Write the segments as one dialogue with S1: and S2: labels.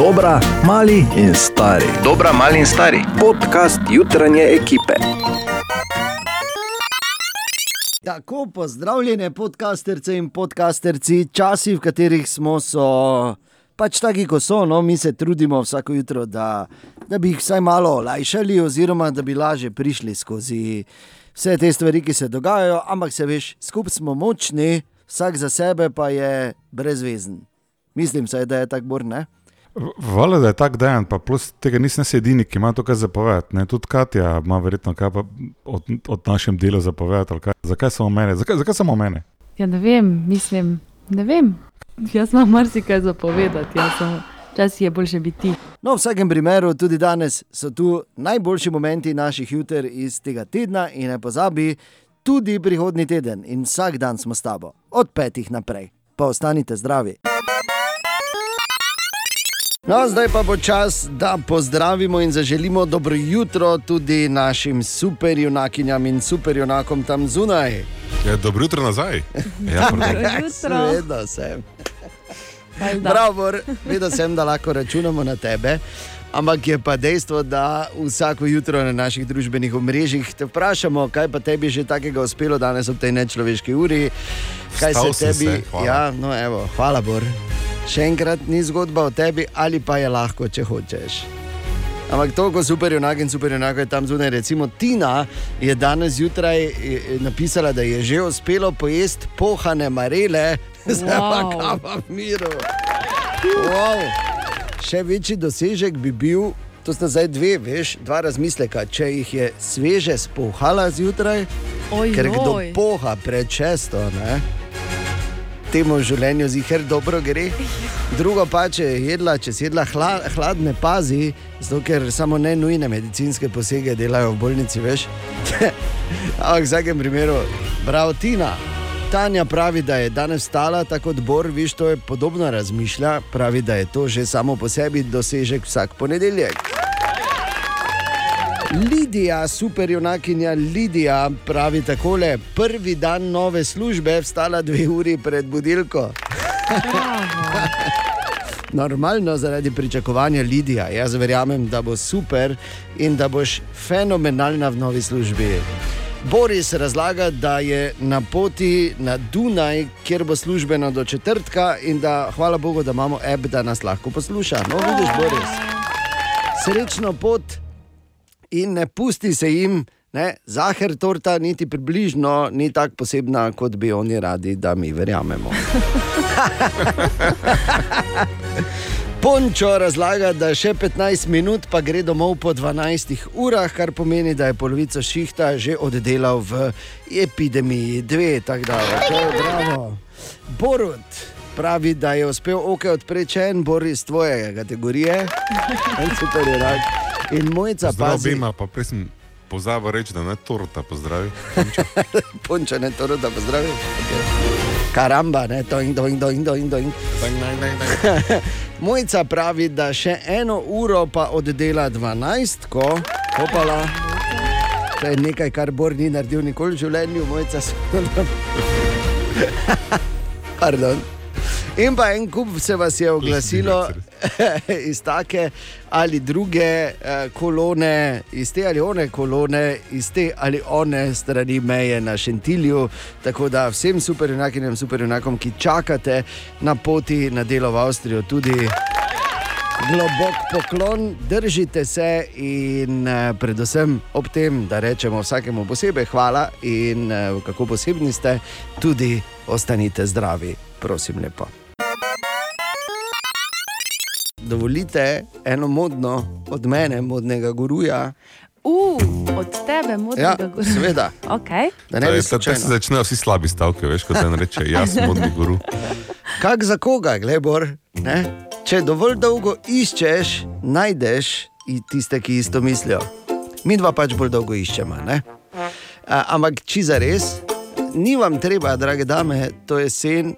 S1: Dobra, mali in stari.
S2: Dobra, mali in stari.
S1: Podcast jutranje ekipe.
S3: Tako, pozdravljene podcasterce in podcasterci, časi, v katerih smo, so pač taki, kot so. No? Mi se trudimo vsako jutro, da, da bi jih vsaj malo olajšali, oziroma da bi lažje prišli skozi vse te stvari, ki se dogajajo. Ampak se veš, skupaj smo močni, vsak za sebe pa je brezvezen. Mislim, saj, da je tako borne.
S4: Hvala, da je tako dejan, pa plus tega nisem jaz edini, ki ima to kaj zapovedati. ne. Tudi Katja ima verjetno kaj pa od, od našem delu zapovedati. Zakaj samo mene? Zakaj, zakaj samo mene?
S5: Ja, ne vem, mislim, ne vem. Jaz imam marsikaj zapovedati, jaz sem. Včasih je boljše biti.
S3: No, v vsakem primeru, tudi danes so tu najboljši momenti naših juter iz tega tedna in ne pozabi, tudi prihodni teden in vsak dan smo s tabo, od petih naprej. Pa ostanite zdravi. No, zdaj pa bo čas, da pozdravimo in zaželimo dobro jutro tudi našim superjunakinjam in superjunakom tam zunaj.
S6: Ja, dobro jutro nazaj. Ja.
S3: Seveda sem. Bravo, vedel sem, da lahko računamo na tebe. Ampak je pa dejstvo, da vsako jutro na naših družbenih omrežjih te vprašamo, kaj pa tebi že takega uspelo danes ob tej nečloveški uri. Kaj
S6: Vstal
S3: se tebi.
S6: se, hvala.
S3: ja, no, evo, hvala, Bor. Še enkrat ni zgodba o tebi, ali pa je lahko, če hočeš. Ampak toliko super junak in super junak je tam zunaj. Recimo Tina je danes zjutraj napisala, da je že uspelo pojesti pohane marele, zdaj pa
S5: Wow.
S3: kava v miru. Wow. Še večji dosežek bi bil, to sta zdaj dve, veš, dva razmisleka. Če jih je sveže spohala zjutraj,
S5: Oj,
S3: ker kdo poha pred šesto, ne? temu življenju ziger dobro gre. Drugo pa, če je jedla, če si jedla hla, hladne pazi, zato ker samo ne nujne medicinske posege delajo v bolnici, veš. Ampak v vsakem primeru, bravo Tina. Tanja pravi, da je danes stala tako kot Bor, viš, to je podobno razmišlja, pravi, da je to že samo po sebi dosežek vsak ponedeljek. Lidija, superjunakinja Lidija, pravi takole: prvi dan nove službe, vstala dve uri pred budilko. Normalno zaradi pričakovanja Lidija. Jaz verjamem, da bo super in da boš fenomenalna v novi službi. Boris razlaga, da je na poti na Dunaj, kjer bo službeno do četrtka, in da hvala Bogu, da imamo app, da nas lahko posluša. No, vidiš, Boris. Srečno pot in ne pusti se jim. Ne, Zahar torta niti približno ni tako posebna, kot bi oni radi, da mi verjamemo. Pončo razlaga, da še 15 minut, pa gre domov po 12 urah, kar pomeni, da je polovico šihta že oddelal v epidemiji 2. Tako da, to je bravo. Borut pravi, da je uspel oke odpreti en bor iz tvoje kategorije, en super je rak. In mojca
S6: pa prej sem pozabil reči, da ne torta pozdravi.
S3: punča ne to, da pozdravim. Okay. Karamba, ne, doing, doing, doing, doing, doing. Mojca pravi, da še eno uro pa oddela 12, ko opala. To je nekaj, kar Bor ni naredil nikoli v življenju, mojca. Pardon. In pa en kup se vas je oglasilo iz take ali druge eh, kolone, iz te ali one kolone, iz te ali one strani meje na Šentilju. Tako da vsem superjunakinjem, superjunakom, ki čakate na poti na delo v Avstrijo, tudi globok poklon, držite se in eh, predvsem ob tem, da rečemo vsakemu posebej hvala in eh, kako posebni ste, tudi ostanite zdravi, prosim lepo. Dovolite eno modno od mene, modnega guruja.
S5: Uh, od tebe,
S3: Ja,
S5: modnega gora.
S3: seveda,
S5: Okay.
S3: da ne bi se
S6: se začnejo vsi slabi stavki, veš, kot en reče, jaz sem modni guru.
S3: Kak za koga, glebor? Ne? Če dovolj dolgo iščeš, najdeš tiste, ki isto mislijo. Mi dva pač bolj dolgo iščemo. ne? A, ampak če za res, ni vam treba, drage dame, to je sen.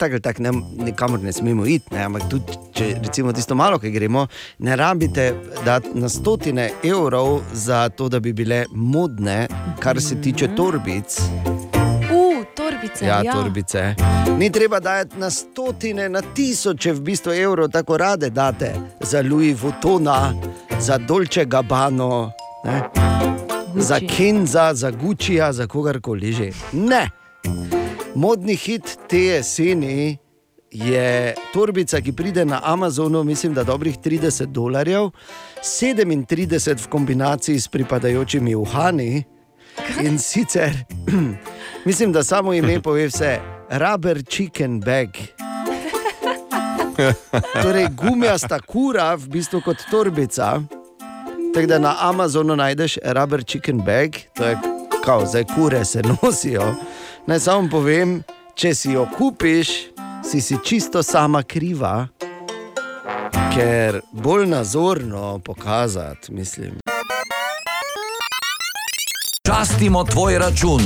S3: Tako ali tako nikamor ne smemo iti, ne? ampak tudi če recimo tisto malo, ki gremo, ne rabite dati na stotine evrov za to, da bi bile modne, kar se tiče torbic.
S5: Uh, torbice.
S3: Ja, torbice. Ni treba dajati na stotine, na tisoče v bistvu evrov, tako rade date za Louis Vuittona, za Dolce Gabbano, ne? za Kenza, za Guccija, za kogarkoli že. Ne. Modni hit te jeseni je torbica, ki pride na Amazonu, mislim, da dobrih 30 dolarjev, 37 v kombinaciji s pripadajočimi uhani. In sicer, mislim, da samo ime pove vse, rubber chicken bag. Torej, gumijasta kura, v bistvu kot torbica. Tako da na Amazonu najdeš rubber chicken bag, to je kao, zdaj kure se nosijo. Naj samo povem, če si jo kupiš, si si čisto sama kriva, ker bolj nazorno pokazati, mislim.
S2: Častimo tvoj račun.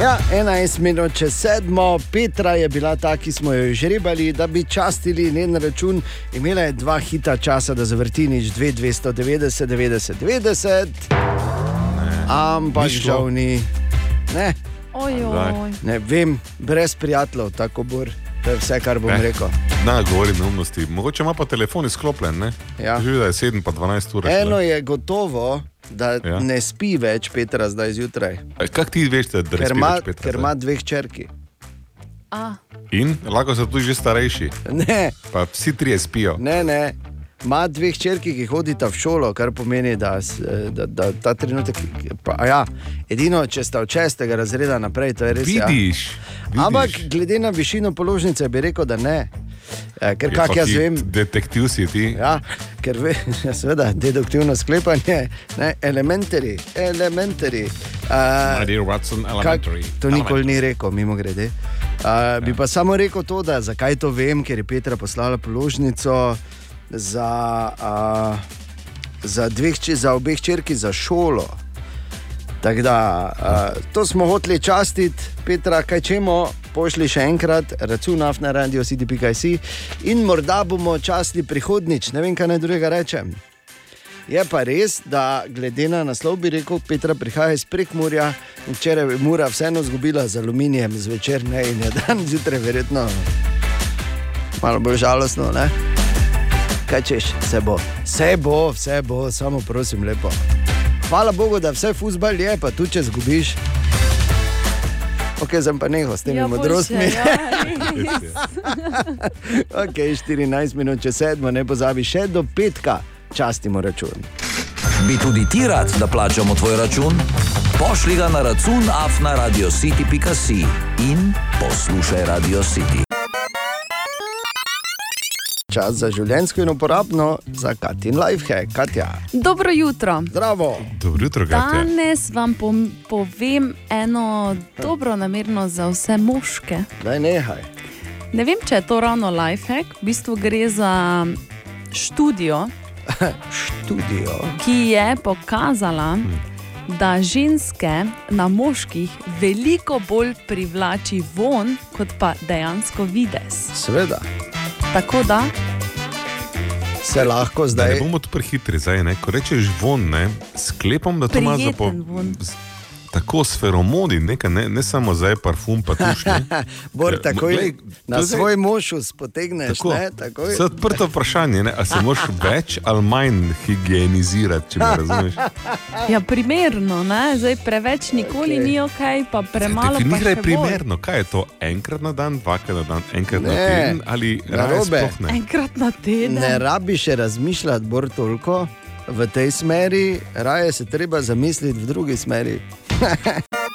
S3: Ja, 11 minut čez sedmo, Petra je bila ta, ki smo jo žrebali, da bi častili njen račun. Imela je dva hita časa, da zavrti nič 2, 290, 90, 90. Ampak žal ni. Ne. Ne vem, brez prijateljev, tako bor. To je vse, kar bom
S6: Ne.
S3: rekel.
S6: Na, govori neumnosti. Mogoče ima pa telefon izklopljen, ne?
S3: Ja.
S6: Živi, da je 7 pa 12 ur.
S3: Eno je gotovo, da
S6: Ja.
S3: ne spi več Petra zdaj zjutraj,
S6: Kako ti veš, da
S3: ima,
S6: Petra?
S3: ker ima dveh črki.
S5: A,
S6: In lahko so tudi že starejši,
S3: Ne,
S6: pa vsi trije spijo.
S3: Ne, ne. Ima dveh črki, ki hodita v šolo, kar pomeni, da, s- da, da ta trenutek. Pa, ja, edino, če sta od šestega razreda naprej, to je res. Ja.
S6: Vidiš, vidiš.
S3: Ampak glede na višino položnice bi rekel, da ne. Ja, ker
S6: Ja,
S3: kak jaz vem.
S6: Detektiv si ti.
S3: Ja, ker ve, ja, seveda, deduktivno sklepanje, ne, elementari, elementari. Uh,
S6: dear Watson,
S3: Kak, to nikoli ni rekel, mimo grede. Uh, bi pa samo rekel to, da zakaj to vem, ker je Petra poslala položnico za, uh, za, dveh, za obeh črki za šolo. Tako da, uh, to smo hoteli častiti, Petra, kaj čemo, pošli še enkrat, račun na radio city.si in morda bomo častili prihodnič, ne vem, kaj naj drugega rečem. Je pa res, da glede na naslov bi rekel, Petra prihaja iz Prekmurja in včeraj je Mura vseeno izgubila z aluminijem zvečer, ne in je dan zjutraj verjetno malo bolj žalostno. Ne? Kaj češ, vse bo, vse bo, vse bo, samo prosim lepo. Hvala Bogu, da vse fusbal je, pa tudi če zgubiš. Ok, zdaj pa neho s temi
S5: ja,
S3: modrostmi.
S5: boljše, ja,
S3: ok, 14 minut čez sedmo, ne pozabi še do petka, častimo račun.
S2: Bi tudi ti rad, da plačamo tvoj račun? Pošli ga na račun afna.radiocity.si in poslušaj Radio City.
S3: Čas za življenjsko in uporabno za Katin Lifehack, Katja.
S5: Dobro jutro.
S3: Zdravo.
S6: Dobro jutro, Gatja.
S5: Danes vam povem eno dobro namerno za vse moške.
S3: Daj nehaj.
S5: Ne vem, če je to ravno lifehack, v bistvu gre za študijo,
S3: Študijo.
S5: ki je pokazala, da ženske na moških veliko bolj privlači von, kot pa dejansko videz.
S3: Seveda,
S5: Tako da,
S3: se lahko
S6: Da ne
S3: zdaj.
S6: bomo tu prehitri, zdaj, ne? ko rečeš von, ne? sklepam, da to ima za
S5: von.
S6: Tako s feromoni, nekaj, ne, ne samo zdaj parfum, pa tuš.
S3: Bor
S6: Ja,
S3: takoj
S6: glej,
S3: na
S6: zdaj-
S3: svoj mož spotegneš.
S6: Tako,
S3: ne, takoj.
S6: Se odprto vprašanje, ne? a se moraš več ali manj higienizirati, če me razumeš.
S5: ja, primerno, ne? zdaj preveč nikoli okay. ni ok, pa premalo pa
S6: Definiraj
S5: še bolj.
S6: primerno, kaj je to enkrat na dan, dvakrat na dan, enkrat na
S3: Ne,
S6: teden ali raje sploh ne.
S5: Enkrat na teden.
S3: Ne rabiš še razmišljati bolj toliko v tej smeri, raje se treba zamisliti v drugi smeri.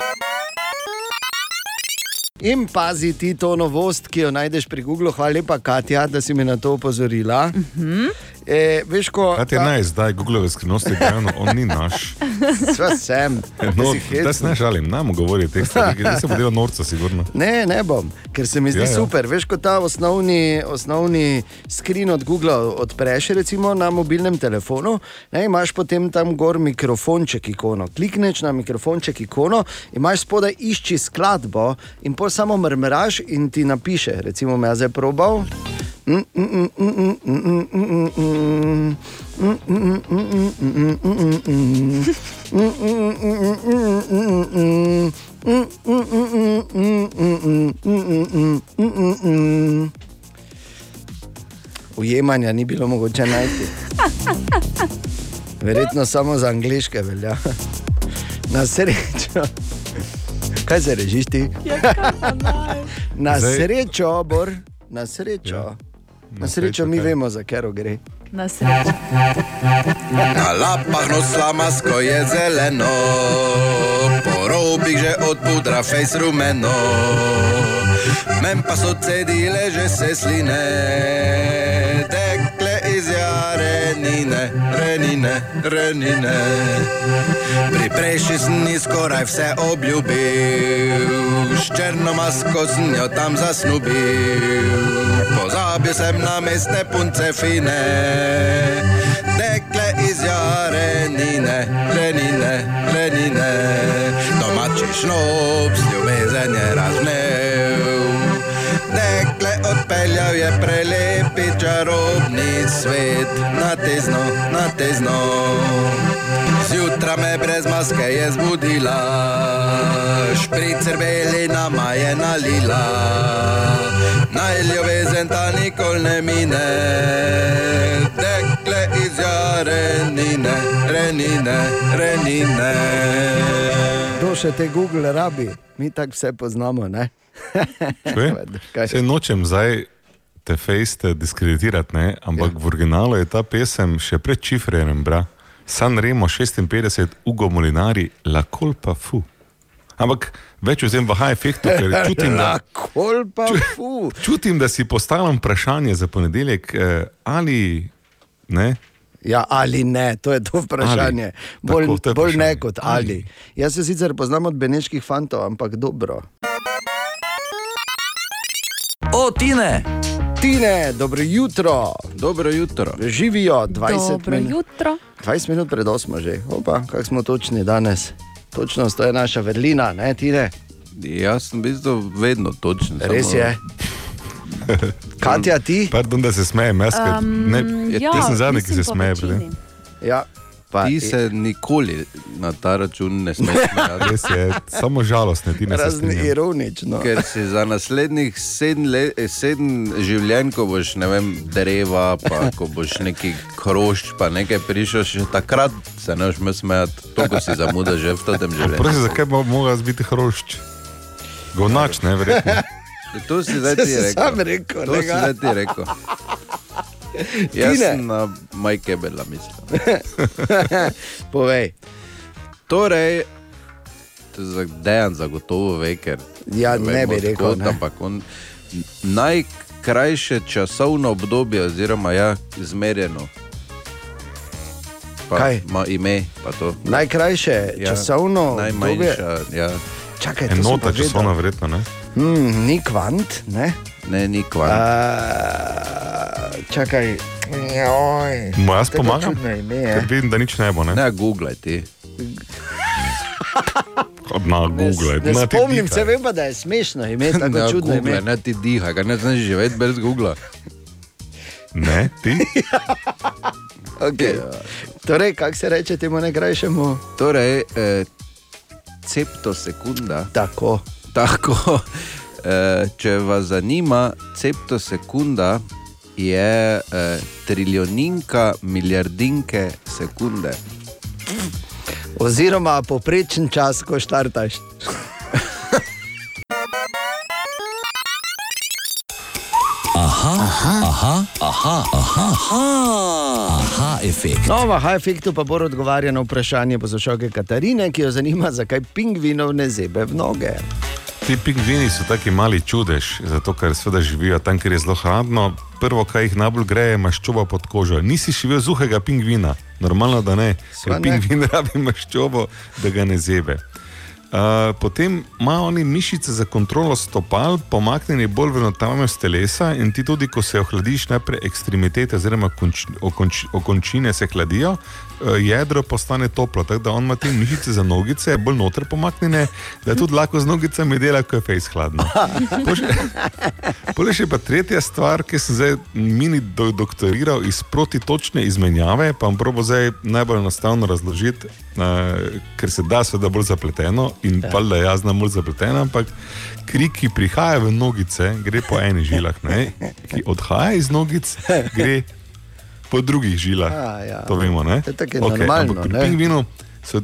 S3: In pazi ti to novost, ki jo najdeš pri Googlu. Hvala lepa, Katja, da si me na to opozorila. Uh -huh. E, veš, ko
S6: Kaj ti je naj zdaj, Google skrivnosti, da on ni naš.
S3: Sva sem.
S6: No,
S3: Si hecen.
S6: da se ne žalim, nam govori teh stvari, da se bo delal norca, sigurno.
S3: Ne, ne bom, ker se mi zdi
S6: Ja,
S3: ja,
S6: ja.
S3: ja. super. Veš, ko ta osnovni, osnovni skrin od Google odpreš, recimo na mobilnem telefonu, ne, imaš potem tam gor mikrofonček ikono. Klikneš na mikrofonček ikono, imaš spodaj išči skladbo in pol samo mrmraš in ti napiše. Recimo, me je zdaj probal. Ujemanja ni bilo mogoče najti. Verjetno samo za angliške velja. Na srečo. Kaj se režiš ti? Na
S6: Zdaj-
S3: srečo, Bor, na srečo.
S6: Ja.
S3: Na srečo mi vemo, za kero gre.
S5: Na srečo.
S7: Na lapah noslamasko je zeleno, po robih že od pudra fejs rumeno. Men pa so cedile že se sline, jarenine, renine, renine. Pri prejši sem ni skoraj vse obljubil, s črno masko sem jo tam zasnubil. Pozabil sem na mestne punce fine, tekle iz jarenine, renine, renine. Domači šnob, ljubezen je razvnev. Odpeljal je prelepi čarobni svet, na tezno, na tezno. Zjutraj me brez maske je zbudila, špricer beli nama je nalila. Naj ljubezen ta nikoli ne mine, dekle iz jarenine, renine, renine.
S3: To še te Google rabi, mi tako vse poznamo. Ne? Kaj?
S6: Se nočem zdaj te fejste diskreditirati, ne? ampak ja. v originalu je ta pesem še pred čifrerjem, bra. San Remo 56, Ugo Molinari, La Colpa Fu. Ampak več vzem v high efektu, ker čutim, da,
S3: pa fu.
S6: čutim, da si postavljam vprašanje za ponedeljek, eh, ali ne.
S3: Ja, ali ne, to je to vprašanje.
S6: Ali.
S3: Bolj,
S6: Tako, to je
S3: bolj ne
S6: vprašanje.
S3: kot ali. Jaz se sicer poznam od beneških fantov, ampak dobro.
S2: O, Tine!
S3: Tine, dobro jutro,
S7: Dobro jutro.
S3: živijo 20
S5: Dobro
S3: minut.
S5: jutro.
S3: 20 minut pred 8 že, opa, kako smo točni danes. Točnost to je naša vrlina, ne Tine?
S7: Jaz sem v bistvu vedno točen.
S3: Res
S7: samo-
S3: je. Katja, ti?
S6: Pardon, da se smejem, jaz ker
S5: Um,
S6: ne.
S5: ja,
S6: ti sem zadnji, ki se smeje.
S3: Ja, pa,
S7: Ti se nikoli na ta račun ne smeš smejati.
S6: Res je, samo žalostne, ti ne
S3: razni
S6: strinjam.
S3: ironično.
S7: Ker si za naslednjih sedem, eh, sedem življenj, ko boš ne vem, dreva, pa ko boš neki krošč, pa nekaj prišel, še takrat se ne boš smejati, toliko si zamuda že v tem življenju.
S6: Prosim, zakaj bi jaz biti hrošč? Govnač, ne, verjetno.
S7: To si zdaj ti rekel.
S3: sam rekel,
S7: To si zdaj ti rekel. Jaz sem na Majkebela mislil.
S3: Povej.
S7: Torej, to je za- dejan zagotovo ve, ker
S3: Ja, ne bi rekel,
S7: kod,
S3: ne.
S7: Ampak on najkrajše časovno obdobje, oziroma ja, izmerjeno. Pa
S3: Kaj?
S7: Ima ime, pa to.
S3: Najkrajše
S7: Ja,
S3: časovno obdobje.
S7: Najmanjša, ja,
S3: Čakaj,
S6: Enota časovna, verjetno, ne?
S3: Hmm, ni kvant, ne?
S7: Ne, ni kvant.
S3: Uh, čakaj. Joj.
S6: Mu jaz pomagam? Ker vidim, da nič ne bo, ne?
S7: Ne, googlaj ti.
S6: Na Google,
S3: Ne
S6: ti
S3: spomnim se, vem pa, da je smešno ime, tako
S7: Ne,
S3: čudno
S7: googlaj,
S3: ime.
S7: ne ti diha, ga ne znaš živeti brez Google.
S6: Ne, ti?
S3: Okay. Torej, kako se reče temu najkrajšemu?
S7: Torej, eh, septosekunda.
S3: Tako.
S7: Tako, če vas zanima, septosekunda je eh, triljoninka milijardinke sekunde.
S3: Oziroma poprečen čas, ko štartaš.
S2: Aha, aha, aha, aha, aha, efekt.
S3: No, v Hajfektu pa bo odgovarjal na vprašanje poslušalke Katarine, ki jo zanima, zakaj pingvinov ne zebe v noge.
S6: Ti pingvini so taki mali čudež, zato ker seveda živijo tam, kjer je zelo hladno. Prvo, kar jih najbolj gre, je maščoba pod kožo. Nisi živel zuhega pingvina, normalno da ne,
S3: Sva
S6: ker
S3: ne.
S6: pingvin rabi maščobo, da ga ne zebe. Uh, potem imajo oni mišice za kontrolo stopal, pomaknjene bolj v notranjost telesa, in ti tudi, ko se ohladiš, najprej ekstremitete, oziroma konč, okonč, okončine se hladijo, jedro postane toplo, tako da on ima te mišice za nogice, bolj noter pomaknjene, da tudi lahko z nogicami dela, ko je fejs hladno. Pole še pa tretja stvar, ki sem zdaj mini do, doktoriral iz protitočne izmenjave, pa vam probo zdaj najbolj enostavno razložiti, uh, ker se da seveda bolj zapleteno in pa da jaz znam bolj zapleteno, ampak kri, ki prihaja v nogice, gre po enih žilah, ne? ki odhaja iz nogic, gre po drugih žilah.
S3: Ja, ja.
S6: To vemo, ne?
S3: To je tako normalno,
S6: ampak pri
S3: ne?
S6: pingvinu so.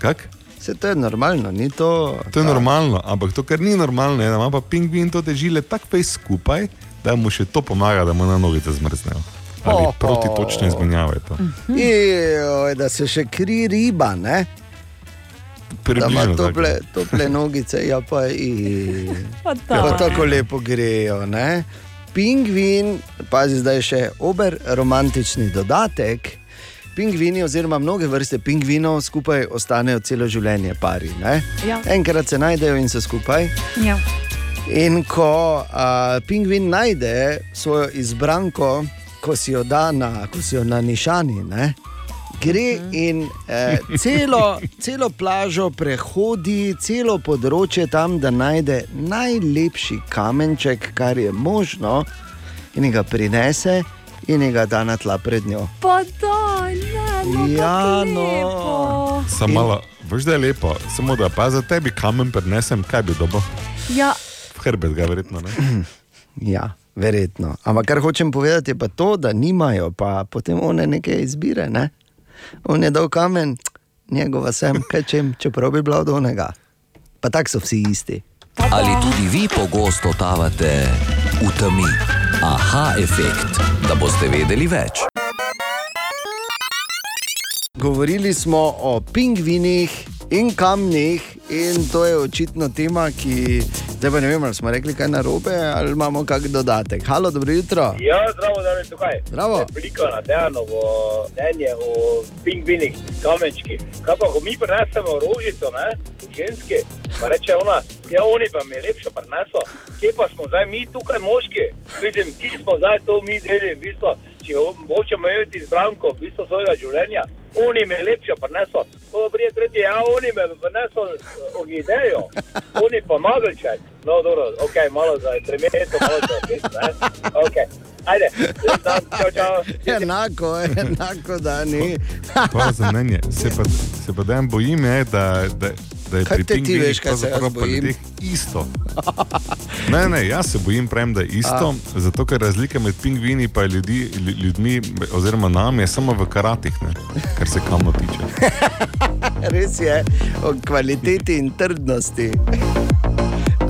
S6: Kak?
S3: Vse to je normalno, ni to.
S6: To je normalno, ampak to, kar ni normalno, je, da ima pa pingvin to te žile tako pej skupaj, da mu še to pomaga, da mu na nogice zmrznejo. Ali
S3: Oho.
S6: proti točne izmenjave to.
S3: Joj, da se še kri riba, ne? Da ima
S6: Približno
S3: tople, tople nogice, ja pa, i,
S5: Pa
S3: tako lepo grejo. Ne? Pingvin, pazi zdaj še ober romantični dodatek. Pingvini, oziroma mnoge vrste pingvinov, skupaj ostanejo celo življenje pari. ne?
S5: Ja.
S3: Enkrat se najdejo in so skupaj.
S5: Ja.
S3: In ko a, pingvin najde svojo izbranko, ko si jo da na, ko si jo na nišani, ne, gre in eh, celo, celo plažo prehodi, celo področje tam, da najde najlepši kamenček, kar je možno, in ga prinese in ga da na tla pred njo.
S5: Pa daj, ne, no,
S3: Ja, no.
S6: Samo malo, veš, da je lepo, samo da pa za tebi kamen prenesem, kaj bi dobil?
S5: Ja,
S6: V hrbet ga verjetno ne.
S3: Ja, verjetno. Ampak kar hočem povedati, je pa to, da nimajo pa potem one neke izbire. Ne? On je dal kamen, njegova sem, kaj čem, čeprav bi bila od onega. Pa tako so vsi isti.
S2: Ali tudi vi pogosto totavate v temi? Aha, efekt, da boste vedeli več.
S3: Govorili smo o pingvinih in kamnih, in to je očitno tema, ki zdaj pa ne vem, ali smo rekli kaj narobe, ali imamo kak dodatek. Halo, dobro jutro.
S8: Ja, zdravo, da je tukaj.
S3: Zdravo.
S8: Replika na Dejanovo mnenje o pingvinih, kamenčkih. Kaj pa, ko mi prenesemo rožico, ne, ženski, pa reče ona, ja, oni pa mi lepše preneso. Kje pa smo zdaj mi tukaj moški? Vidim, ki smo zdaj to mi deli, v bistvu, če hočemo imeti izbranko v bistvu svojega življenja. Oni me lepše preneso. To prije tretje, ja, oni me preneso orhidejo. Oni pa magelček. No, dobro, ok, malo za tremeto, malo za pes, ne. Ok, ajde, dan, čau, čau.
S3: Enako, enako, da ni.
S6: Hvala za mnenje. Se pa, se pa dajem bojim, je, da, da, da je
S3: Kaj
S6: pri pingvinih pravzaprav pri ljudeh isto. Ne, ne, jaz se bojim, pravim, da je isto, A. zato ker razlika med pingvini in ljudi, lju- ljudmi, oziroma nami, je samo v karatih, ne, kar se kamno tiče.
S3: Res je o kvaliteti in trdnosti.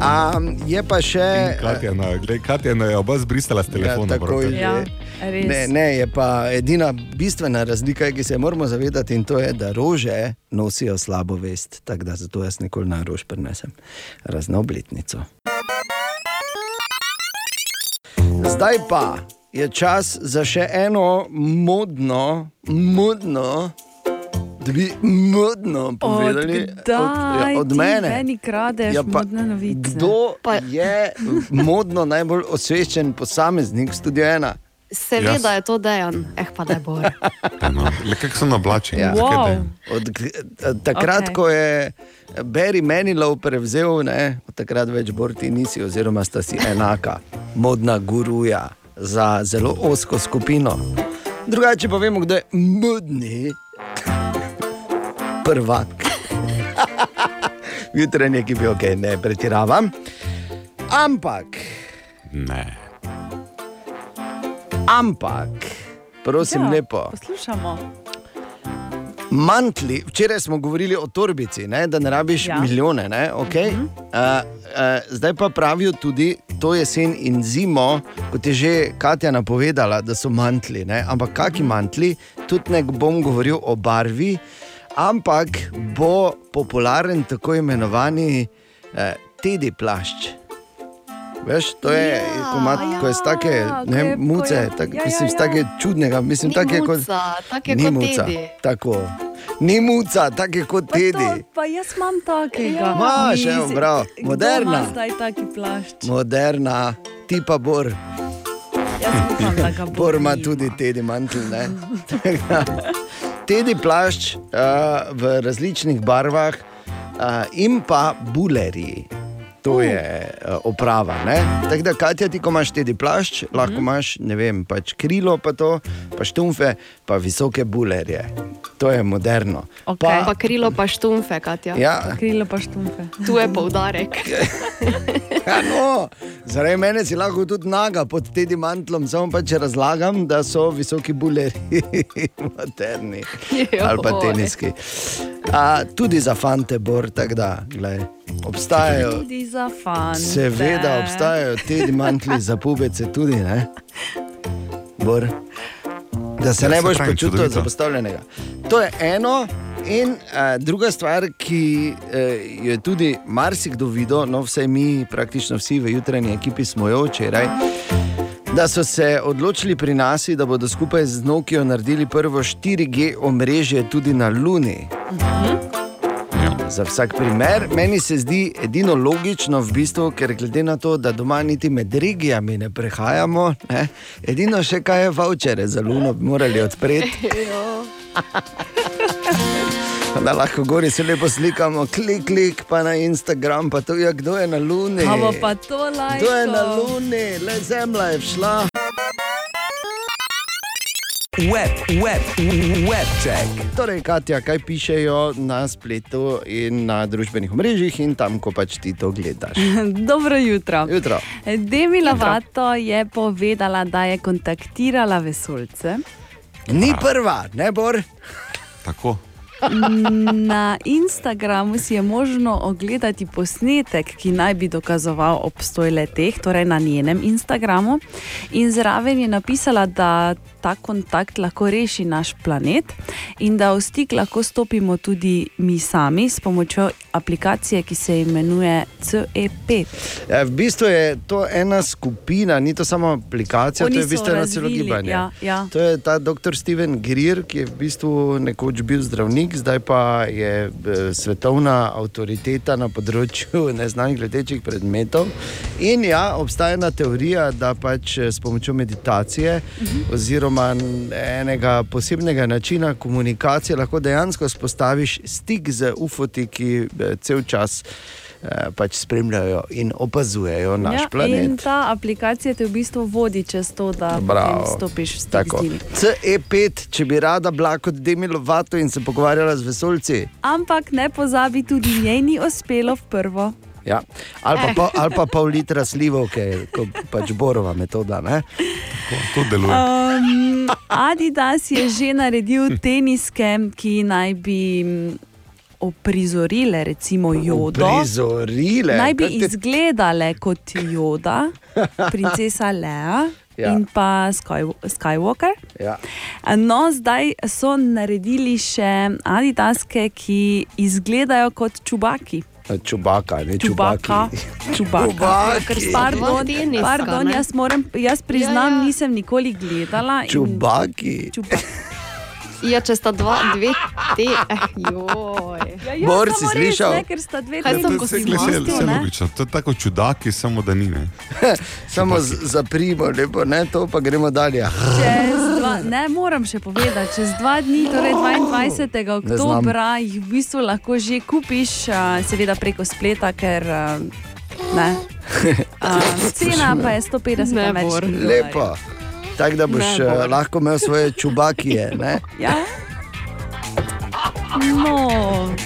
S3: Um, je pa še.
S6: Katja, no, glej, Katja no, je oba zbristala s telefona.
S3: tako
S6: brate.
S3: je.
S5: ja, res.
S3: Ne, ne, je pa edina bistvena razlika, ki se je moramo zavedati, in to je, da rože nosijo slabo vest. Tako da zato jaz nikoli na rož prenesem razno obletnico. Zdaj pa je čas za še eno modno, modno. Da bi modno povedali
S5: Od kdaj
S3: od
S5: ti
S3: mene.
S5: meni kradeš modne novice?
S3: Kdo je modno najbolj osveščen posameznik v studiu ena?
S9: Seveda
S6: Jaz.
S9: je to dejan, eh pa ne bo.
S6: No, le kako so nablačeni.
S3: Ja.
S5: Wow.
S3: Od, takrat, okay. ko je Barry Manilow prevzel, ne, od takrat več borti nisi, oziroma sta si enaka, modna guruja za zelo osko skupino. Drugače pa vemo, kdo je modni prvak. Jutranje, ki bi ok, ne pretiravam. Ampak,
S6: Ne.
S3: Ampak, prosim ja, lepo.
S5: Poslušamo.
S3: Mantli, včeraj smo govorili o torbici, ne, da ne rabiš ja. Milijone. Ne, okay? uh -huh. uh, uh, zdaj pa pravijo tudi to jesen in zimo, kot je že Katja napovedala, da so mantli. Ne, ampak kaki mantli, tudi ne bom govoril o barvi, ampak bo popularen tako imenovani uh, tedi plašč. Veš, to je,
S9: Ja,
S3: ko, ima, ko je z take
S5: ja,
S3: ne,
S5: ko
S3: muce, tak,
S5: ja,
S3: mislim,
S5: ja,
S3: take
S5: ja.
S3: čudnega, mislim,
S9: Ni
S3: take kot.
S9: muca, tak je
S3: Ni
S9: kot
S3: muca,
S9: Tedi.
S3: tako. Ni muca, tako je kot
S5: Pa, to,
S3: tedi.
S5: pa jaz imam takega.
S3: Imaš,
S5: Ni
S3: evo, bravo, moderna.
S5: Zdaj taki plašč.
S3: Moderna, ti pa bor. Bor ima tudi tedi mantel. ne. Tedi plašč uh, v različnih barvah uh, in pa bulerji. To je uh, oprava. ne. Tako da, Katja, ti, ko imaš tedi plašč, lahko imaš ne vem, pač krilo, pa to, pa štumfe, pa visoke bulerje. To je moderno.
S5: Okej.
S9: Pa krilo pa štumfe, Katja.
S3: Ja,
S5: Krilo pa štumfe.
S9: Tu je poudarek.
S3: ja no, zaradi mene si lahko tudi naga pod tedi mantlom, samo pa če razlagam, da so visoki bulerji moderni ali pa teniski. A, tudi za fante, bor, tako da, glej, obstajajo.
S5: Tudi za fante.
S3: Seveda obstajajo te mantli za pubece, tudi ne. Bor. Da se
S6: Ja,
S3: ne boš počutil zapostavljenega. To je eno. In uh, druga stvar, ki uh, jo je tudi marsikdo videl, no vse mi, praktično vsi v jutranji ekipi smo jo včeraj, da so se odločili pri nas, da bodo skupaj z Nokijo naredili prvo 4G omrežje tudi na Luni. Za vsak primer, meni se zdi edino logično, v bistvu, ker glede na to, da doma niti med regijami ne prehajamo, ne, edino še kaj je vouchere za luno, bi morali odpreti. Da lahko gori se lepo slikamo, klik, klik, pa na Instagram, pa to je kdo je na luni. Kdo je na luni, le zemlja je šla.
S2: Web, web, web check.
S3: Torej, Katja, kaj pišejo na spletu in na družbenih mrežah, in tam, ko pač ti to gledaš.
S5: Dobro jutro.
S3: Jutro.
S5: Demi Lavato je povedala, da je kontaktirala vesolce.
S3: Ni prva, ne bor.
S6: Tako.
S5: Na Instagramu si je možno ogledati posnetek, ki naj bi dokazoval obstoj leteh, torej na njenem Instagramu. In zraven je napisala, da ta kontakt lahko reši naš planet in da v stik lahko stopimo tudi mi sami s pomočjo aplikacije, ki se imenuje CE5.
S3: Ja, v bistvu je to ena skupina, ni to samo aplikacija,
S5: Oni
S3: to je v bistvu eno celo gibanje.
S5: ja, ja.
S3: To je ta dr. Steven Greer, ki je v bistvu nekoč bil zdravnik, zdaj pa je eh, svetovna avtoriteta na področju neznanih letečih predmetov. In ja, obstaja ena teorija, da pač eh, s pomočjo meditacije
S5: Mhm.
S3: oziroma enega posebnega načina komunikacije lahko dejansko spostaviš stik z ufoti, ki cel čas. eh, Pač spremljajo in opazujejo naš
S5: ja,
S3: planet.
S5: In ta aplikacija te v bistvu vodi čez to, da stopiš v stik
S3: Tako.
S5: z njimi.
S3: CE5, če bi rada bila kot Demi Lovato in se pogovarjala z vesolci.
S5: Ampak ne pozabi, tudi njej ni uspelo v prvo.
S3: Ja. Ali, pa, pol- ali pa pol litra slivovke, kot pač Borova metoda. Ne?
S6: To deluje.
S5: Um, Adidas je že naredil teniske, ki naj bi oprizorile, recimo, jodo.
S3: Prizorile.
S5: Naj bi
S3: te-
S5: izgledale kot joda, princesa Lea
S3: Ja.
S5: in pa Sky, Skywalker.
S3: Ja.
S5: No, zdaj so naredili še adidaske, ki izgledajo kot čubaki.
S3: Čubaka, ne
S5: Čubaka.
S3: čubaki.
S5: Čubaka.
S3: Čubaki.
S5: Pardon, pardon jaz, moram, jaz priznam,
S9: Ja, ja.
S5: nisem nikoli gledala. in-
S3: Čubaki.
S9: Ja, če sta dva, dve, te, eh, joj.
S5: Ja, ja,
S3: Bor, si slišal?
S5: Ne, ker sta dve teniski
S9: sem
S6: To je vse,
S5: ne?
S6: logično. To je tako čudaki, samo da ni. Ne?
S3: Samo z- zaprimo, lepo, ne, to pa gremo dalje.
S5: Dva, ne moram še povedati, čez dva dni, torej 22.
S3: Ne znam.
S5: oktobra, jih v bistvu lahko že kupiš, a, seveda preko spleta, ker a, ne. A, cena pa je 150
S9: Ne,
S5: ameriških
S9: Bor.
S5: dolarjev.
S3: Lepo. Tako da boš
S9: Ne, Bor.
S3: uh, lahko imel svoje čubakije. Ne?
S5: Ja? No,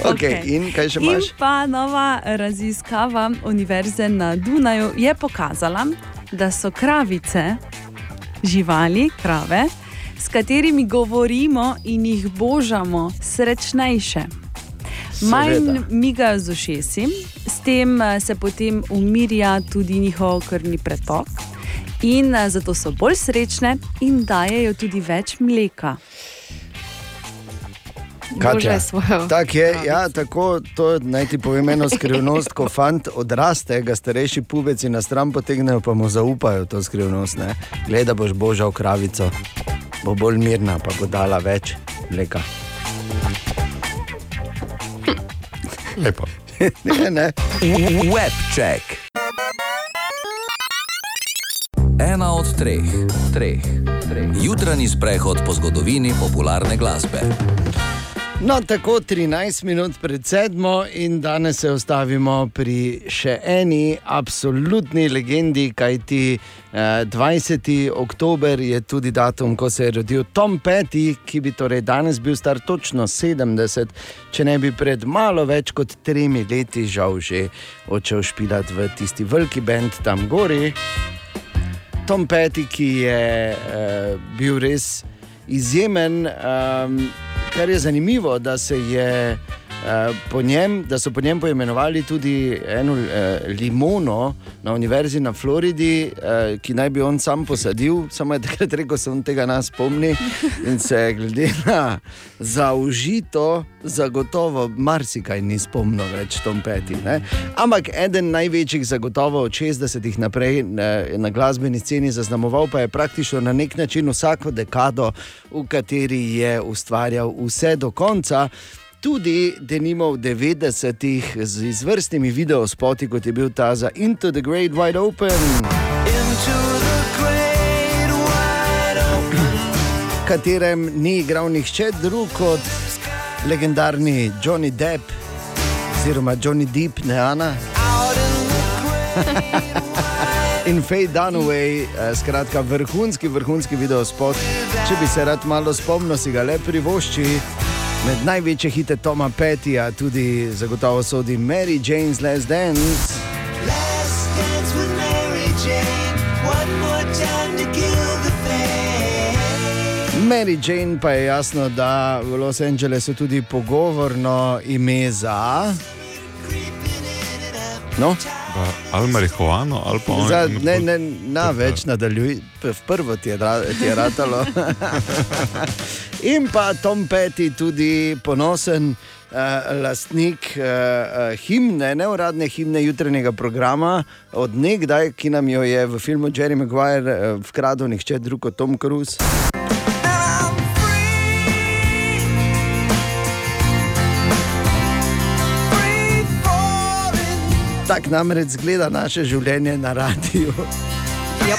S3: Okay, in kaj še
S5: In
S3: imaš?
S5: pa nova raziskava Univerze na Dunaju je pokazala, da so kravice, živali, krave, s katerimi govorimo in jih božamo, srečnejše. Manj migajo z ušesi, s tem eh, se potem umirja tudi njihov krvni pretok, in eh, zato so bolj srečne in dajejo tudi več mleka.
S3: Katja. Tak je, ja, tako, to naj ti povem eno skrivnost, ko fant odraste, ga starejši pubeci na stran potegnejo, pa mu zaupajo to skrivnost. Ne? Glej, da boš božal kravico, bo bolj mirna, pa bo dala več mleka.
S6: Lepo.
S3: ne, ne.
S2: Web check. Ena od treh, treh. Jutranji sprehod po zgodovini popularne glasbe.
S3: No, tako 13 minut pred sedmo in danes se ostavimo pri še eni absolutni legendi, kajti eh, 20. oktober je tudi datum, ko se je rodil Tom Petty, ki bi torej danes bil star točno 70, če ne bi pred malo več kot tremi leti žal že odšel špilati v tisti veliki bend tam gori. Tom Petty, ki je uh, bil res izjemen. Um, kar je zanimivo, da, se je, po njem, da so po njem poimenovali tudi eno uh, limono na Univerzi na Floridi, uh, ki naj bi on sam posadil, samo je takrat rekel, da se on tega nas spomni in se je glede na zaužito. Zagotovo marsikaj ni spomnil več Tom Petty. Ne? Ampak eden največjih, zagotovo od 60-ih naprej na, na glasbeni sceni zaznamoval, pa je praktično na nek način vsako dekado, v kateri je ustvarjal vse do konca. Tudi, da nimo v 90-ih z izvrstnimi videospoti, kot je bil ta za Into the Great Wide Open. katerem ni igral nihče drug kot legendarni Johnny Depp, oziroma Johnny Depp, ne Ana. In Fade Dunaway, eh, skratka, vrhunski, vrhunski video spot. Če bi se rad malo spomnil, si ga le privošči. Med največje hite Toma Petija, tudi zagotovo sodi Mary Jane's Last Dance. Mary Jane pa je jasno, da v Los Angelesu tudi pogovorno ime za. No,
S6: Pa Ali marihuano, ali pa on-
S3: za, ne, ne, na več nadaljuj, v prvo ti je, ti je ratalo. In pa Tom Petty, tudi ponosen uh, lastnik uh, uh, himne, neuradne himne jutranjega programa, od nekdaj, ki nam jo je v filmu Jerry Maguire uh, vkradel nihče drug kot Tom Cruise. Tako namreč zgleda naše življenje na radiju.
S5: Ja,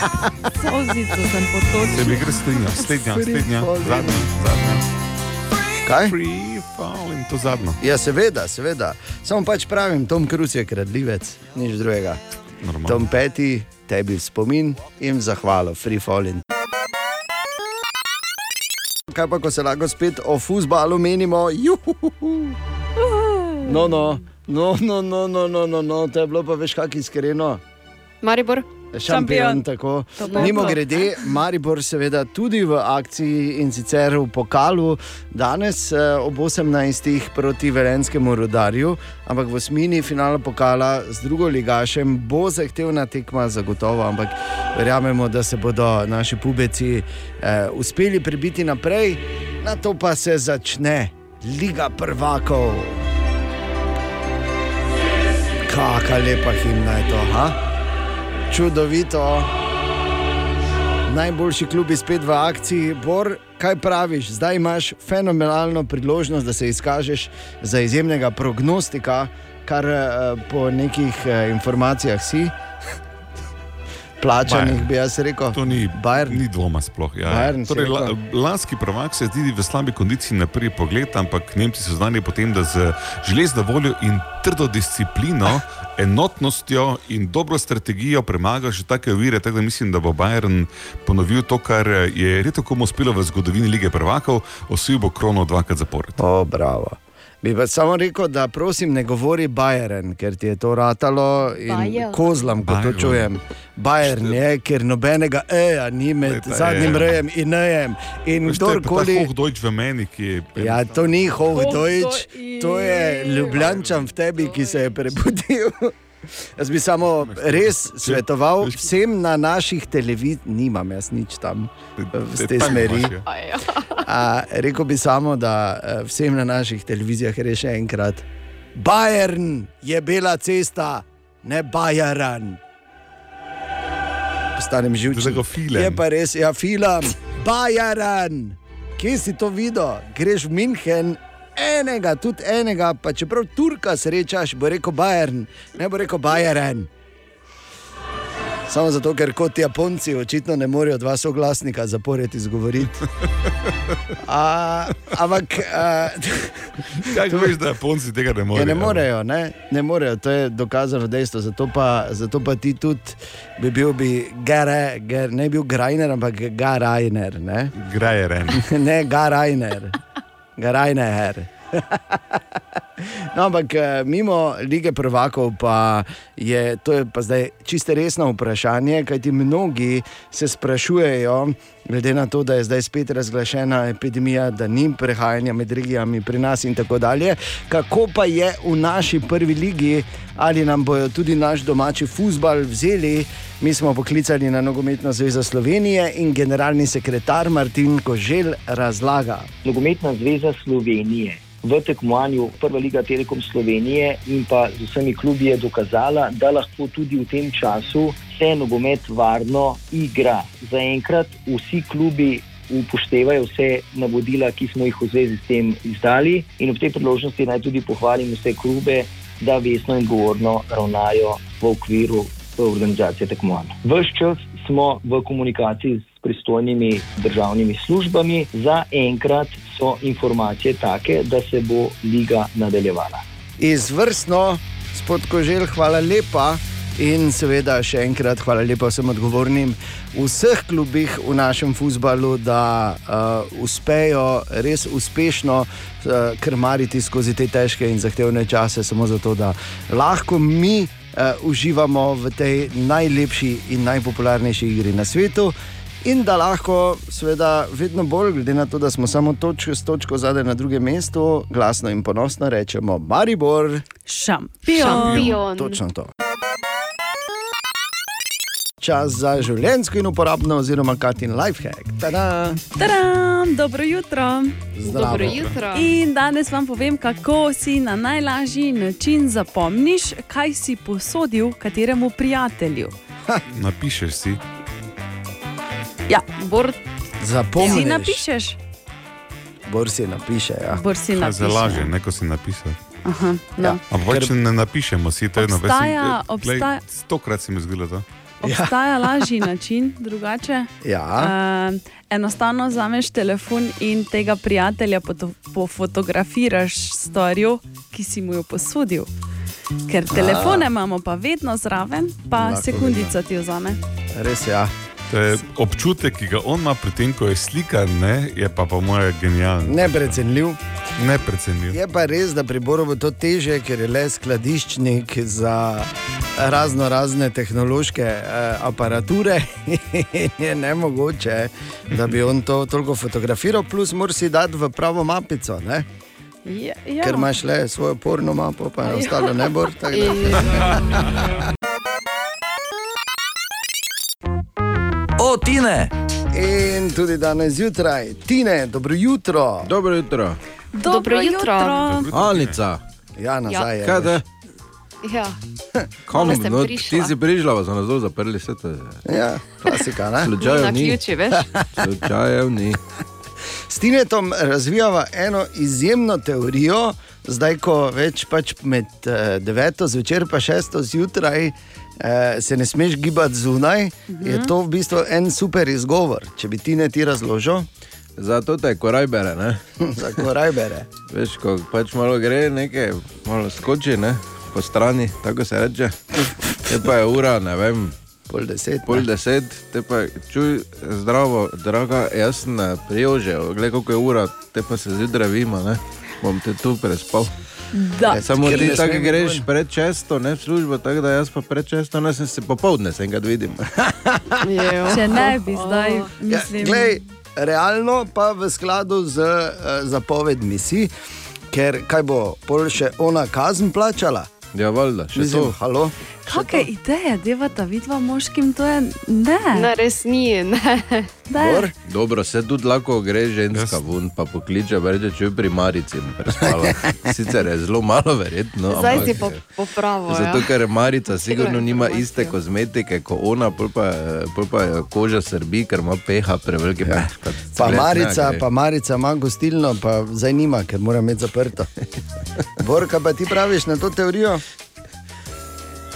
S5: Sozico sem potočil.
S6: Se bi gre slednja, slednja,
S3: slednja,
S6: zadnja, zadnja.
S3: Kaj?
S6: Free falling, to zadnjo.
S3: Ja, seveda, seveda. Samo pač pravim, Tom Cruise je kradljivec, nič drugega.
S6: Normalno.
S3: Tom Peti, tebi v spomin in v zahvalo, free falling. Kaj pa, ko se lahko spet o fusbalu menimo? Juhuhu. No, no, no, no, no, no, no, no, no, to je bilo pa veš, kak iskreno.
S9: Maribor.
S3: Šampion,
S5: Šampion.
S3: Mimo grede, Maribor, seveda tudi v akciji in sicer v pokalu, danes eh, ob 18. proti Velenskemu rodarju, ampak v osmini finala pokala z drugo ligašem bo zahtevna tekma, zagotovo, ampak verjamemo, da se bodo naši pubeci eh, uspeli prebiti naprej, na to pa se začne Liga prvakov. Kakšna lepa himna je to, ha? Čudovito. Najboljši klub je spet v akciji. Bor, kaj praviš? Zdaj imaš fenomenalno priložnost, da se izkažeš za izjemnega prognostika, kar eh, po nekih eh, informacijah si. Plačanih
S6: Bayern.
S3: bi jaz rekel.
S6: To ni,
S3: Bayern.
S6: ni dvoma sploh. Ja.
S3: Bayern
S6: torej, la, lanski prvak se zdi v slabi kondiciji na prvi pogled, ampak Nemci so znani potem, da z železno voljo in trdo disciplino, enotnostjo in dobro strategijo premagajo še take ovire. Tako da mislim, da bo Bayern ponovil to, kar je redko komu uspelo v zgodovini lige prvakov, osvojil bo krono dvakrat zapored.
S3: O, bravo. Bi pa samo rekel, da prosim, ne govori Bajeren, ker ti je to ratalo in
S9: Bayern.
S3: kozlam, ko to
S6: Bayern.
S3: čujem. Bajern je, ker nobenega E-ja ni med
S6: Glejte,
S3: zadnjim rejem in E-jem. In
S6: to
S3: kdorkoli.
S6: Hohdojč v meni, ki je.
S3: Ja, to ni Hohdojč,
S5: Hohdoj-
S3: to je Ljubljančan v tebi, ki se je prebudil. Jaz bi samo res svetoval vsem na naših televizijah, nimam jaz nič tam v te
S6: Tam
S3: smeri.
S6: imaš, ja.
S3: A, rekel bi samo, da eh, vsem na naših televizijah reče še enkrat: Bajern je bela cesta, ne Bajaran. Postanem živčen. Je pa res, ja, film, Bajaran. Kje si to videl? Greš v München. Enega, tudi enega, pa čeprav Turka srečaš, bo rekel Bajern, ne bo rekel Bajeren. Samo zato, ker kot Japonci očitno ne morejo dva soglasnika zapored izgovoriti. A, ampak. a,
S6: Kaj veš, da Japonci tega ne
S3: Ja,
S6: morejo?
S3: ne morejo, ne? ne morejo, to je dokazano dejstvo. Zato pa, zato pa ti tudi bi bil, bi gare, ger, ne bil Grajner, ampak Garajner. Ne,
S6: Grajeren.
S3: ne Garajner, Garajner. No, ampak eh, mimo lige prvakov pa je to je pa zdaj čisto resno vprašanje, kajti mnogi se sprašujejo, glede na to, da je zdaj spet razglašena epidemija, da ni prehajanja med regijami pri nas in tako dalje, kako pa je v naši prvi ligi, ali nam bojo tudi naš domači futbal vzeli. Mi smo poklicali na Nogometno zvezo Slovenije in generalni sekretar Martin Kožel razlaga.
S10: Nogometna zveza Slovenije v tekmovanju Prva liga Telekom Slovenije in pa z vsemi klubi je dokazala, da lahko tudi v tem času se nogomet varno igra. Zaenkrat vsi klubi upoštevajo vse navodila, ki smo jih v zvezi s tem izdali in ob tej priložnosti naj tudi pohvalim vse klube, da vesno in govorno ravnajo v okviru organizacije tekmovanja. Ves čas smo v komunikaciji s pristojnimi državnimi službami, za enkrat so informacije take, da se bo liga nadaljevala.
S3: Izvrstno, spod Kožel, hvala lepa. In seveda še enkrat hvala lepa vsem odgovornim v vseh klubih v našem futbalu, da uh, uspejo res uspešno uh, krmariti skozi te težke in zahtevne čase, samo zato, da lahko mi uh, uživamo v tej najlepši in najpopularnejši igri na svetu. In da lahko, seveda, vedno bolj, glede na to, da smo samo točko s točko zadaj na drugem mestu, glasno in ponosno rečemo: Maribor,
S5: šampion.
S9: Šampion.
S3: Točno to. Čas za življensko in uporabno, oziroma Katin Lifehack. Tada!
S5: Tadam, dobro jutro.
S3: Zdravo.
S9: Dobro jutro.
S5: In danes vam povem, kako si na najlažji način zapomniš, kaj si posodil kateremu prijatelju.
S6: Napišeš si.
S5: Ja, Bor,
S3: Zapomni.
S5: si napišeš.
S3: Bor si napiše. Ja.
S5: Bor si napiše.
S6: zalaže, neko si napisal.
S5: Aha, no.
S3: Ja.
S6: Ampak če ne napišemo, si to eno Glej,
S5: obstaja-
S6: Stokrat si mi zgodilo to.
S5: Obstaja lažji način, drugače.
S3: Ja.
S5: Uh, enostavno vzameš telefon in tega prijatelja pofotografiraš s storjo, ki si mu jo posodil. Ker telefone imamo pa vedno zraven, pa
S3: Lahko
S5: sekundico ti vzame.
S3: Res je. Ja.
S6: Je občutek, ki ga on ima pri tem, ko je slikan, ne, je pa po mojem genialen.
S3: Neprecenljiv.
S6: Neprecenljiv.
S3: Je pa res, da pri Boru bo to teže, ker je le skladiščnik za razno razne tehnološke eh, aparature. je ne mogoče, da bi on to toliko fotografiral, plus moraš si dati v pravo mapico. Ne?
S5: Ja, ja.
S3: Ker imaš le svojo porno mapo, pa je ostalo ne bo.
S2: Tine!
S3: In tudi danes zjutraj, Tine, dobro jutro.
S7: Dobro jutro.
S9: Dobro jutro.
S7: Anica,
S3: Ja, nazaj. je,
S7: kaj da?
S9: Ja.
S7: Kam, no,
S9: prišla.
S7: ti si prišla, so nas dol zaprli, vse to je.
S3: Ja, klasika. Ne?
S9: Na
S7: Slučajev ni.
S9: ključi, veš?
S7: Slučajev ni.
S3: S Tinetom razvijava eno izjemno teorijo, zdaj ko več pač med uh, deveto zvečer pa šesto zjutraj. Uh, se ne smeš gibati zunaj, uh -huh. je to v bistvu en super izgovor. Če bi ti ne ti razložil,
S7: Zato te koraj bere, ne?
S3: za koraj bere.
S7: Veš, ko pač malo gre, nekaj, malo skoči, ne? Po strani, tako se reče. Te pa je ura, ne vem,
S3: Pol deset.
S7: pol deset, te pa čuj, zdravo, draga, jaz sem eh, prijel že, gled koliko je ura, te pa se zjutraj vima, ne? Bom te tu prespal.
S5: Da.
S7: Ja, samo
S3: ker
S7: ti tako greš
S3: ven.
S7: predčesto, ne v službo, tako da jaz pa predčesto, ne sem se popovdne, se enkrat vidim.
S5: Če ne bi zdaj,
S3: Ja,
S5: mislim,
S3: glej, realno pa v skladu z uh, zapovedmi si, ker kaj bo, pol še ona kazen plačala.
S7: Ja, valjda, še
S3: Mislim,
S7: to.
S3: halo.
S5: Kakšne ideje devata vidva moškim, to je ne.
S9: Ne, res ni. Ne.
S5: ne.
S3: Bor?
S7: Dobro, se tudi lahko gre ženska ven, pa pokliče, pa reče, če je pri Marici prespala. Sicer je zelo malo verjetno.
S9: Zdaj
S7: ampak,
S9: si po, popravo.
S7: Zato,
S9: Ja.
S7: ker Marica sigurno nima iste kozmetike kot ona, pol pa, pol pa je koža srbi, ker ima peha prevelike. Ja.
S3: Pa Marica, pa Marica ima gostilno, pa zdaj nima, ker mora imeti zaprto. Borka, pa ti praviš na to teorijo?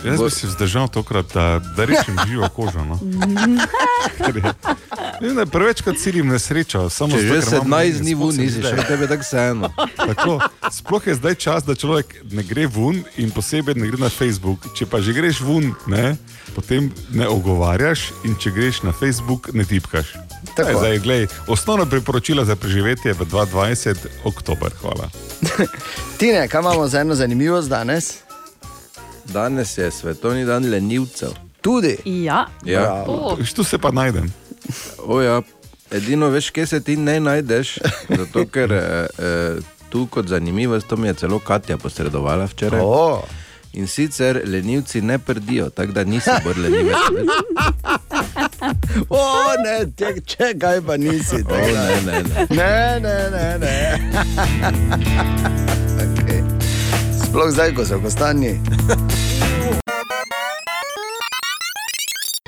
S6: Jaz bi si vzdržal tokrat, da, da rečem živo kožo. No. Da Prevečkrat ciljim nesrečo. samo
S7: Če že
S6: ker imam
S7: 17 dni
S6: se mi
S7: nisi, še tebi tako vseeno.
S6: Tako, sploh je zdaj čas, da človek ne gre ven in posebej ne gre na Facebook. Če pa že greš ven, ne, potem ne ogovarjaš in če greš na Facebook, ne tipkaš.
S3: Tako.
S6: Ej, Zdaj, glej, osnovno priporočilo za preživetje v 2020, oktober. Hvala.
S3: Tine, kaj imamo za eno zanimivost danes?
S7: Danes je svetovni dan lenivcev.
S3: Tudi.
S5: Ja.
S7: Ja.
S9: O,
S6: Tu se pa najdem.
S7: O, ja. Edino veš, kje se ti ne najdeš, zato ker eh, eh, tu kot zanimivost, to mi je celo Katja posredovala včeraj.
S3: O,
S7: In sicer lenivci ne prdijo, tako da nisi bolj lenivec.
S3: o ne, če kaj pa nisi.
S7: O, ne, ne, ne.
S3: Ne, ne, ne. ne. okay. Sploh zdaj, ko so v Kostanji.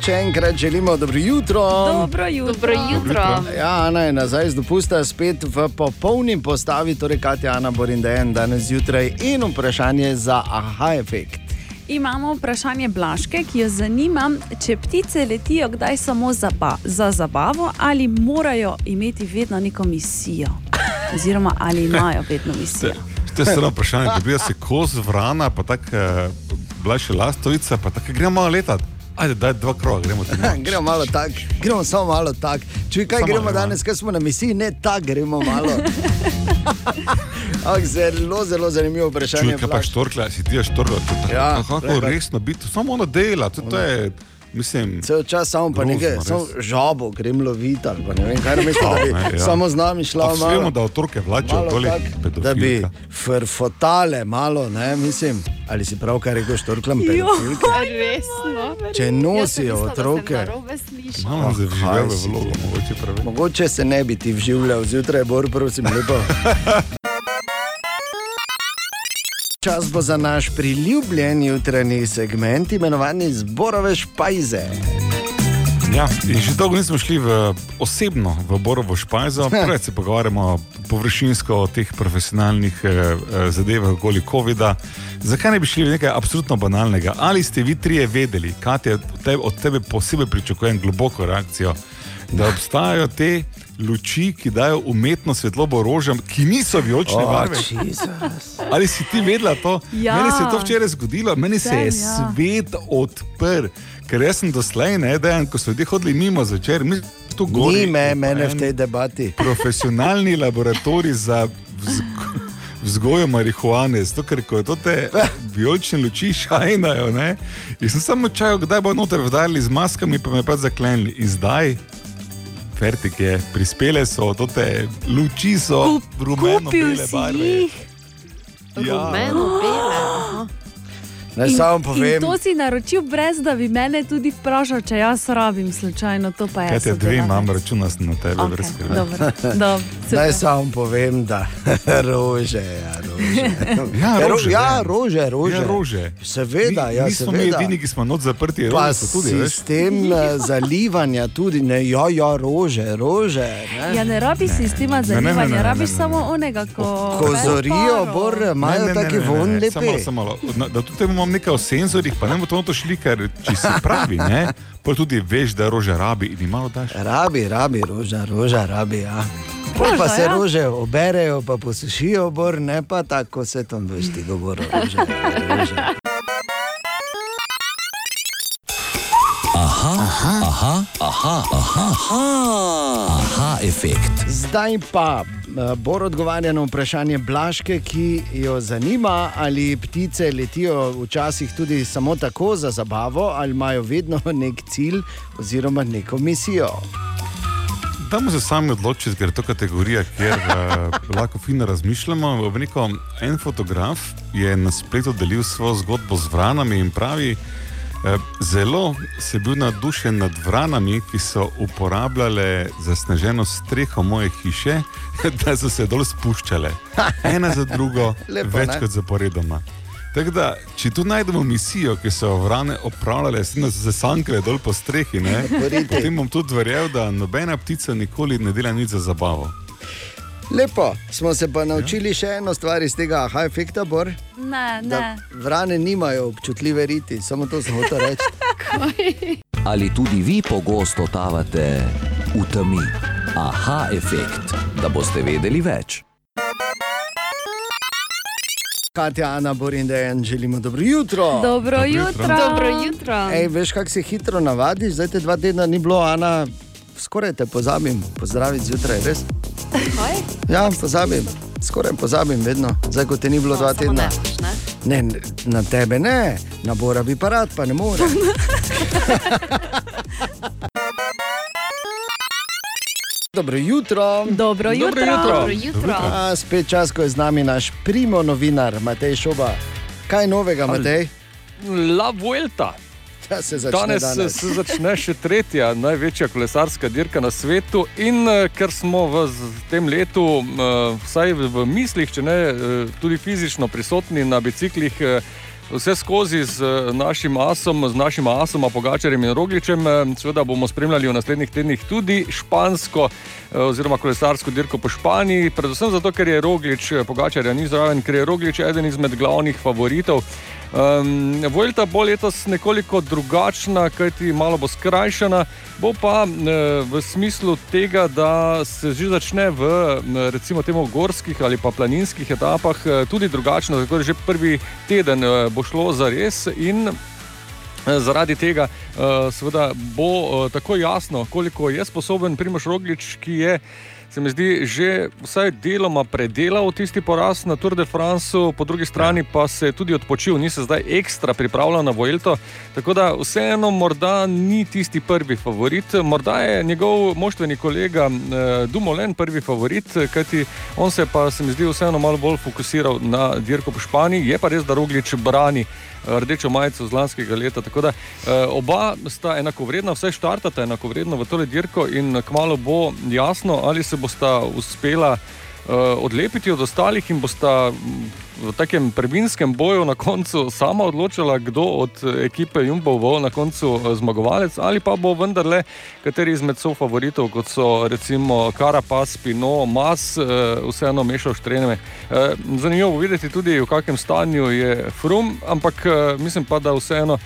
S3: Še enkrat želimo dobro jutro.
S5: Dobro jutro.
S9: dobro jutro.
S3: Ja, Ana je nazaj z dopusta, spet v popolni postavi, torej Katja, Ana Borindejen danes zjutraj in vprašanje za aha efekt.
S5: Imamo vprašanje Blaške, ki jo zanima, če ptice letijo kdaj samo za, ba, za zabavo ali morajo imeti vedno neko misijo. Oziroma, ali imajo vedno misijo.
S6: To je stvarno vprašanje, dobijo si koz vrana, pa tako eh, bila še lastovica, pa tako gremo letati. Ajde, daj dva kroga, gremo tam.
S3: gremo malo tako, gremo samo malo tako. Če kaj
S6: Samo
S3: gremo
S6: malo,
S3: danes, ker smo na misiji, ne tako, gremo malo. Ak, zelo, zelo zanimivo vprašanje.
S6: Čuj, kaj pa štorkla, si ti je štorkla, to je
S3: Ja,
S6: tako resno biti, samo ono dela, to, to je, mislim,
S3: Cel čas samo pa nekaj, samo žabo grem loviti ali pa ne vem, kaj mislim, da bi
S6: Ne, ja.
S3: samo z nami šla
S6: pa vemo,
S3: malo.
S6: da otroke vlačijo
S3: tak, da bi frfotale malo, ne, mislim, ali si pravkar rekel štorklam pedofilke.
S9: Resno.
S3: Če nosijo otroke,
S6: Malo se vživel v vlogo, mogoče pravi.
S3: mogoče se ne bi ti vživljal zjutraj, bor, prosim, lepo. Čas bo za naš priljubljen jutranji segment, imenovan Zborove špajze.
S6: Ja, in že dolgo nismo šli v, osebno v Borovo špajzo, preveč se pogovarjamo površinsko o teh profesionalnih eh, eh, zadevah okoli COVID-a. Zakaj ne bi šli v nekaj absolutno banalnega? Ali ste vi trije vedeli, Katja, od tebe, od tebe posebej pričakujem globoko reakcijo, da obstajajo te luči, ki dajo umetno svetlobo rožam, ki niso vijolične
S3: Oh,
S6: barve.
S3: Jezus.
S6: Ali si ti vedela to?
S5: Ja.
S6: Meni se je to včeraj zgodilo, meni se je
S5: Sem, ja.
S6: svet odprl. Ker jaz sem doslej, ne, dejan, ko so ljudje hodili mimo zvečer, mi tu
S3: Ni
S6: gori.
S3: me, mene v
S6: en
S3: tej debati.
S6: Profesionalni laboratorij za vzgo, vzgojo marihuane, zato ker ko to te vijolične luči šajnajo, ne, in sem samo čakal, kdaj bo noter vdali z maskami, pa me pa zaklenili. In zdaj, Fertik je, prispele so, to te luči so
S5: Kup-
S6: rumeno
S5: kupil
S6: bele
S5: si
S6: barve.
S5: jih.
S6: Ja.
S9: Rumeno, bele.
S3: Naj
S5: In,
S3: samo
S5: in
S3: povem,
S5: to si naročil, brez da bi mene tudi vprašal, če jaz rabim slučajno to. Pa
S6: Kaj
S5: jaz
S6: te dve imam, računa sem na tebe,
S5: Okej,
S6: brez skrbi.
S5: dobro, dobro, super.
S3: naj samo povem, da rože, ja, rože.
S6: Ja,
S3: ro-
S6: rože,
S3: ja, rože, rože.
S6: Ja, rože.
S3: Seveda,
S6: Mi-
S3: ja,
S6: mi
S3: seveda.
S6: edini, ki smo not zaprti,
S3: Pa
S6: rože tudi, veš.
S3: sistem eh, zalivanja tudi, ne, ja, ja, rože, rože. Ne.
S5: Ja, ne rabiš sistema
S6: Ne, ne, ne, ne, ne,
S5: rabiš
S6: ne, ne.
S5: samo onega, ko
S3: Ko zorijo, bor, imajo taki von lepi.
S6: samo samo Da tudi imam nekaj o senzorjih, pa ne bomo to noto šli, ker če si pravi, ne, pa tudi veš, da rože rabi in malo daš.
S3: Rabi, rabi, roža, roža, rabi. Ja. Pol pa
S5: Roža,
S3: se
S5: ja.
S3: rože oberejo, pa posušijo, bor, ne pa tako se tam veš ti govorijo. Rože, rože.
S2: Aha, aha, aha, aha, aha, aha, efekt.
S3: Zdaj pa eh, Bor odgovarja na vprašanje Blaške, ki jo zanima, ali ptice letijo včasih tudi samo tako za zabavo, ali imajo vedno nek cilj oziroma neko misijo.
S6: Dajmo se sami odločiti, ker je to kategorija, kjer uh, lahko fino razmišljamo. V neko, en fotograf je na spletu delil svojo zgodbo z vranami in pravi, uh, zelo se je bil navdušen nad vranami, ki so uporabljale zasneženo streho moje hiše, da so se dol spuščale. Ena za drugo,
S3: Lepo, ne?
S6: večkrat zaporedoma. Tako da, če tu najdemo misijo, ki so jo vrane opravljale, se nas zasankale dol po strehi, ne, potem bom tudi verjel, da nobena ptica nikoli ne dela nič za zabavo.
S3: Lepo, smo se pa naučili še eno stvar iz tega aha efekta, Bor.
S5: Ne,
S3: Da
S5: ne.
S3: vrane nimajo občutljive riti, samo to sem hotel reči.
S2: Ali tudi vi pogosto totavate v temi? Aha, efekt, da boste vedeli več.
S3: Katja, Ana, Bor in Dejan, želimo dobro jutro.
S5: Dobro jutro.
S9: Dobro jutro.
S3: Ej, veš, kako se hitro navadiš, zdaj te dva tedna ni bilo, Ana, skoraj te pozabim, pozdraviti zjutraj, res.
S9: Kaj?
S3: Ja, pozabim, skoraj pozabim, vedno, zdaj ko te ni bilo dva
S9: Samo
S3: tedna.
S9: ne boš, ne?
S3: Ne, na tebe ne, na Bora bi pa rad, pa ne more. Dobro jutro.
S5: Dobro jutro.
S9: Dobro jutro.
S3: A, spet čas, ko je z nami naš primo novinar Matej Šoba. Kaj novega, Matej?
S11: La Vuelta.
S3: Ja, se začne
S11: Danes,
S3: danes.
S11: danes se začne še tretja največja kolesarska dirka na svetu. In eh, ker smo v tem letu, eh, vsaj v, mislih, če ne eh, tudi fizično prisotni na biciklih, eh, vse skozi z eh, našim asom, z našim asom, Pogačarjem in Rogličem, eh, seveda bomo spremljali v naslednjih tednih tudi špansko eh, oziroma kolesarsko dirko po Španiji. Predvsem zato, ker je Roglič, eh, Pogačarja ni zraven, ker je Roglič eden izmed glavnih favoritov. Um, Vojta bo letos nekoliko drugačna, kajti malo bo skrajšana, bo pa uh, v smislu tega, da se že začne v recimo temu gorskih ali pa planinskih etapah uh, tudi drugačno, tako da že prvi teden uh, bo šlo za res in Zaradi tega uh, bo uh, tako jasno, koliko je sposoben Primoš Roglič, ki je, se mi zdi, že vsaj deloma predelal tisti poraz na Tour de France, po drugi strani pa se je tudi odpočil, ni se zdaj ekstra pripravljal na Vojto. Tako da vseeno morda ni tisti prvi favorit, morda je njegov moštveni kolega uh, Dumoulin prvi favorit, kajti on se pa se mi zdi vseeno malo bolj fokusiral na dirko po Španiji, je pa res, da Roglič brani rdečo majico z lanskega leta. Tako da eh, oba sta enakovredna, vse štartata enakovredno v tole dirko in kmalo bo jasno, ali se bosta uspela eh, odlepiti od ostalih in bosta mm, v takem prvinskem boju na koncu sama odločila, kdo od ekipe Jumbo bo na koncu eh, zmagovalec, ali pa bo vendarle kateri izmed sofavoritov, kot so recimo Karapaz, Pino, Mas, eh, vseeno mešal štreneme. Eh, Zanimivo bo videti tudi, v kakšnem stanju je Frum, ampak eh, mislim pa, da vseeno.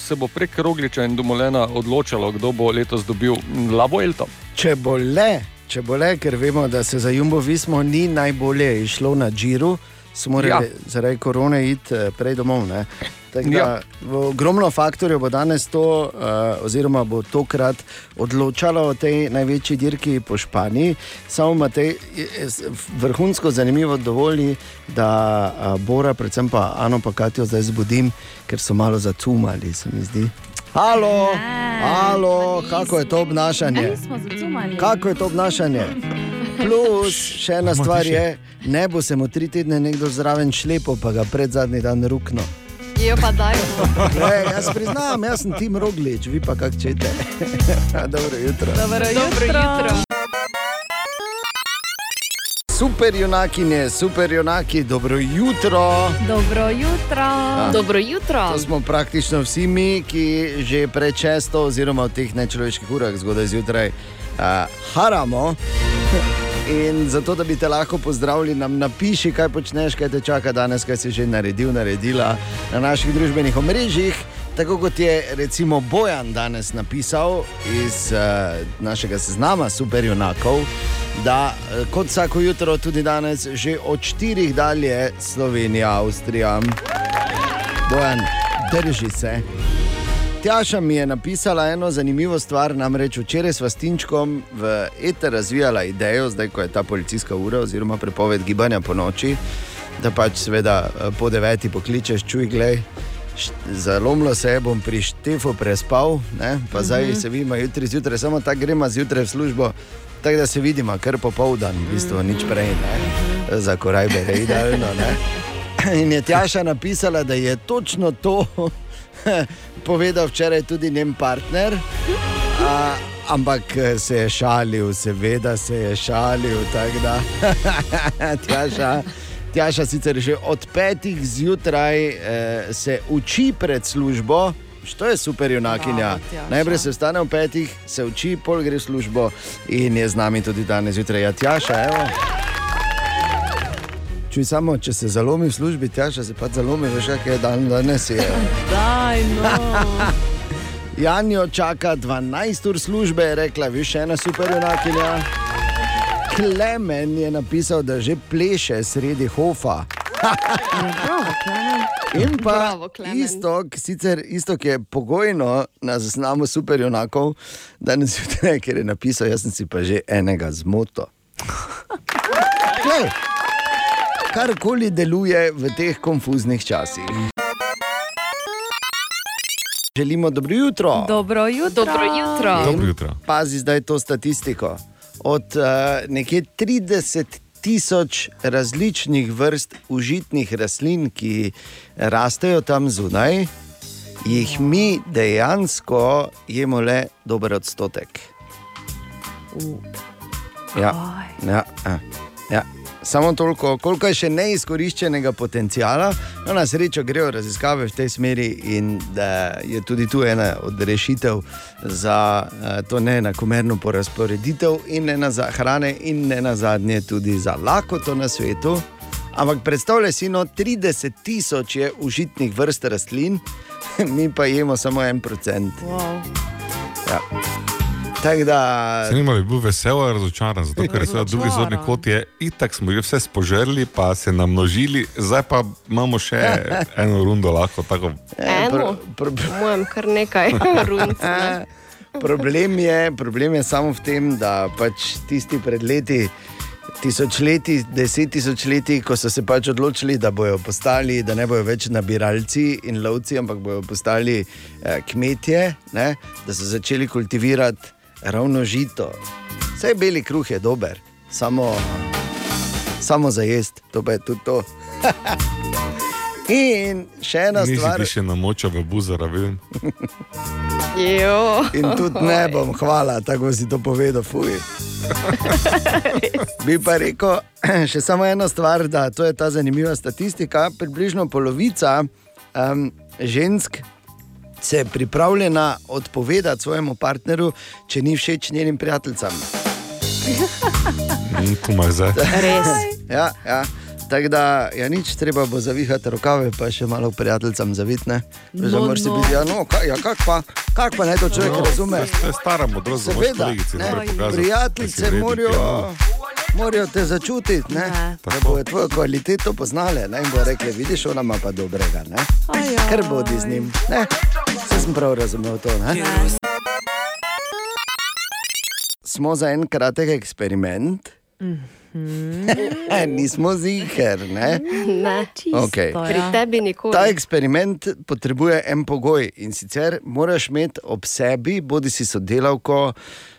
S11: Se bo prek Rogliča in Dumolena odločalo, kdo bo letos dobil La Vuelta.
S3: Če bo le, če bo le, ker vemo, da se za Jumbo Vismo ni najbolje išlo na Džiru, so morali ja. zaradi korone iti eh, prej domov. ne. Tako Da,
S11: Ja.
S3: ogromno faktorjev bo danes to, uh, oziroma bo tokrat odločalo o tej največji dirki po Španiji. Samo Matej, vrhunsko zanimivo dovoli, da uh, Bora, predvsem pa Ano pa Katijo zdaj zbudim, ker so malo zacumali, se mi zdi. Halo, halo, kako je to obnašanje? Kako je to obnašanje? Plus, še ena stvar je, ne bo se mu tri tedne nekdo zraven šlepo, pa ga pred zadnji dan rukno.
S9: Jo pa daj.
S3: E, jaz priznam, jaz sem Tim Roglič, vi pa kak čete. Dobro jutro.
S5: Dobro
S9: Dobro jutro.
S3: Super junakinje, super junaki, dobro jutro.
S5: Dobro jutro.
S9: Dobro jutro.
S3: To smo praktično vsi mi, ki že pred šesto, oziroma v teh nečloveških urah zgodaj zjutraj uh, haramo. In zato, da bi te lahko pozdravili, nam napiši, kaj počneš, kaj te čaka danes, kaj si že naredil, naredila na naših družbenih omrežjih. Tako kot je recimo Bojan danes napisal iz uh, našega seznama superjunakov, da eh, kot vsako jutro, tudi danes, že od štirih dalje Slovenija, Avstrija. Bojan, drži se. Tjaša mi je napisala eno zanimivo stvar, namreč včeraj s Vastinčkom v ETR razvijala idejo, zdaj ko je ta policijska ura oziroma prepoved gibanja po noči, da pač seveda eh, po deveti pokličeš, čuj, glej. Zalomilo se je, bom pri Štefu prespal, ne? pa zdaj
S12: Mhm.
S3: se vidimo jutri zjutraj, samo tako gremo zjutraj v službo, tako da se vidimo, kar popoldan, v bistvu nič prej, ne? za korajbe, je idealno. Ne? In je Tjaša napisala, da je točno to povedal včeraj tudi njen partner. A, ampak eh, se je šalil, seveda se je šalil. tako Da, Tjaša, Tjaša sicer že od petih zjutraj eh, se uči pred službo, Što je super junakinja.
S5: Tjaša.
S3: Najprej se vstane v petih, se uči, pol gre v službo in je z nami tudi danes zjutraj. Ja, Tjaša, evo. Čuj samo, če se zalomi v službi, Tjaša se pa zalomi, veš, kaj je dan danes. Je.
S5: Daj, no.
S3: Janjo čaka 12 ur službe, je rekla, viš ena super junakinja. Klemen je napisal, da že pleše sredi hofa. In pa
S9: Bravo, Klemen.
S3: isto, sicer isto, ki je pogojno na seznamu super junakov, danes zjutraj, ker je napisal, jaz sem si pa že enega zmoto. Glej, karkoli deluje v teh konfuznih časih. Želimo dobro jutro.
S5: Dobro jutro.
S9: Dobro jutro.
S6: Dobro jutro.
S3: Pazi zdaj to statistiko. Od uh, nekje 30 tisoč različnih vrst užitnih rastlin, ki rastejo tam zunaj, jih mi dejansko jemo le dober odstotek. Ja, ja, ja, ja. Samo toliko, koliko je še neizkoriščenega potencijala. No, na srečo grejo raziskave v tej smeri, in da je tudi tu ena od rešitev za eh, to neenakomerno porazporeditev in ne na za hrane, in ne na zadnje tudi za lakoto na svetu. Ampak predstavljaj si, no, 30 tisoč je užitnih vrst rastlin, mi pa jemo samo en procent.
S5: Wow.
S3: Ja. Tako da.
S6: Zanimivo je bil vesel ali razočaran, zato ker se drugi zorni kot je, itak smo jih vse spožrli, pa se namnožili, zdaj pa imamo še eno rundo lahko. Tako.
S9: Eno, po mojem, kar nekaj rund. ne.
S3: problem, je, problem je samo v tem, da pač tisti pred leti, tisočletji, deset tisočletji, ko so se pač odločili, da bodo postali, da ne bodo več nabiralci in lovci, ampak bodo postali eh, kmetje, ne, da so začeli kultivirati ravno žito. Vse beli kruh je dober, samo, samo za jesti, to pa je tudi to. In še ena
S6: Nisi
S3: stvar.
S6: ti še namočal v buzara.
S9: Jo.
S3: In tudi ne bom, hvala, tako si to povedal, fuj. Bi pa rekel še samo eno stvar, da to je ta zanimiva statistika. Približno polovica um, žensk se je pripravljena odpovedati svojemu partnerju, če ni všeč njenim prijateljicam.
S6: Mm, Tu imaš zdaj.
S9: Res.
S3: Ja, ja. Tako da, ja, nič treba bo zavihati rokave, pa še malo prijateljicam zavitne.
S5: No,
S3: Moraš si
S5: no.
S3: biti, ja, no, kaj, ja, kak pa, kak pa naj to človek
S6: No,
S3: razume.
S6: To je stara modrost, moraš
S3: ne,
S6: najprej pokazati.
S3: prijateljice morajo,
S6: ja.
S3: morajo te začutiti, ne?
S5: Ne.
S3: da bodo tvojo kvaliteto poznale ne? in bo rekli, vidiš, ona ima pa dobrega. Ne? Ker bodi z njim. Ne? Vse sem prav razumel to. Ne? Smo za en kratek eksperiment. Nismo ziger. Ne?
S9: Ne.
S3: Okej.
S9: Pri tebi nikoli.
S3: Ta eksperiment potrebuje en pogoj in sicer moraš imeti ob sebi, bodi si sodelavko,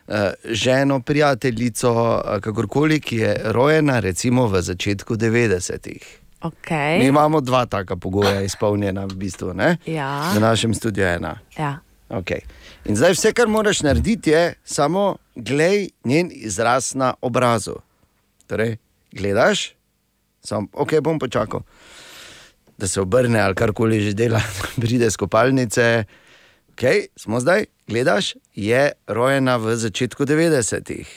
S3: eh, ženo, prijateljico, eh, kakorkoli, ki je rojena recimo v začetku 90-ih.
S5: Okay.
S3: Mi imamo dva taka pogoja izpolnjena v bistvu, ne?
S5: Ja.
S3: v našem studiu je ena.
S5: Ja.
S3: Okay. In zdaj vse, kar moraš narediti, je samo glej njen izraz na obrazu. Torej, gledaš, samo, ok, bom počakal, da se obrne ali karkoli že dela, pride z kopalnice. Okay, smo zdaj, gledaš, je rojena v začetku 90-ih.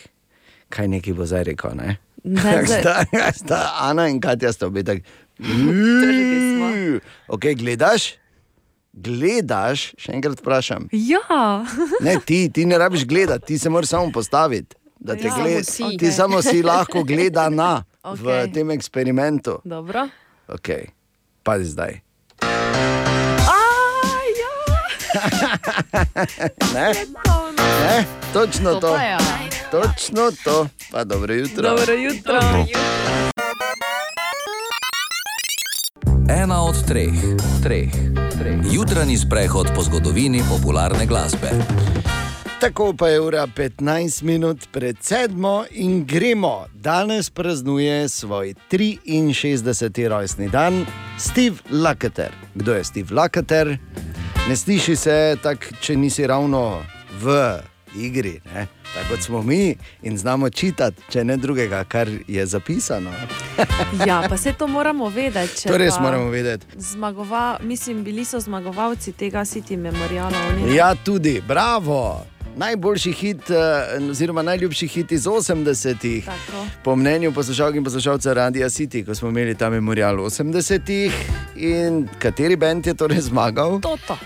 S3: Kaj neki bo zdaj rekel? Ne?
S5: Ne,
S3: sta, sta Ana in Katja sta obe tako. Ok, gledaš, gledaš, še enkrat vprašam.
S5: Ja.
S3: Ne, ti, ti ne rabiš gledati, ti se moraš samo postaviti. Da te
S5: Ja.
S3: gled,
S9: Samo si.
S3: ti samo si lahko gledana
S5: Okej.
S3: v tem eksperimentu.
S5: Dobro.
S3: Okay. Pazi zdaj.
S5: Aj, ja.
S3: Ne? Ne? Točno
S9: To
S3: to.
S9: ja.
S3: Točno to. Pa dobro jutro.
S5: Dobro jutro.
S2: Ena od treh, treh, treh. Jutranji sprehod po zgodovini popularne glasbe.
S3: Tako pa je ura 15 minut pred sedmo in gremo. Danes praznuje svoj 63. rojstni dan Steve Lukather. Kdo je Steve Lukather? Ne sliši se tako, če nisi ravno v igri, ne? tako kot smo mi in znamo čitati, če ne drugega, kar je zapisano.
S5: Ja, pa se to moramo vedeti.
S3: To res moramo vedeti.
S5: Zmagova, mislim, bili so zmagovalci tega City Memoriala.
S3: Ja, tudi, bravo. Najboljši hit, eh, oziroma najljubši hit iz 80-ih,
S5: Tako.
S3: po mnenju poslušalk in poslušalcev Radia City, ko smo imeli ta memorial v 80-ih. In kateri bend je torej zmagal?
S5: Toto.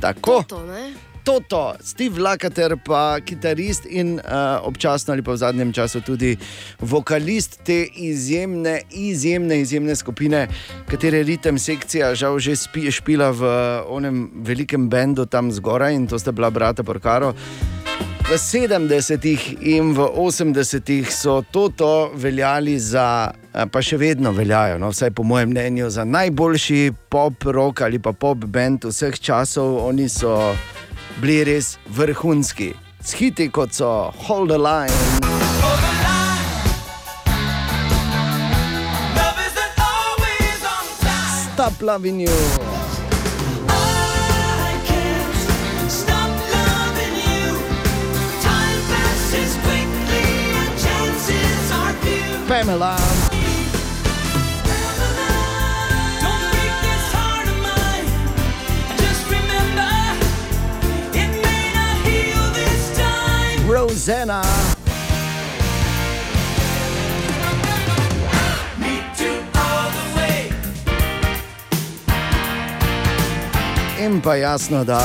S3: Tako.
S9: To, ne?
S3: Toto, Steve Lakater, pa kitarist in uh, občasno ali pa v zadnjem času tudi vokalist te izjemne, izjemne, izjemne skupine, katere ritem sekcija žal že spi, špila v onem velikem bendu tam zgoraj in to sta bila brata Porcaro. V 70-ih in v 80-ih so toto veljali za, eh, pa še vedno veljajo, no, vsaj po mojem mnenju, za najboljši pop rock ali pa pop band vseh časov. Oni so bili res vrhunski. S hiti kot so Hold the Line. Stop loving you. Pamela. Rosanna. In pa jasno, da.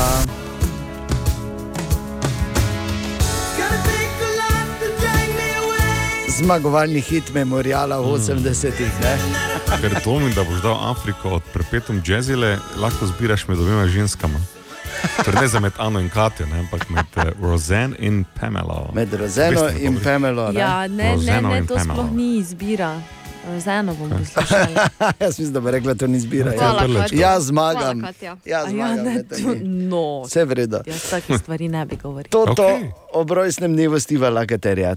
S3: Zmagovalni hit memoriala v 80-ih. ne?
S6: Ker to mi, da boš dal Afriko od prepetom jazzile, lahko zbiraš med obema ženskama. Torej ne za med Ano in Katjo, ne, ampak med eh, Roseanne in Pamela.
S3: Med Rozeno
S6: Veste,
S3: in
S6: kako-
S3: Pamelo. ne?
S5: Ja, ne, ne,
S6: Rozeno
S5: ne,
S6: in
S5: to
S6: Pamela.
S5: sploh ni izbira. Z eno bom poslušala.
S3: Jaz mislim, da bi rekla, da to ni zbira.
S5: Hvala, Katja.
S3: Ja, zmagam.
S5: Hvala, Katja.
S3: Ja,
S5: A ja,
S3: zmagam.
S5: ne,
S3: ne, to
S5: no.
S3: Vse v redu.
S5: Jaz takih stvari ne bi govoril.
S3: Toto okay. ob rojstnem dnevu Stiva Lakaterja.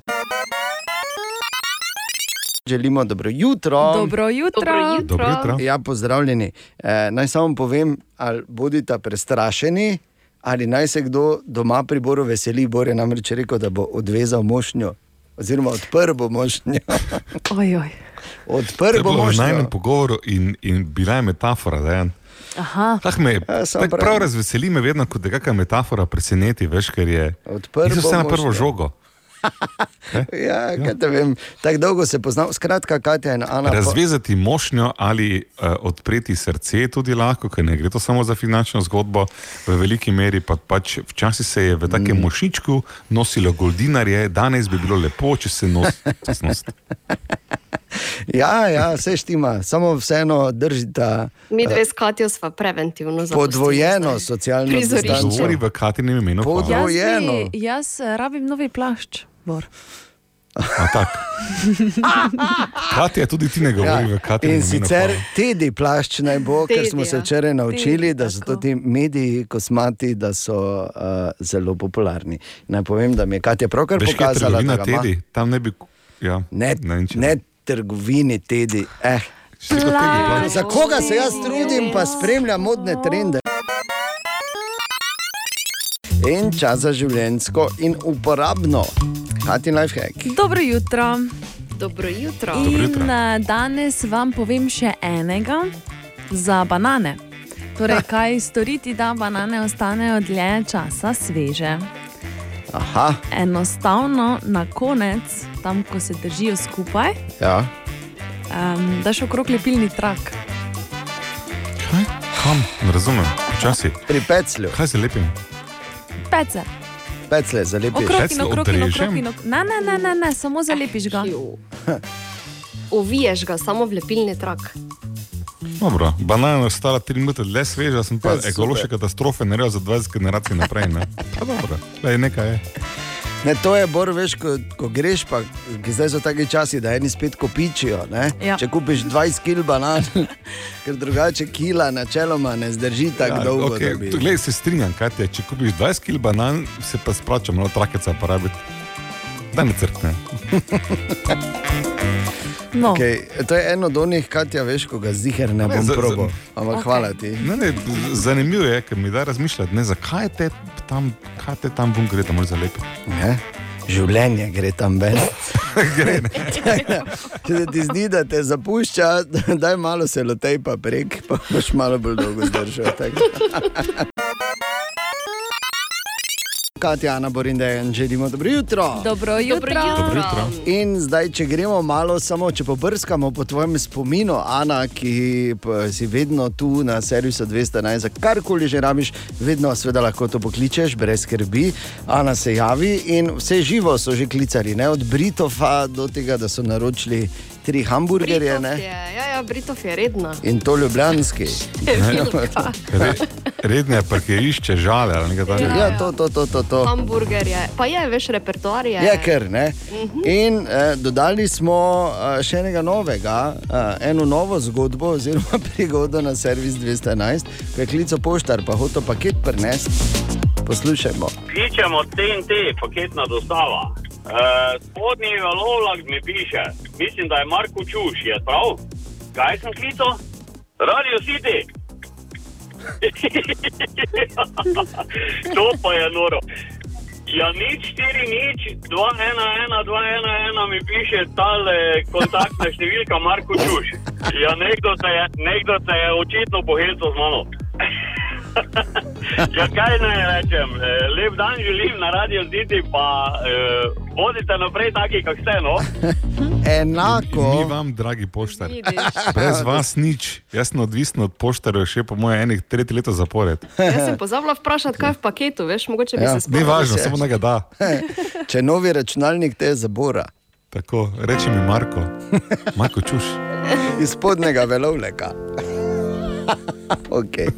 S3: Želimo dobro jutro.
S5: Dobro jutro. Dobro jutro.
S6: Dobro jutro.
S3: Ja, pozdravljeni. E, naj samo povem, ali bodite prestrašeni, ali naj se kdo doma pri Boru veseli. Bor je namreč rekel, da bo odvezal mošnjo, oziroma odprl bo mošnjo.
S5: Oj, oj.
S6: To je
S3: Odprl bo mošnjo.
S6: najnem pogovoru in, in bila je metafora. Da, je.
S5: Aha.
S6: Tak me,
S3: Ja,
S6: tak prav razveseli me vedno, ko te kakšna metafora preseneti, veš, ker je.
S3: Odprl bo
S6: vse na prvo
S3: mošnjo.
S6: žogo.
S3: Ja, ja. te vem, tako dolgo se poznam. Skratka, Katja in Ana.
S6: Razvezati mošnjo ali uh, odpreti srce je tudi lahko, ker ne gre to samo za finančno zgodbo, v veliki meri pa pač včasih se je v takem mm. mošičku nosilo goldinarje, danes bi bilo lepo, če se nos.
S3: Ja, ja, vse štima, samo vseeno držite
S9: Mi dve s Katjo sva preventivno zapustili
S3: podvojeno socialno
S9: Prizorišče.
S6: Govori v Katinem imenu.
S3: Pod-
S6: hvala.
S5: Jaz, bi, jaz eh, rabim novi plašč. Bor.
S6: A tak. Katja, tudi ti ne govori v Katinem
S3: In
S6: imenu.
S3: sicer
S6: hvala.
S3: tedi plašč naj bo, ker
S9: Tedi,
S3: smo se
S9: ja.
S3: včeraj naučili,
S9: Tedi,
S3: da so
S9: tako.
S3: ti mediji kosmati, da so uh, zelo popularni. Naj povem, da mi je Katja pravkar
S6: Veš, kaj je
S3: pokazala, da ima.
S6: tedi, tam ne bi. Ja,
S3: Ne,
S6: če-
S3: ne trgovini tedi. Eh.
S6: Tedi.
S3: Za koga se jaz trudim, pa spremljam modne trende. In čas za življensko in uporabno. Kati lifehack.
S5: Dobro jutro.
S9: Dobro jutro.
S5: In eh, danes vam povem še enega za banane. Torej, kaj storiti, da banane ostanejo dlje časa sveže?
S3: Aha,
S5: Enostavno na konec, tam ko se držijo skupaj,
S3: ja.
S5: um, daš okrog lepilni trak.
S6: Kaj? Kam? Ne razumem. Počasi.
S3: Pri peclju,
S6: Kaj se lepim?
S5: Pece.
S3: Pecle zalepiš.
S5: Okrog in okrog in okrog. in okrog. Ne, ne, ne, ne, ne, samo zalepiš ga.
S9: Oviješ ga samo v lepilni trak.
S6: Dobro, banana je stala 3 minute dlje sveža, sem pa
S3: Ja,
S6: ekološke katastrofe naredil za 20 generacij naprej. Ne? Pa dobro, Lej, nekaj je.
S3: Ne, to je bolj, veš, ko, ko greš, pa zdaj so taki časi, da eni spet kopičijo. ne.
S5: Ja.
S3: Če kupiš 20 kg banan, ker drugače kila načeloma ne zdrži tako ja, dolgo.
S6: okay.
S3: da
S6: Glej, se strinjam, kaj te, če kupiš 20 kg banan, se pa splača malo trakeca porabiti. Daj ne crkne.
S5: No.
S3: Okay, to je eno od onih, Katja, veš, ko ga ziger ne bom probo. Ampak
S5: Okej.
S3: hvala ti.
S6: Ne, ne, zanimivo je, ker mi da razmišljati, ne, zakaj te tam, kaj te tam bom gre, da moraš zalepiti.
S3: Ne? Življenje gre tam ven.
S6: Gre.
S3: Če se ti zdi, da te zapušča, daj malo se lotej pa prek, pa boš malo bolj dolgo zdržal. Katja, Ana Borindejan, želimo dobro jutro.
S5: Dobro jutro.
S6: Dobro jutro.
S3: In zdaj, če gremo malo samo, če pobrskamo po tvojem spominu, Ana, ki si vedno tu na servisu 211, za karkoli že rabiš, vedno seveda lahko to pokličeš, brez skrbi. Ana se javi in vse živo so že klicali, ne? od Britofa do tega, da so naročili tri hamburgerje
S9: Britov
S3: ne?
S9: je, ja, ja, Britov je redna.
S3: in to ljubljanski.
S6: Re, redne parkirišče žale ali nekaj takega.
S3: Ja, to, to, to, to. to.
S9: Hamburger je, pa je, veš, repertoar je.
S3: Je kar ne. In eh, dodali smo eh, še enega novega, eh, eno novo zgodbo, oziroma prigodo na servis 211, ki je klical poštar, pa hotel paket prenesti. Poslušajmo.
S12: Kličemo TNT, paketna dostava. Uh, spodnji valovlak mi piše, mislim, da je Marko Čuš, je prav? Kaj sem klical? Radio City. to pa je noro. Ja, nič, 4, nič, 2, 1, 1, 2, 1, 1 mi piše tale kontaktna številka Marko Čuš. Ja, nekdo se je, je očitno pohilcal z mano. Ja, kaj naj rečem? Eh, Lep dan želim na Radio City, pa eh, bodite naprej taki, kak ste. No?
S3: Enako.
S6: Mi vam, dragi poštar, brez vas nič. Jaz sem odvisen od poštarjev še po moje enih tretje leto zapored.
S9: Jaz sem pozabila vprašati, kaj je v paketu, veš, mogoče bi
S3: Ja,
S9: se
S6: Ni
S9: spomnila.
S6: važno, samo da ga da.
S3: Če novi računalnik te zabora
S6: Tako, reči mi Marko, Marko čuš.
S3: iz spodnjega velovleka. okay.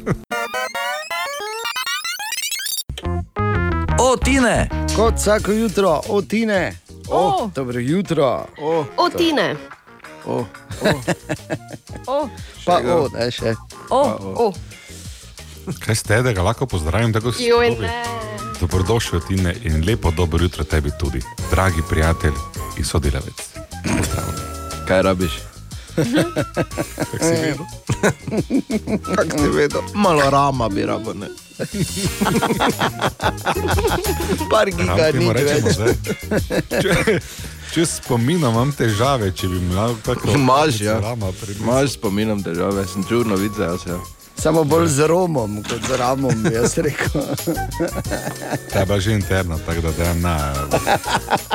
S2: O, Tine,
S3: Kot vsako jutro, otine.
S5: O.
S3: Dobro jutro. O,
S9: O, Tine.
S3: o,
S9: O,
S3: pa o, ne še.
S5: O,
S9: o.
S6: Kaj ste, da ga lahko pozdravim tako se
S9: Joj, ne.
S6: Dobrodošel, Tine, in lepo dobro jutro tebi tudi, dragi prijatelj in sodelavec. Pozdravljen.
S7: Kaj rabiš?
S6: Kako si vedel?
S3: Kako ti vedo?
S7: Malo rama bi rabo, ne.
S3: Par giga ni več.
S6: Če, če spominam, imam težave, če bi imel tako
S7: Imaš, ja. Imaš spominom težave, sem čutil novice, jaz ja.
S3: Samo bolj z romom, kot z ramom, bi jaz rekel.
S6: Treba že interno, tako da da na,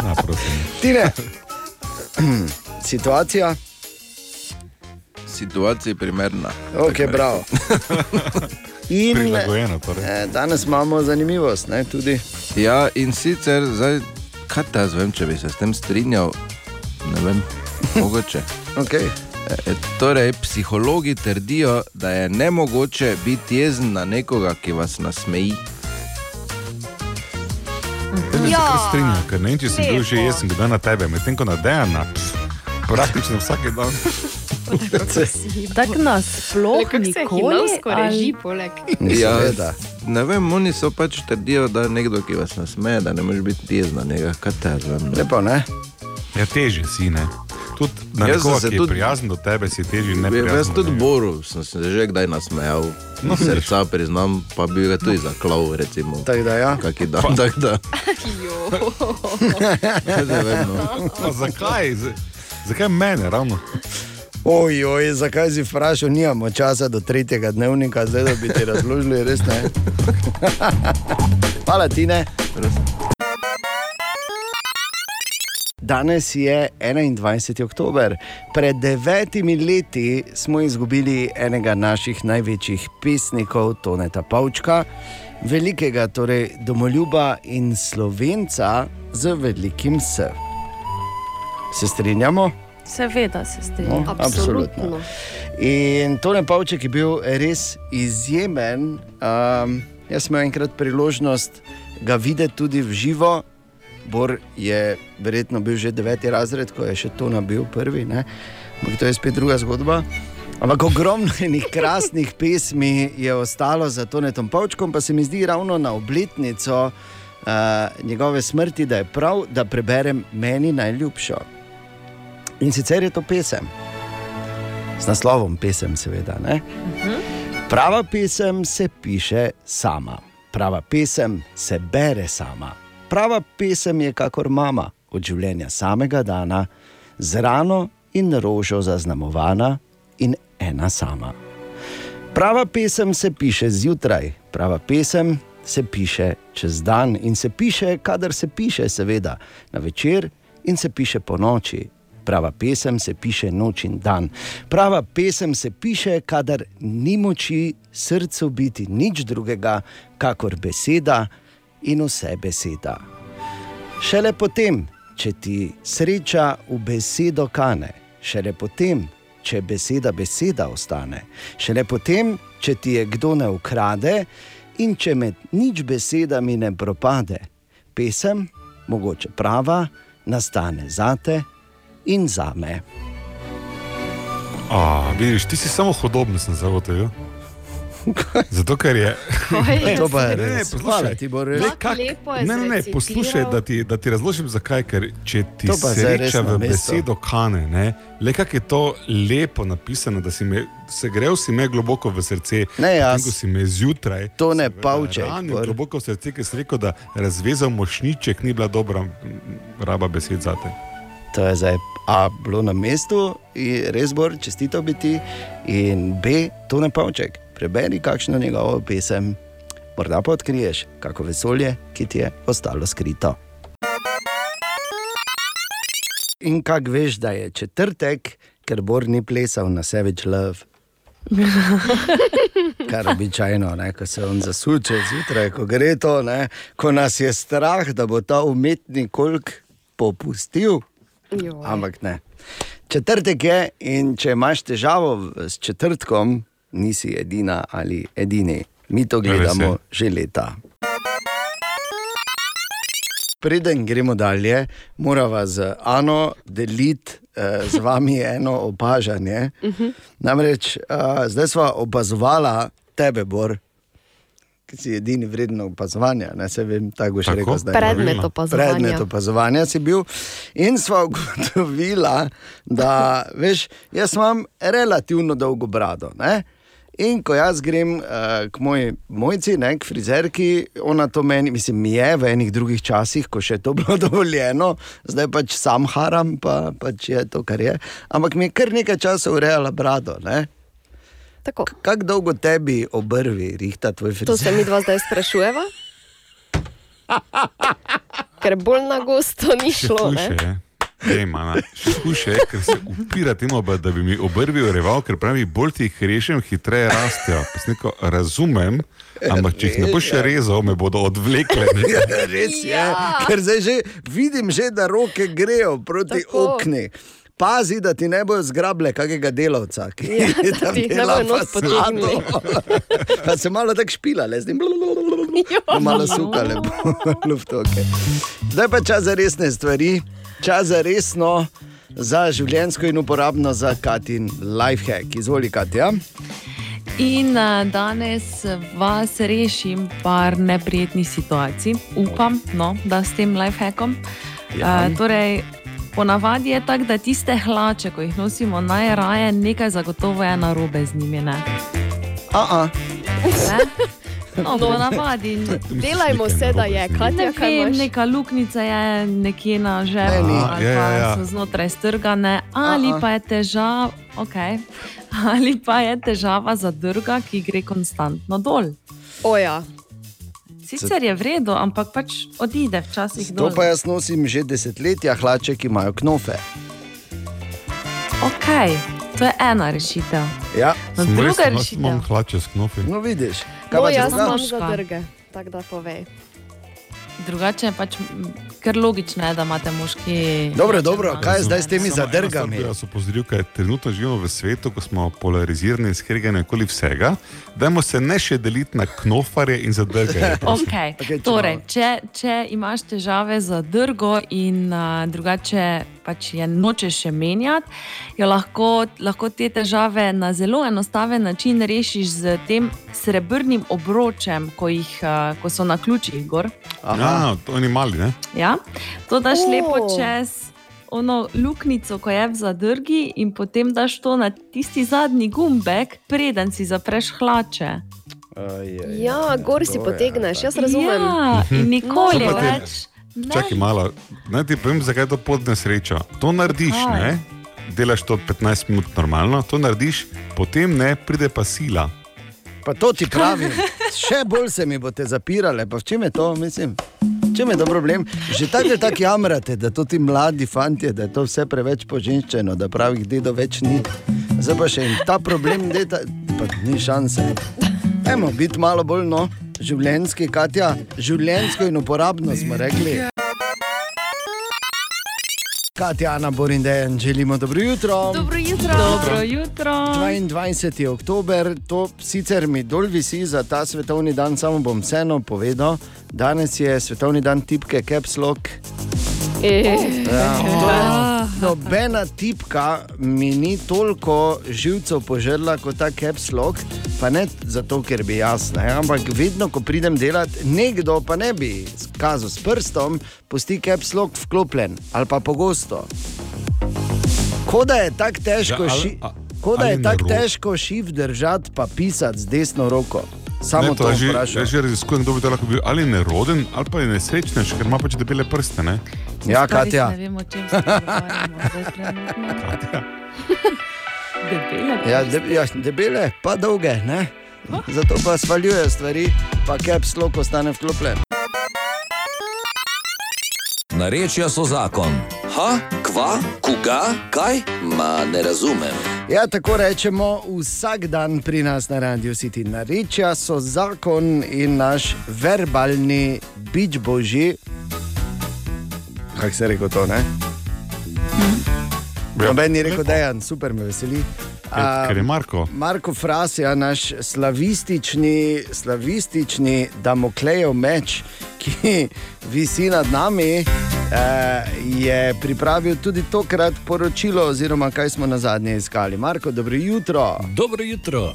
S6: na prosim.
S3: Tine, situacija,
S7: Situacija je primerna.
S3: ok, bravo. In
S6: Prilagojeno, torej.
S3: eh, danes imamo zanimivost, ne, tudi.
S7: Ja, in sicer, zdaj, kaj te jaz vem, če bi se s tem strinjal, ne vem, mogoče.
S3: Okay.
S7: E, torej, psihologi trdijo, da je nemogoče biti jezen na nekoga, ki vas nasmeji.
S6: Se
S9: Ja,
S6: kar strinjal, ker ne vem, če sem bil že jesen kdaj na tebe, medtem ko na Dejana, praktično vsak dan.
S5: tako nas sploh
S9: se
S5: nikoli.
S9: hinovsko reži
S5: ali-
S9: poleg.
S7: Ja, ne vem, oni so pač trdijo, da je nekdo, ki vas nasmeje, da ne moreš biti jezen na njega. Kaj te jaz vem? no.
S3: Lepo, ne?
S6: Ja, teže si, ne. Tudi na
S7: Jaz sem
S6: nekoga,
S7: se
S6: ki je
S7: tudi-
S6: prijazen do tebe, si teži ne prijazen.
S7: Jaz tudi. Boru sem se že kdaj nasmejal, no, srca priznam, pa bi ga tudi zaklal, recimo.
S3: Tako da ja.
S7: Kaki dan, tako da. Ne vem, no.
S6: Pa zakaj? Zakaj mene ravno?
S3: Oj, oj, zakaj si vprašal, nimamo časa do tretjega dnevnika, zdaj da bi ti razložili, res ne. Hvala ti, ne. Danes je 21. oktober. Pred devetimi leti smo izgubili enega naših največjih pesnikov, Toneta Pavčka, velikega torej domoljuba in slovenca z velikim S. Se strinjamo?
S5: Seveda se strinjam.
S3: No,
S9: Absolutno.
S3: In Tone Pavček je bil res izjemen. Um, jaz sem imel enkrat priložnost ga videti tudi v živo. Bor je verjetno bil že deveti razred, ko je še Tona bil prvi. ne. Ampak to je spet druga zgodba. Ampak ogromno enih krasnih pesmi je ostalo za Tonetom Pavčkom, pa se mi zdi ravno na obletnico uh, njegove smrti, da je prav, da preberem meni najljubšo. In sicer je to pesem, z naslovom pesem, seveda. Ne? Prava pesem se piše sama, prava pesem se bere sama. Prava pesem je kakor mama od življenja samega dana, z rano in rožo zaznamovana in ena sama. Prava pesem se piše zjutraj, prava pesem se piše čez dan in se piše, kadar se piše, seveda, na večer in se piše po noči. Prava pesem se piše noč in dan. Prava pesem se piše, kadar ni moči srcu biti nič drugega, kakor beseda in vse beseda. Šele potem, če ti sreča v besedo kane, šele potem, če beseda beseda ostane, šele potem, če ti je kdo ne ukrade in če med nič besedami ne propade, pesem, mogoče prava, nastane zate in zame.
S6: A, vidiš, ti si samo hodobno sem zagotovil. Zato, ker je.
S3: Je To pa je
S6: Ne, ne,
S3: res.
S6: poslušaj.
S3: Ti, Boris.
S6: Le,
S3: Tako
S6: kak, ne, ne, ne, poslušaj, da ti, da ti razložim, zakaj. Ker če ti
S3: res
S6: sreča v besedo kane, ne, le kako je to lepo napisano, da si me, se grev si me globoko v srce.
S3: Ne, jaz.
S6: Ko si me zjutraj.
S3: To ne pavček,
S6: Ranil globoko v srce, ker si rekel, da razvezal mošniček ni bila dobra raba besed za te.
S3: To je zdaj A, bilo na mestu, in res bo čestito biti, in B, to ne pavček. Preberi kakšno njegovo pesem, morda pa odkriješ, kako vesolje, ki ti je ostalo skrito. In kak veš, da je četrtek, ker Bor ni plesal na Savage Love. Kar običajno, ne, ko se on zasuče zjutraj, ko gre to, ne, ko nas je strah, da bo ta umetni kolk popustil.
S9: Joj.
S3: Ampak ne. Četrtek je in če imaš težavo s četrtkom, nisi edina ali edini. Mi to gledamo že leta. Preden gremo dalje, moramo z Ano deliti eh, z vami eno opažanje. Namreč eh, zdaj smo opazovala tebe, Bor, ki si edini vreden opazovanja. Ne se vem, tako boš
S6: Tako?
S3: rekel zdaj.
S9: Predmet opazovanja.
S3: Predmet opazovanja si bil in sva ugotovila, da veš, jaz imam relativno dolgo brado. Ne? In ko jaz grem uh, k moji mojci, ne, k frizerki, ona to meni, mislim, mi je v enih drugih časih, ko še je to bilo dovoljeno, zdaj pač sam haram, pa pač je to, kar je. Ampak mi je kar nekaj časa urejala brado. Ne?
S9: Tako.
S3: Kako dolgo tebi obrvi, rihta tvoj
S9: To se
S3: frizer?
S9: mi dva zdaj sprašujeva. Ker bolj na gosto ni
S6: Še
S9: šlo.
S6: hujše
S9: Ne?
S6: je. Ej, mana, še hujše je, ker se upira temu, da bi mi obrvi ureval, ker pravi, bolj ti jih rešim, hitreje rastejo. Rekel, razumem, ampak če jih ne boš še rezal, me bodo odvlekle.
S3: Ja, res je, ja. ker zdaj že vidim, že, da roke grejo proti
S9: Tako.
S3: okni. Pazi, da ti ne bojo zgrabile kakega delavca, ki
S9: Ja, da
S3: tam
S9: ti jih ne
S3: dela
S9: bojo not
S3: fasado. Pa se malo tako špilale, zdaj
S9: Ja.
S3: malo sukale luftoke. Zdaj pa čas za resne stvari, čas za resno, za življensko in uporabno za Katin lifehack. Izvoli, Katja.
S5: In uh, danes vas rešim par neprijetnih situacij, upam, no, da s tem lifehackom.
S3: Ja.
S5: Uh, torej, ponavadi je tako, da tiste hlače, ko jih nosimo najraje, nekaj zagotovo je narobe z njimi. Ne?
S3: A-a.
S5: Ne? No, ponavadi.
S9: Delajmo se, da je. Katja,
S5: Ne
S9: kaj
S5: vem, neka luknjica je nekje na žepu, ali
S6: Ja,
S5: pa
S6: ja, ja.
S5: so znotraj strgane, ali pa je težava, okay. ali pa je težava zadrga, ki gre konstantno dol.
S9: Oja.
S5: Sicer je v redu, ampak pač odide včasih
S3: To pa jaz nosim že desetletja, hlače, ki imajo knofe.
S5: Okay. To je ena rešitev.
S3: Ja.
S5: No,
S6: res,
S5: druga
S6: jaz
S5: rešitev.
S6: Imam hlače s knofi.
S3: No, vidiš, kaj
S9: No, jaz imam
S5: Muška.
S9: zadrge. Tako da povej.
S5: Drugače je pač kar logično, je, da imate moški.
S3: Dobro, dobro, kaj je zdaj s temi zadrgami?
S6: Jaz opozoril, da trenutno živimo v svetu, ko smo polarizirani in skregani okoli vsega. Dajmo se ne še deliti na knofarje in zadrge.
S5: Okay.
S3: Okej, če
S5: Torej, če, če imaš težave z drgo in uh, drugače pač je nočeš še menjati, jo lahko, lahko te težave na zelo enostaven način rešiš z tem srebrnim obročem, ko, jih, eh, ko so na ključih gor.
S6: Ja, to ni mali, ne?
S5: Ja? To daš
S9: O.
S5: lepo čez ono luknjico, ko je v zadrgi, in potem daš to na tisti zadnji gumbek, preden si zapreš hlače.
S9: Ja, gor si potegneš, jaz razumem.
S5: Ja, in nikoli
S6: ti-
S5: več.
S6: Čakaj malo, naj ti povem, zakaj je to pod nesrečo. To narediš, ne? delaš to 15 minut normalno, to narediš, potem ne pride pa sila.
S3: Pa to ti pravim, še bolj se mi boste zapirale, pa v čem je to, mislim. v Čem je to problem? Že tako ali tako jamrate, da to ti mladi fanti, da je to vse preveč poženščeno, da pravih dedo več ni. Zdaj pa še en ta problem, da ni šanse. Ajmo biti malo bolj no, življenjski, Katja, življenjsko in uporabno smo rekli. Katja, Ana, Borin, Dejan, želimo dobro jutro.
S5: Dobro jutro. Dobro jutro.
S3: 22. oktober, to sicer mi dol visi za ta svetovni dan, samo bom vseeno povedal. Danes je svetovni dan tipke Caps Lock. Ja, to je- Nobena tipka mi ni toliko živcev požrla kot ta caps lock, pa ne zato, ker bi jaz, ne, ampak vedno, ko pridem delati, nekdo pa ne bi kazal s prstom, pusti caps lock vklopljen ali pa pogosto. Kot da je tako težko,
S6: Ja, ali-
S3: ši,
S6: a- ali
S3: je tako
S6: naro-
S3: težko šiv držati, pa pisati z desno roko. Samo
S6: ne,
S3: to
S6: je že,
S3: vprašam.
S6: že raziskujem, kdo bi to lahko bil ali neroden, ali pa je nesrečnež, ker ima pač debele prste. Ne?
S3: Ja, Katja.
S5: Ne vem, o čem se pogovarjamo zdaj trenutno. Debele.
S3: Ja, de, ja, debele, pa dolge, ne? Zato pa svaljujejo stvari, pa caps lock ostane vklopljen.
S2: Narečja so zakon. Ha, kva, koga, kaj? Ma ne razumem.
S3: Ja, tako rečemo vsak dan pri nas na Radio City. Narečja so zakon in naš verbalni bič božji. Kaj se je rekel to, ne? Noben ni rekel, da je super, me veseli. A,
S6: Ker je Marko.
S3: Marko Fras je naš slavistični, slavistični Damoklejev meč, ki visi nad nami, eh, je pripravil tudi tokrat poročilo, oziroma kaj smo na zadnje iskali. Marko, dobro jutro.
S13: Dobro jutro.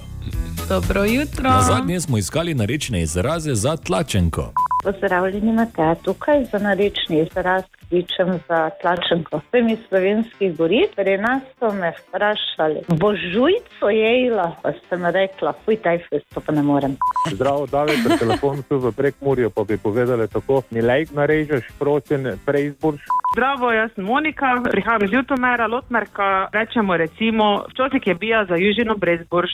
S5: Dobro jutro.
S13: Na zadnje smo iskali narečne izraze za tlačenko.
S14: Pozdravljeni, Matej. Tukaj za narečni izraz kličem za tlačenko. Sem iz slovenskih goric, pri nas so me vprašali, bo žujco jejla, pa sem rekla, fuj, taj fest, to pa ne morem.
S15: Zdravo, David, pri telefonu tu v prekmurju pa bi povedali tako, mi lajk narežeš, prosim, prej izboljš.
S16: Zdravo, jaz sem Monika, prihajam iz Ljutomera, Lotmerka, rečemo recimo, včasih je bija za južino brez borš.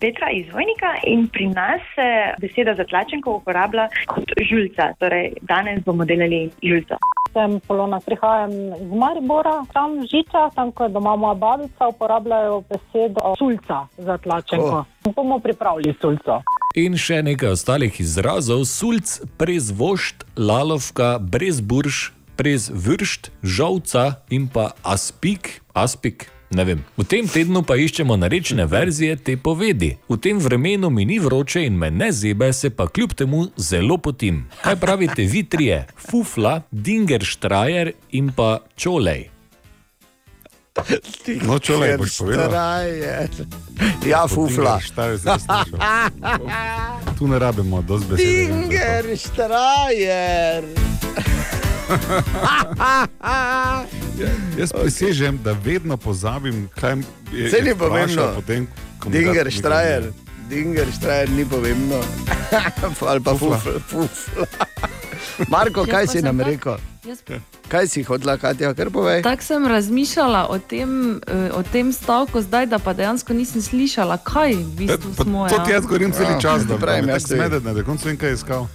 S17: Petra iz Vojnika in pri nas se beseda za tlačenko uporablja kot žulca. Torej, danes bomo delali žulco.
S18: Sem Polona, prihajam iz Maribora, tam žiča, tam, ko je doma moja babica, uporabljajo besedo sulca za tlačenko. Oh. Bomo pripravili sulco.
S13: In še nekaj ostalih izrazov: sulc, prezvošt, lalovka, brezburš, prezvršt, žolca in pa aspik, aspik. Ne vem. V tem tednu pa iščemo narečne verzije te povedi. V tem vremenu mi ni vroče in me ne zebe, se pa kljub temu zelo potim. Kaj pravite vi trije? Fufla, dinger štrajer in pa čolej.
S6: No, čolej boš povedal.
S3: Ja, fufla.
S6: Tu ne rabimo, dosti besed.
S3: Dinger, štrajer.
S6: Jaz prisežem, da vedno pozabim, kaj je.
S3: Vse ni pomembno.
S6: Potem,
S3: Dinger, štrajer. Dinger, štrajer ni pomembno. Ali pa
S6: fufla.
S3: fufla. Marko, kaj si
S5: sem
S3: nam
S5: tak-
S3: rekel?
S5: jaz-
S3: Kaj si hodila, Katja, kar povej?
S5: Tako sem razmišljala o tem, eh, o tem stavku zdaj, da pa dejansko nisem slišala, kaj v bistvu
S6: Pa
S5: smo.
S6: To
S5: ja.
S6: ti jaz govorim cel
S3: Ja,
S6: čas, da
S3: pravim, jaz tudi.
S6: smedem, da koncu vem, kaj iskal.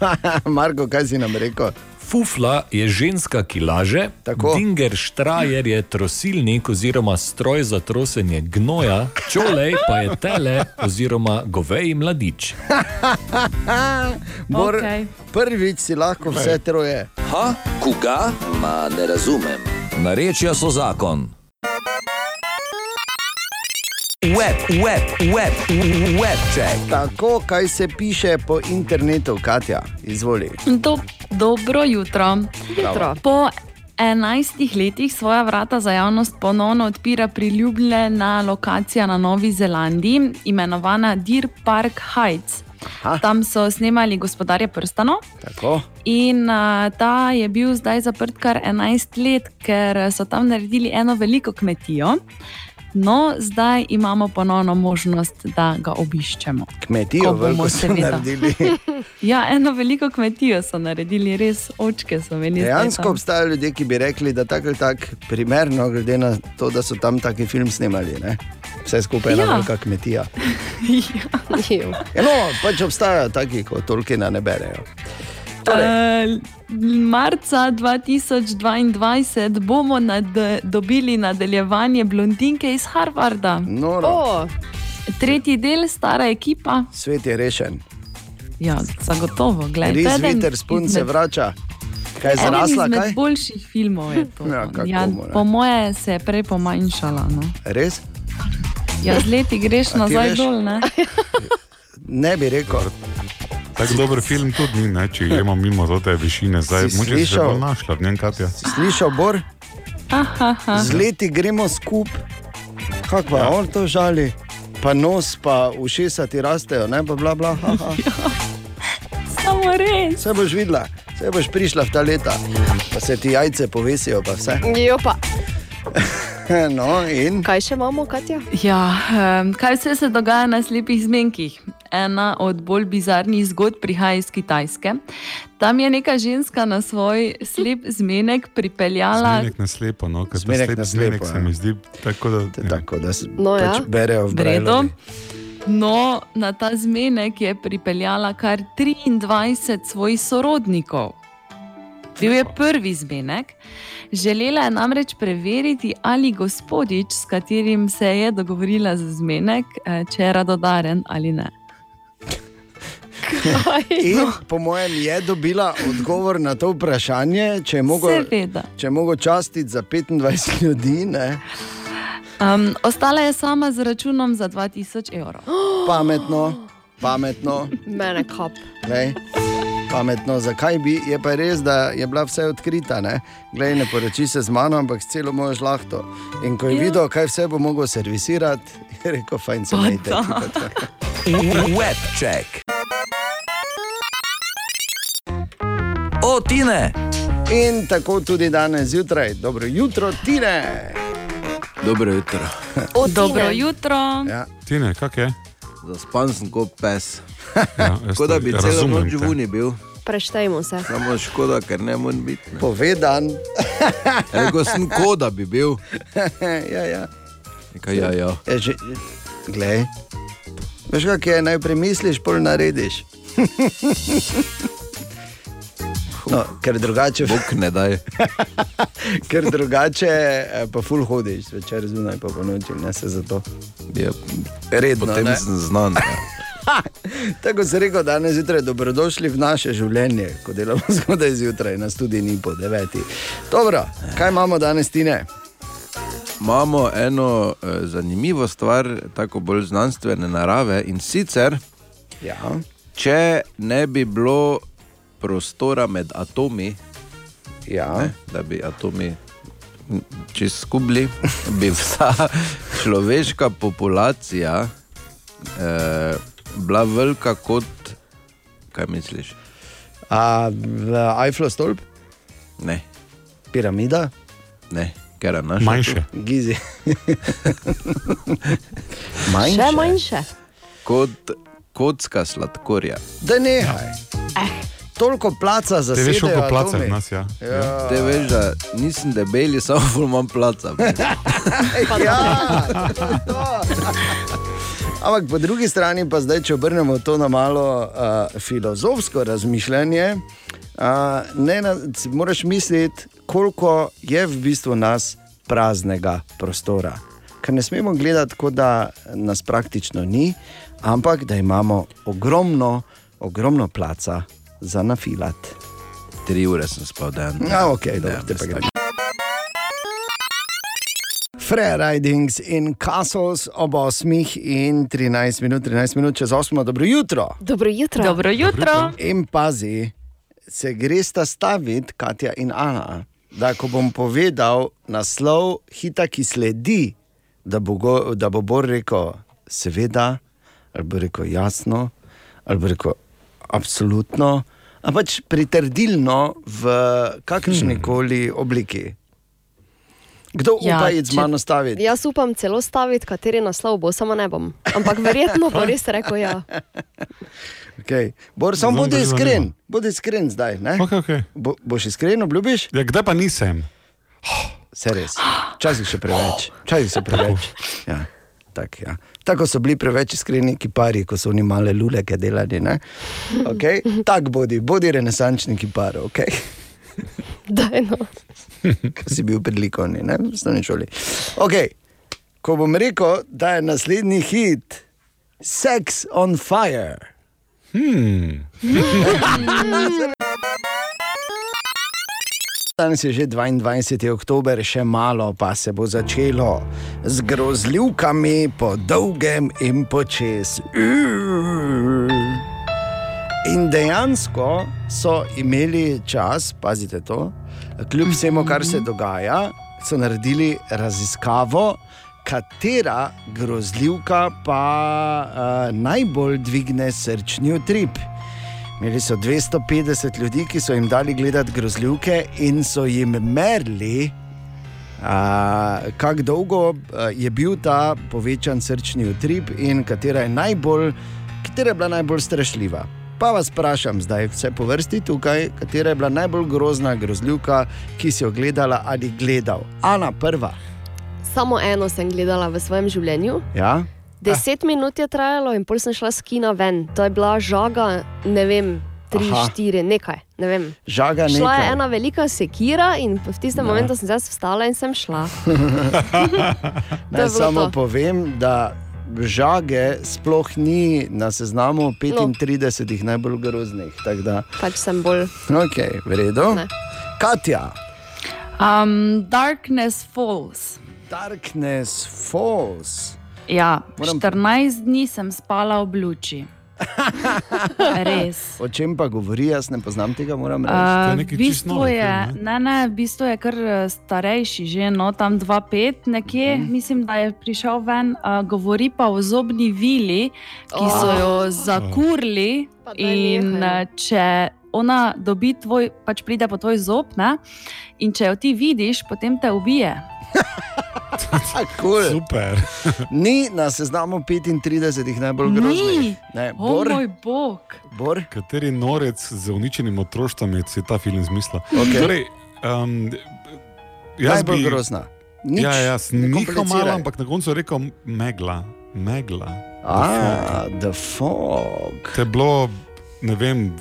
S3: Marko, kaj si nam rekel?
S13: Fufla je ženska, ki laže,
S3: Tako.
S13: dinger štrajer je trosilnik oziroma stroj za trosenje gnoja, čolej pa je tele oziroma goveji mladič.
S3: Bor,
S5: Okej.
S3: Prvič si lahko vse troje.
S2: Ha, koga? Ma ne razumem. Narečja so zakon. Web, web, web, web check.
S3: Tako, kaj se piše po internetu, Katja, izvoli.
S5: Do, dobro jutro.
S3: Jutro.
S5: Po enajstih letih svoja vrata za javnost ponovno odpira priljubljena lokacija na Novi Zelandiji, imenovana Deer Park Heights. Tam so snemali gospodarje prstanov.
S3: Tako.
S5: In uh, ta je bil zdaj zaprt kar 11 let, ker so tam naredili eno veliko kmetijo. No, zdaj imamo ponovno možnost, da ga obiščemo.
S3: Kmetijo,
S5: bomo seveda.
S3: naredili.
S5: Ja, eno veliko kmetijo so naredili, res očke so zdaj
S3: Dejansko obstajajo ljudje, ki bi rekli, da tako ali tako primerno, glede na to, da so tam taki film snemali. Ne? Vse skupaj je ena
S5: Ja.
S3: velika kmetija.
S9: ja.
S3: Ja, no, pač obstajajo taki, kot Tolkiena ne berejo.
S5: Uh, marca 2022 bomo nad, dobili nadaljevanje blondinke iz Harvarda.
S3: No, no.
S5: Tretji del, stara ekipa.
S3: Svet je rešen.
S5: Ja, zagotovo. Glej,
S3: Res
S5: eden
S3: Witherspoon se
S5: izmed-
S3: vrača. Kaj je
S5: eden
S3: zrasla?
S5: izmed
S3: Kaj?
S5: boljših filmov je to.
S3: Ja,
S5: ja, po moje se je prej pomanjšala. No.
S3: Res?
S5: Ja, z leti greš nazaj
S3: veš?
S5: dol. Ne?
S3: Ne bi rekel.
S6: Tako dober film tudi ni, ne, če gremo mimo te višine. Zdaj,
S3: Si
S6: moče se
S3: slišal?
S6: bolj našla njem, Katja.
S3: Slišal Bor?
S5: Aha,
S3: Z leti gremo skupaj. Kako pa ja. on to žali? Pa nos, pa ušesa ti rastejo, ne pa bla bla. ha, ha.
S5: Samo res.
S3: Vse boš videla, vse boš prišla v ta leta, pa se ti jajce povesijo, pa vse.
S9: Jo pa.
S3: No, in?
S9: Kaj še imamo, Katja?
S5: Ja, em, kaj vse se dogaja na slepih zmenkih? Ena od bolj bizarnih zgodb prihaja iz Kitajske. Tam je neka ženska na svoj slep zmenek pripeljala.
S6: Zmenek na slepo, no, ker
S3: Zmenek
S6: slep
S3: na
S6: zmenek
S3: slepo,
S6: se
S3: ja.
S6: mi zdi tako, da, ja.
S3: tako, da se
S5: No, ja.
S3: pač berejo v
S5: redu. No, na ta zmenek je pripeljala kar 23 svojih sorodnikov. Bil je prvi zmenek. Želela je namreč preveriti, ali gospodič, s katerim se je dogovorila za zmenek, eh, če je radodaren ali ne.
S3: In po mojem je dobila odgovor na to vprašanje, če je mogel,
S5: Seveda.
S3: če je mogel častiti za 25 ljudi. Ne?
S5: Um, ostala je sama z računom za 2000 evrov.
S3: Pametno, pametno.
S9: Mene kap.
S3: Glej, pametno, zakaj bi? Je pa res, da je bila vse odkrita. Ne, Glej, ne poroči se z mano, ampak s celo mojo žlahto. In ko je
S5: Ja.
S3: videl, kaj vse bo mogel servisirati, je rekel: fajn se majte.
S2: da. Webček. O, Tine!
S3: In tako tudi danes zjutraj, dobro jutro, Tine.
S7: Dobro jutro.
S5: O, Dobro jutro.
S3: Ja.
S6: Tine, kak je?
S7: Zaspan sem kot pes.
S6: Ja,
S7: Kot da bi celo noč
S6: te.
S7: vuni bil.
S9: Preštejmo se.
S7: Samo škoda, ker ne morem biti. Ne.
S3: Povedan.
S7: Rekel sem, kot da bi bil.
S3: ja, ja.
S7: Kaj, ja, ja.
S3: Je že, glej, veš, kaj je najprej misliš, pol narediš. No, ker drugače.
S7: Bog ne daj.
S3: ker drugače eh, pa ful hodiš, večer zunaj pa po noči, ne se zato.
S7: Je,
S3: Redno,
S7: Potem
S3: ne?
S7: sem znan.
S3: Tako se rekel danes zjutraj, dobrodošli v naše življenje, ko delamo zgodaj zjutraj, na tudi ni po deveti. Dobro, kaj imamo danes, Tine?
S7: Imamo eno eh, zanimivo stvar, tako bolj znanstvene narave in sicer,
S3: ja.
S7: če ne bi bilo prostora med atomi,
S3: ja.
S7: ne, da bi atomi čez skubli, bi vsa človeška populacija eh, bila velika kot, kaj misliš?
S3: A, Eiffel stolp?
S7: Ne.
S3: Piramida?
S7: Ne, ker je naša.
S6: Manjše.
S3: Gizi.
S9: Še manjše.
S7: Kot kocka sladkorja.
S3: Da nehaj.
S9: Eh.
S3: Toliko placa za
S6: Te veš,
S3: sebe.
S6: koliko placa je nas, ja.
S3: Ja.
S7: Te veš, da nisem debeli, samo ful imam placa.
S3: ja. Ampak po drugi strani, pa zdaj, če obrnemo to na malo uh, filozofsko razmišljanje, uh, ne, na, si moraš misliti, koliko je v bistvu nas praznega prostora. Ker ne smemo gledati, kot da nas praktično ni, ampak da imamo ogromno, ogromno placa za nafilat.
S7: Tri ure sem spal dan.
S3: Ja, ok, dobro, te pa gremo. Free Ridings in Castles ob 8 in 13 minut, 13 minut čez 8, dobro jutro.
S9: Dobro jutro.
S5: Dobro jutro.
S3: In pazi, se greš sta staviti, Katja in Ana. da ko bom povedal naslov hita, ki sledi, da bo, go, da bo Bor rekel, seveda, ali bo rekel jasno, ali bo rekel absolutno, pač pritrdilno v kakršni koli obliki. Kdo
S9: Ja,
S3: upa iti z mano staviti?
S9: Jaz upam celo staviti, kateri naslov bo, samo ne bom. Ampak verjetno bo res rekel ja.
S3: Okay. Bor, samo bodi iskren, bodi iskren zdaj. ne?
S6: Okay, okay.
S3: Bo, boš iskren, obljubiš?
S6: Ja, kdaj pa nisem?
S3: Se res. Včasih še preveč. Včasih še preveč. Ja. Tak, ja. Tako so bili preveč iskreni kipari, ko so oni male luleke delali. ne? Okay? Tako bodi, bodi renesančni kipar. Okay?
S9: Daj, no.
S3: Ko si bil predlikovni, ne, v osnovni šoli. Okay. Ko bom rekel, da je naslednji hit Sex on Fire.
S6: Hmm.
S3: Danes je že 22. oktober, še malo pa se bo začelo z grozljivkami po dolgem in počes. In dejansko so imeli čas, pazite to, kljub vsemu, kar se dogaja, so naredili raziskavo, katera grozljivka pa uh, najbolj dvigne srčni utrip. Imeli so 250 ljudi, ki so jim dali gledati grozljivke in so jim merili, kako dolgo je bil ta povečan srčni utrip in katera je, najbolj, katera je bila najbolj strašljiva. Pa vas vprašam zdaj, vse po vrsti tukaj, katera je bila najbolj grozna grozljivka, ki si jo gledala ali gledal. Ana, prva.
S9: Samo eno sem gledala v svojem življenju.
S3: Ja?
S9: Deset minut je trajalo in pol sem šla s kina ven. To je bila žaga, ne vem, tri,
S3: Aha.
S9: štiri, nekaj. Ne vem.
S3: Žaga
S9: Šla je
S3: nekaj.
S9: ena velika sekira in v tistem
S3: Ja.
S9: momentu sem jaz vstala in sem šla.
S3: Naj samo
S9: to.
S3: povem, da žage sploh ni na seznamu 35 no. najbolj groznih.
S9: Pač sem bolj.
S3: okay, v redu.
S9: Ne.
S3: Katja,
S5: Um, Darkness Falls.
S3: Darkness Falls.
S5: Ja,
S3: Moram-
S5: 14 dni sem spala v luči. Res.
S3: O čem pa govori, jaz ne poznam tega, moram reči.
S5: Uh, v bistvu je, ne, ne, bistvu je kar eh, starejši, že no, tam 2-5 nekje,
S3: Mhm.
S5: mm. mislim, da je prišel ven. Uh, govori pa o zobni vili, ki so
S9: Oh.
S5: jo zakurli.
S9: daj
S5: In eh, če ona dobi tvoj, pač pride po tvoj zob, ne, in če jo ti vidiš, potem te ubije.
S3: cool.
S6: Super.
S3: Ni na seznamu 35 najbolj groznih. Ne, Bor,
S5: moj bog.
S3: Bor.
S6: Kateri norec z uničenim otroštvom je ta film zmislil?
S3: Okej.
S6: Torej, um, jaz
S3: Najbolj
S6: bi,
S3: grozna. Nič,
S6: ja, jaz
S3: ne
S6: nisem malo, ampak na koncu rekel megla. megla.
S3: Ah, The Fog.
S6: To je bilo, ne vem,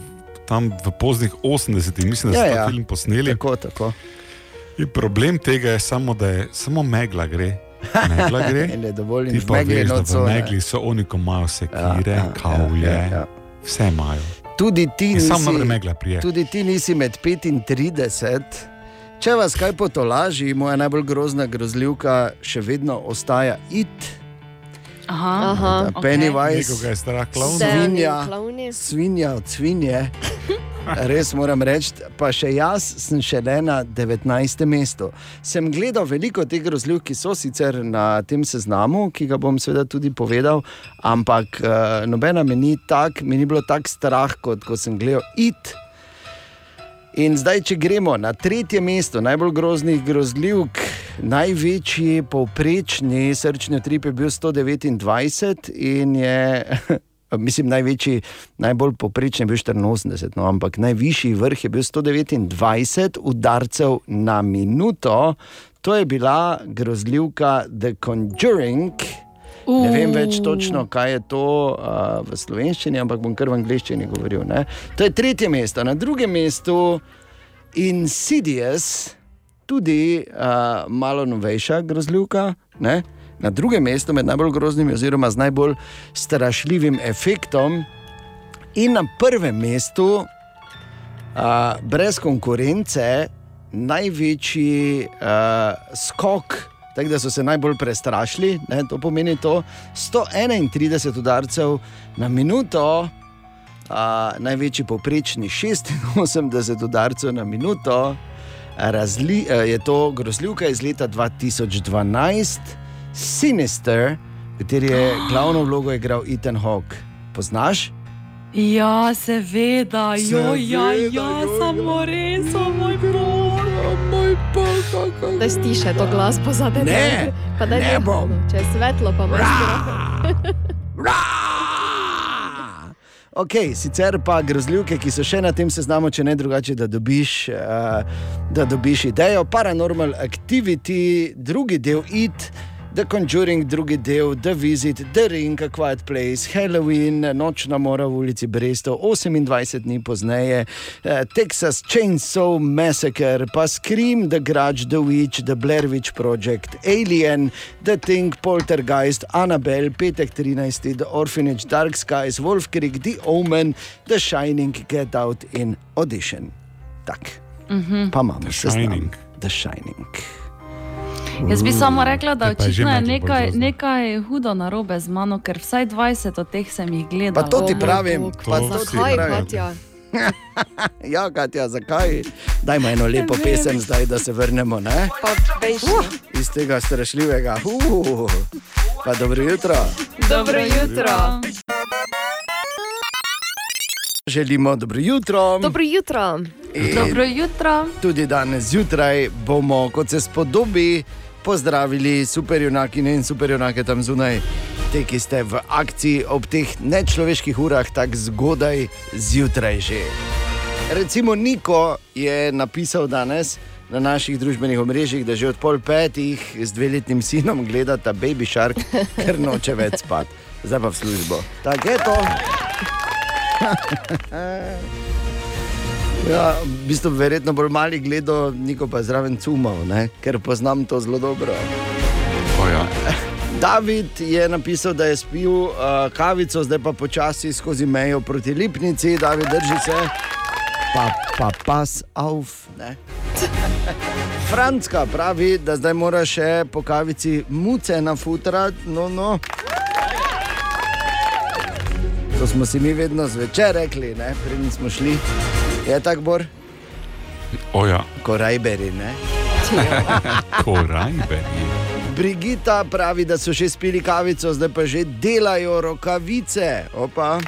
S6: tam v poznih 80-ih, mislim, da so
S3: Ja,
S6: ja,
S3: ja.
S6: ta film posneli.
S3: Tako, tako.
S6: In problem tega je samo, da je samo megla gre. Megla gre. Ti pa
S3: megli
S6: veš, da v
S3: ne.
S6: megli so oni, ko imajo sekire,
S3: Ja,
S6: ja,
S3: ja,
S6: kavlje,
S3: ja, ja.
S6: vse imajo.
S3: Tudi ti, nisi, tudi ti nisi med 35. Če vas kaj potolaži, moja najbolj grozna grozljivka še vedno ostaja it.
S5: Aha,
S9: Aha.
S3: Pennywise,
S6: Nekoga je strah klovn.
S3: svinja, svinja od svinje. Res moram reči, pa še jaz sem šele na 19. mestu. Sem gledal veliko teh grozljivk, ki so sicer na tem seznamu, ki ga bom seveda tudi povedal, ampak uh, nobena mi ni tako, mi ni bilo tako strah, kot ko sem gledal it. In zdaj, če gremo na tretje mesto najbolj groznih grozljivk, največji povprečni srčni utrip je bil 129 in je. Mislim, največji, najbolj povprečen je bil 84, no, ampak najvišji vrh je bil 129 udarcev na minuto. To je bila grozljivka The Conjuring. Ne vem več točno, kaj je to uh, v slovenščini, ampak bom kar v angleščini govoril. Ne? To je tretje mesto. Na drugem mestu Insidious, tudi uh, malo novejša grozljivka. Ne? Na drugem mestu med najbolj groznimi, oziroma z najbolj strašljivim efektom, in na prvem mestu, uh, brez konkurence, največji uh, skok, tako da so se najbolj prestrašili. Ne, to pomeni to 131 udarcev na minuto, uh, največji povprečni 86 udarcev na minuto. Razli, eh, je to grozljivka iz leta 2012, Sinister, kateri je glavno vlogo igral Ethan Hawke. Poznaš?
S5: Ja, seveda, jo, ja, ja,
S3: joj,
S5: samo res, o moj bog,
S3: moj bog.
S9: Da stiše to glasbo za tebe.
S3: Ne,
S9: pa da
S3: ne bom.
S9: Če je svetlo, pa imaš.
S3: Ok, sicer pa grozljivke, ki so še na tem seznamu, če ne drugače, da dobiš, uh, da dobiš idejo. Paranormal Activity, drugi del IT, The Conjuring, drugi del The Visit, The Ring, A Quiet Place, Halloween, Nočna mora v ulici Brestov, 28 dni pozneje, uh, Texas Chainsaw Massacre, pa Scream, The Grudge, The Witch, The Blair Witch Project, Alien, The Thing, Poltergeist, Annabelle, Petek 13, The Orphanage, Dark Skies, Wolf Creek, The Omen, The Shining, Get Out in Audition. Tak,
S5: Mhm.
S3: pa imamo
S4: The
S3: seznam.
S4: Shining.
S3: The Shining.
S5: Jaz bi samo rekla, da očitno je nekaj, nekaj hudo narobe z mano, ker vsaj 20 od teh sem jih gledala.
S3: Pa to ti pravim, pa to ti pravim. Ja, Katja, zakaj? Dajmo eno lepo pesem zdaj, da se vrnemo. Ne?
S9: Pa veš,
S3: Iz tega strašljivega. Uh, pa dobro jutro.
S5: Dobro jutro.
S3: Želimo dobro jutro.
S9: Dobro jutro.
S3: In
S5: Dobro jutro.
S3: Tudi danes zjutraj bomo, kot se spodobi, pozdravili superjunakine in superjunake tam zunaj, te, ki ste v akciji ob teh nečloveških urah, tako zgodaj zjutraj že. Recimo Niko je napisal danes na naših družbenih omrežjih, da že od pol petih z dveletnim sinom gledata Baby Shark, ker noče več spati. Zdaj pa v službo. Tako je to. Ja, v bistvu verjetno bolj mali gledal, niko pa je zraven cumal, ne? ker poznam to zelo dobro.
S6: O, ja.
S3: David je napisal, da je spil uh, kavico, zdaj pa počasi skozi mejo proti Lipnici, David drži se, pa, pa pas auf. Ne? Franska pravi, da zdaj mora še po kavici muce nafutrati, no, no. To smo si mi vedno zvečer rekli, ne? preden smo šli. Je tako, Bor?
S6: O, ja.
S3: Korajberi, ne?
S6: Korajberi.
S3: Brigita pravi, da so že spili kavico, zdaj pa že delajo rokavice. Opa.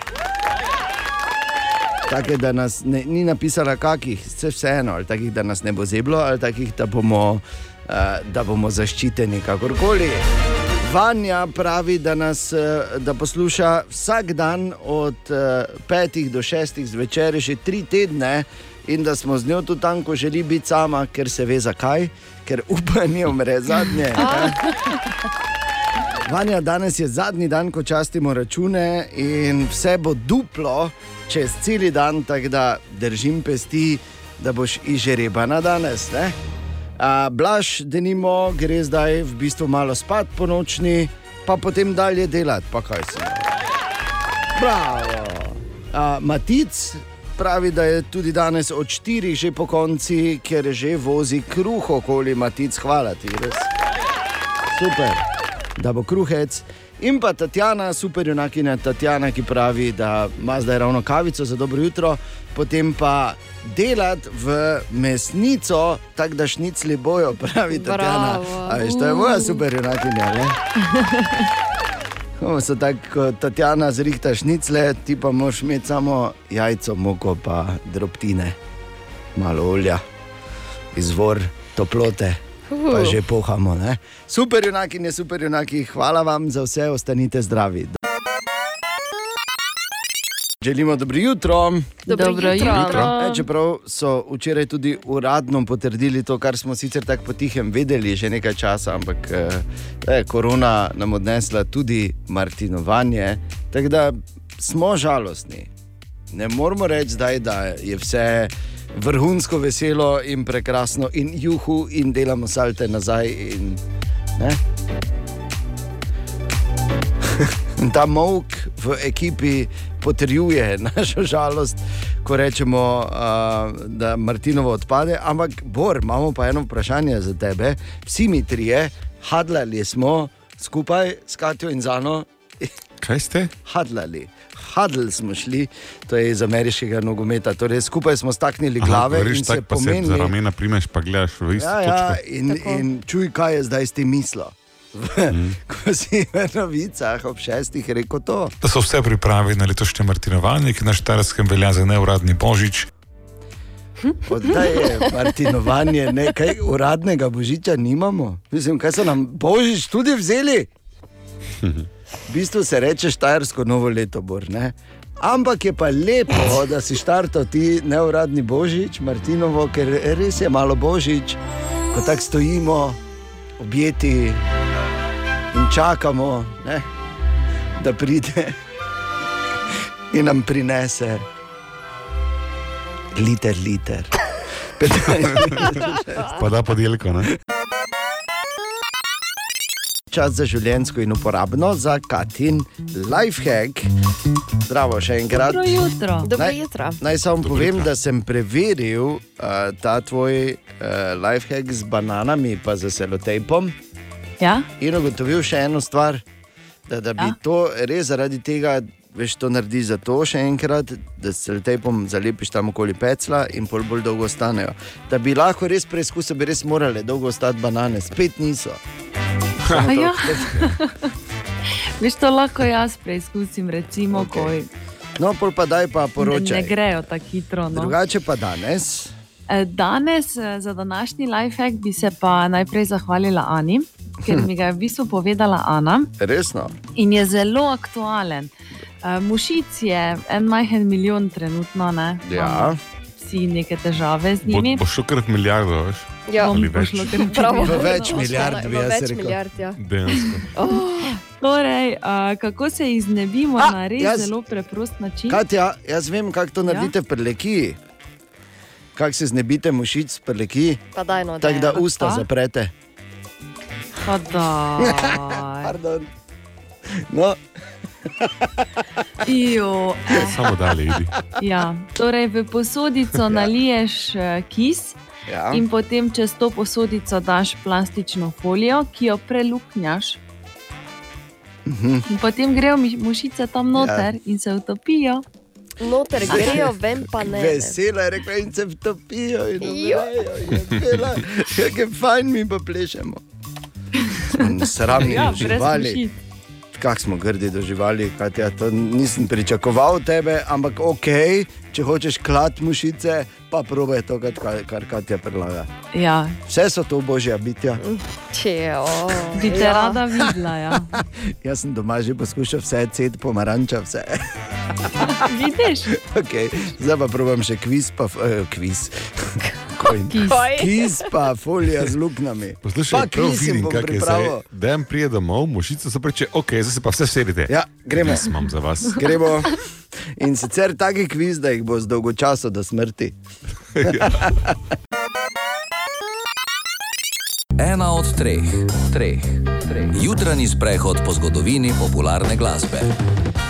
S3: Take, da nas ne, ni napisala, kakih, vse vseeno, ali takih, da nas ne bo zeblo, ali takih, da bomo, uh, da bomo zaščiteni, kakorkoli. Vanja pravi, da nas eh, da posluša vsak dan od uh, petih do šestih zvečer, že tri tedne, in da smo z njo tu tam, ko želi biti sama, ker se ve zakaj, ker upanje umre zadnje. Vanja, danes je zadnji dan, ko častimo račune in vse bo duplo čez cel dan, tako da držim pesti, da boš izžrebana danes. Ne? Blaž, da nimo, gre zdaj v bistvu malo spat po nočni, pa potem dalje delati, pa kaj se. Bravo. A, Matic pravi, da je tudi danes od štirih že po konci, ker že vozi kruh okoli Matic, hvala ti, res. Super, da bo kruhec. In pa Tatjana, super junakinja Tatjana, ki pravi, da ima zdaj ravno kavico za dobro jutro, potem pa delati v mesnico, tako da šnicli bojo, pravi Tatjana. Veš, to je moja super junakinja. Ne? Ko so tako, ko Tatjana zrihta šnicle, ti pa moš imeti samo jajco, moko, pa drobtine, malo olja, izvor toplote. Pa že pohamo. Ne? Super, junaki, ne super, junaki, hvala vam za vse, ostanite zdravi. Želimo dobro jutro.
S9: Dobro Dobro jutro. jutro.
S3: E, čeprav so včeraj tudi uradno potrdili to, kar smo sicer tako potihem vedeli že nekaj časa, ampak eh, je korona nam odnesla tudi martinovanje. Tako da smo žalostni. Ne moramo reči zdaj, da je vse vrhunsko veselo in prekrasno, in juhu, in delamo salte nazaj. In, ne? In ta mok v ekipi potrjuje našo žalost, ko rečemo, uh, da Martinovo odpade. Ampak, Bor, imamo pa eno vprašanje za tebe. Vsi mi trije, hadlali smo skupaj s Katijo in Zano.
S6: Kaj ste?
S3: Hadlali. Hadl smo šli, to je iz ameriškega nogometa. Torej, skupaj smo staknili glave
S6: Aha,
S3: in se
S6: pa se
S3: pomenili.
S6: za ramena primeš, pa gledaš v isto
S3: Ja, ja,
S6: točko.
S3: in, in čuj, kaj je zdaj s tem mislo. Ko si v novicah ob šestih rekel to.
S6: Da so vse pripravi na letošnji Martinovanje, ki na Štajerskem velja za neuradni božič.
S3: Odaj je Martinovanje, nekaj uradnega božiča nimamo. Mislim, kaj so nam božič tudi vzeli? V bistvu se reče Štajersko novo leto, Bor, ne? Ampak je pa lepo, da si štartal ti neuradni božič, Martinovo, ker res je malo božič, ko tako stojimo, objeti in čakamo, ne? da pride in nam prinese liter, liter.
S6: Pa da podelko, ne?
S3: Čas za življensko in uporabno za Katin lifehack. Zdravo, še enkrat.
S5: Dobro jutro.
S9: Dobro
S3: Naj-
S9: jutro.
S3: Naj samo povem, da sem preveril uh, ta tvoj uh, lifehack z bananami, pa z selotejpom.
S5: Ja?
S3: In ugotovil še eno stvar, da, da bi ja? to res zaradi tega, veš, to naredi za to še enkrat, da s selotejpom zalepiš tam okoli pecla in pol bolj dolgo ostanejo. Da bi lahko res preizkusil, bi res morale dolgo ostati banane, spet niso.
S5: Ja. Veš, to lahko jaz preizkusim, recimo, okay.
S3: No, pol pa daj pa
S5: ko ne,
S3: poročaj.
S5: ne grejo tako hitro. No.
S3: Drugače pa danes.
S5: Eh, Danes eh, za današnji lifehack bi se pa najprej zahvalila Ani, ker mi ga je v bistvu povedala Ana
S3: Resno.
S5: in je zelo aktualen. Eh, Mušic je en majhen milijon trenutno, ne?
S6: Ja.
S5: Vsi neke težave z
S6: Bo,
S5: njimi.
S6: bo šel krat milijardo, veš?
S9: Ja.
S6: Ali več.
S5: pošlo kar
S9: Bravo.
S3: V več milijard, bi jaz
S9: več
S3: rekel.
S9: milijard, ja.
S6: Dejansko.
S5: Torej, uh, kako se iznebimo
S3: A,
S5: na res
S3: jaz-
S5: zelo preprost način?
S3: Katja, jaz vem, kako to
S5: Ja?
S3: naredite v prelekiji. Kako se znebite mušic
S9: daj no.
S3: Tako da usta
S5: Pa?
S3: zaprete.
S5: Pa daj.
S3: Pardon. No,
S5: Ijo, eh.
S6: Samo dalje idi.
S5: Ja, torej v posodico naliješ eh, kis
S3: ja.
S5: in potem čez to posodico daš plastično folijo, ki jo preluknjaš.
S3: Mhm.
S5: In potem grejo mušice tam noter ja. in se utopijo.
S9: Noter grejo, ven pa ne.
S3: Vesela je rekla, in se vtopijo in
S9: Jo.
S3: umrejo. Kako je fajn, mi pa plešemo. Sramni
S5: Ja,
S3: ja, živali. Kako smo grdi do živali, Katja, to nisem pričakoval od tebe, ampak ok, če hočeš klat mušice, pa probaj to, kar, kar Katja predlaga.
S5: Ja,
S3: Vse so to božja bitja.
S9: Če, o,
S5: bi te
S9: ja.
S5: rada videla. Ja.
S3: Jaz sem doma že poskušal vse, ced pomaranča, vse.
S5: Vidiš?
S3: Okay. Zdaj pa probujem še kviz, pa eh, kviz.
S5: Kis.
S3: Kviz pa folija z luknami.
S6: Poslušaj,
S3: Pa
S6: prav
S3: jim
S6: vidim,
S3: bom
S6: kako je zdaj.
S3: pripravil.
S6: Dajem prije domov, mušice so preče, ok, zdaj se pa vse sedite.
S3: Ja, gremo.
S6: Jaz imam za vas.
S3: Gremo. In sicer taki kviz, da jih bo z dolgo časa do smrti.
S2: Ena od treh, treh, treh. Jutranji sprehod po zgodovini popularne glasbe.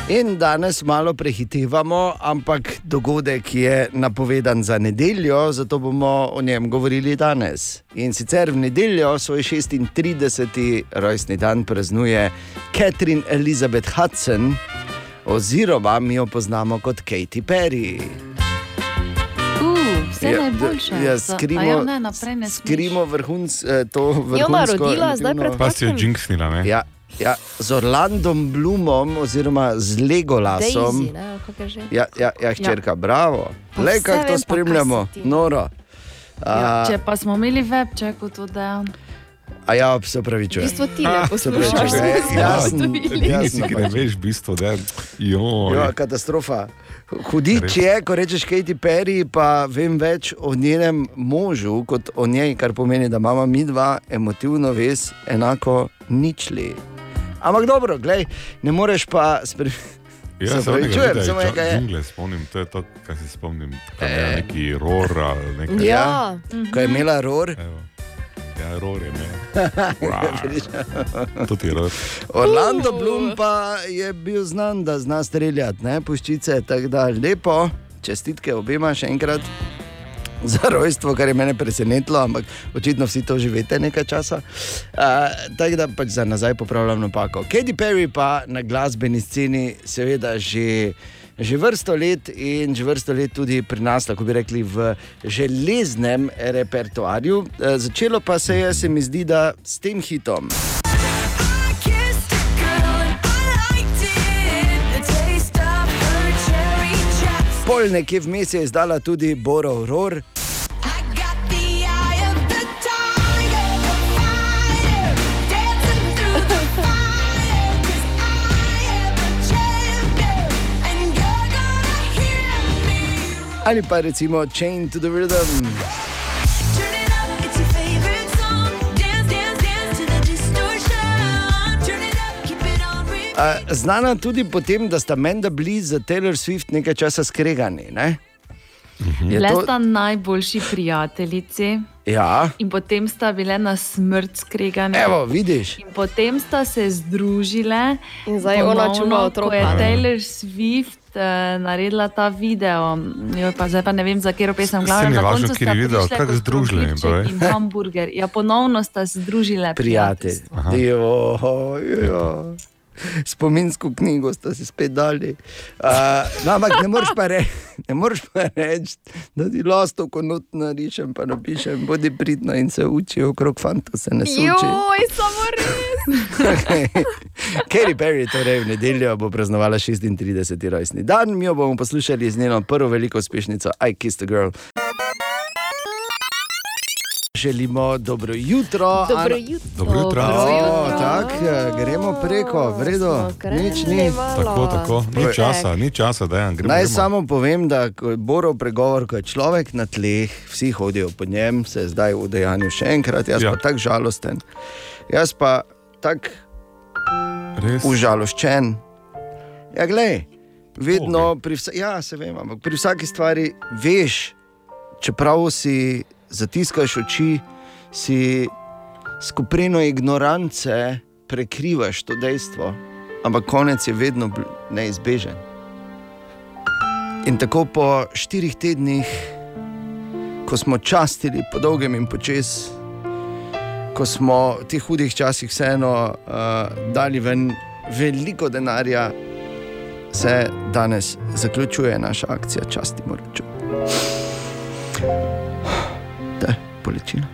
S3: In danes malo prehitevamo, ampak dogodek je napovedan za nedeljo, zato bomo o njem govorili danes. In sicer v nedeljo svoj 36. rojstni dan praznuje Catherine Elizabeth Hudson, oziroma mi jo poznamo kot Katy Perry.
S5: Uh, vse
S3: Ja,
S5: najboljše.
S3: ja, skrimo-
S5: ja, ne, naprej ne.
S3: Skrimo vrhunc, eh, to vrhunsko.
S9: Je ona rodila zdaj pred
S6: Pa si jo jinksnila, ne?
S3: Ja, ja, z Orlandom Blumom, oziroma z Legolasom.
S9: Daisy, ne, je že?
S3: Ja, ja, ja hčerka, ja. bravo. Le kako to spremljamo, noro.
S5: Ja, če pa smo imeli webček, to da.
S3: a ja, se pravi,
S9: ti ne poslušaš,
S3: Se
S9: smo
S3: Ja,
S9: se
S3: jaz
S6: Ti
S3: sem
S6: si, ki ne
S3: napačen.
S6: veš, bistvo, da jo.
S3: Ja, katastrofa. Hudič je, ko rečeš Katy Perry, pa vem več o njenem možu kot o njej, kar pomeni, da imamo mi dva emotivno vez enako ničli. Ampak dobro, glej, ne moreš pa spremeniti.
S6: Ja,
S3: Se
S6: pravi,
S3: opravičujem, samo nekaj je.
S6: Džungle spomnim, to je to, kar se spomnim. Kaj je neki ror ali nekaj.
S3: Ja, ko je imela ror.
S6: Evo. Ja, ror je imel. Tudi ror.
S3: Orlando Bloom pa je bil znan, da zna streljati, ne puščice, tako da lepo, čestitke obema še enkrat. za rojstvo, kar je mene presenetilo, ampak očitno vsi to živite nekaj časa. Uh, tako da pač za nazaj popravljam napako. Katy Perry pa na glasbeni sceni, seveda, že. Že vrsto let in že vrsto let tudi pri nas, tako bi rekli, v železnem repertoarju. E, Začelo pa se je, se mi zdi, da s tem hitom. Pol nekje vmes je izdala tudi Borov Ror. Ali pa recimo Chain to the Rhythm. Znana tudi po tem, da sta Menda Bliss za Taylor Swift nekaj časa skregani. Ne? Je
S5: Le
S3: to-
S5: sta najboljši prijateljici.
S3: Ja,
S5: In potem sta bile na smrt skregane.
S3: Evo, vidiš.
S5: In potem sta se združile.
S9: In zdaj ona čuva otroka.
S5: Ko je Taylor Swift uh, naredila ta video, jo, pa zdaj pa ne vem, za katero pesem glavno. na
S6: važno,
S5: koncu
S6: kateri
S5: sta
S6: video, kako združili.
S5: In hamburger. Ja, ponovno sta se združile.
S3: prijatelj. Spominsko knjigo ste si spet dali. Uh, no, ampak ne moreš pa reči, reč, da ti lasto, ko not narišem, pa napišem, bodi pridna in se uči okrog fanta, se ne suči.
S5: Joj, samo res.
S3: Katy Perry torej v nedeljo bo praznovala 36. rojstni dan, mi jo bomo poslušali z njeno prvo veliko uspešnico I Kissed a Girl. Želimo dobro jutro.
S9: Dobro
S3: Ana-
S9: jutro.
S6: Dobro jutro.
S3: O, tak, eh, gremo preko, v redu, nič ni.
S6: Tako, tako, ni časa, ni časa, da je gremo.
S3: Naj
S6: gremo.
S3: samo povem, da Borov pregovor, ko je človek na tleh, vsi hodijo po njem, se je zdaj v dejanju še enkrat, jaz ja. pa tako žalosten. Jaz pa tako užaloščen. Ja, glej, vedno pri, vsa, ja, se vem, ampak pri vsaki stvari veš, čeprav si zatiskaš oči, si skuprino ignorance prekrivaš to dejstvo, ampak konec je vedno neizbežen. In tako po štirih tednih, ko smo častili po dolgem in počes, ko smo v teh hudih časih vseeno uh, dali ven veliko denarja, se danes zaključuje naša akcija Časti Moraču. To je bolečina.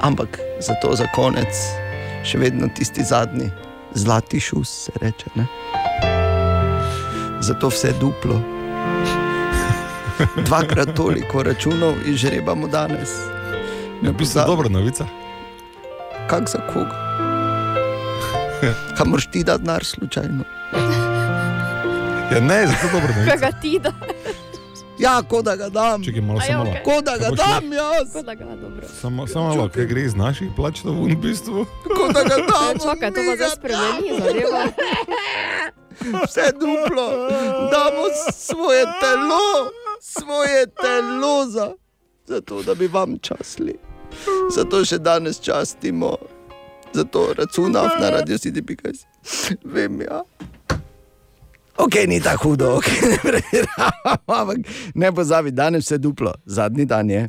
S3: Ampak zato za konec še vedno tisti zadnji, zlati šus, se reče. Ne? Zato vse duplo. Dvakrat toliko računov izžrebamo danes.
S6: Ja, v bistvu dobra novica.
S3: Kak za koga? Kamor ti da denar slučajno?
S6: Ja, ne, zato dobro
S9: Kaj
S6: novica.
S9: ga ti da?
S3: Ja, kot da ga dam.
S6: Čakaj, malo
S9: ja,
S6: samo malo.
S9: okej.
S3: Kot da ga dam jaz.
S9: Kot da ga, dobro.
S6: Samo, samo malo, kaj gre iz naših plač, to v bistvu.
S3: Kot da ga dam.
S9: Čakaj, to pa zdaj spremeni zadeva.
S3: Vse duplo, damo svoje telo, svoje telo za, za to, da bi vam časli. Zato še danes častimo, zato računam na radio CD.com. Vem, ja. Ok, ni tako hudo, okay, ne pretiravamo, ampak ne pozabi, danes vse duplo, zadnji dan je.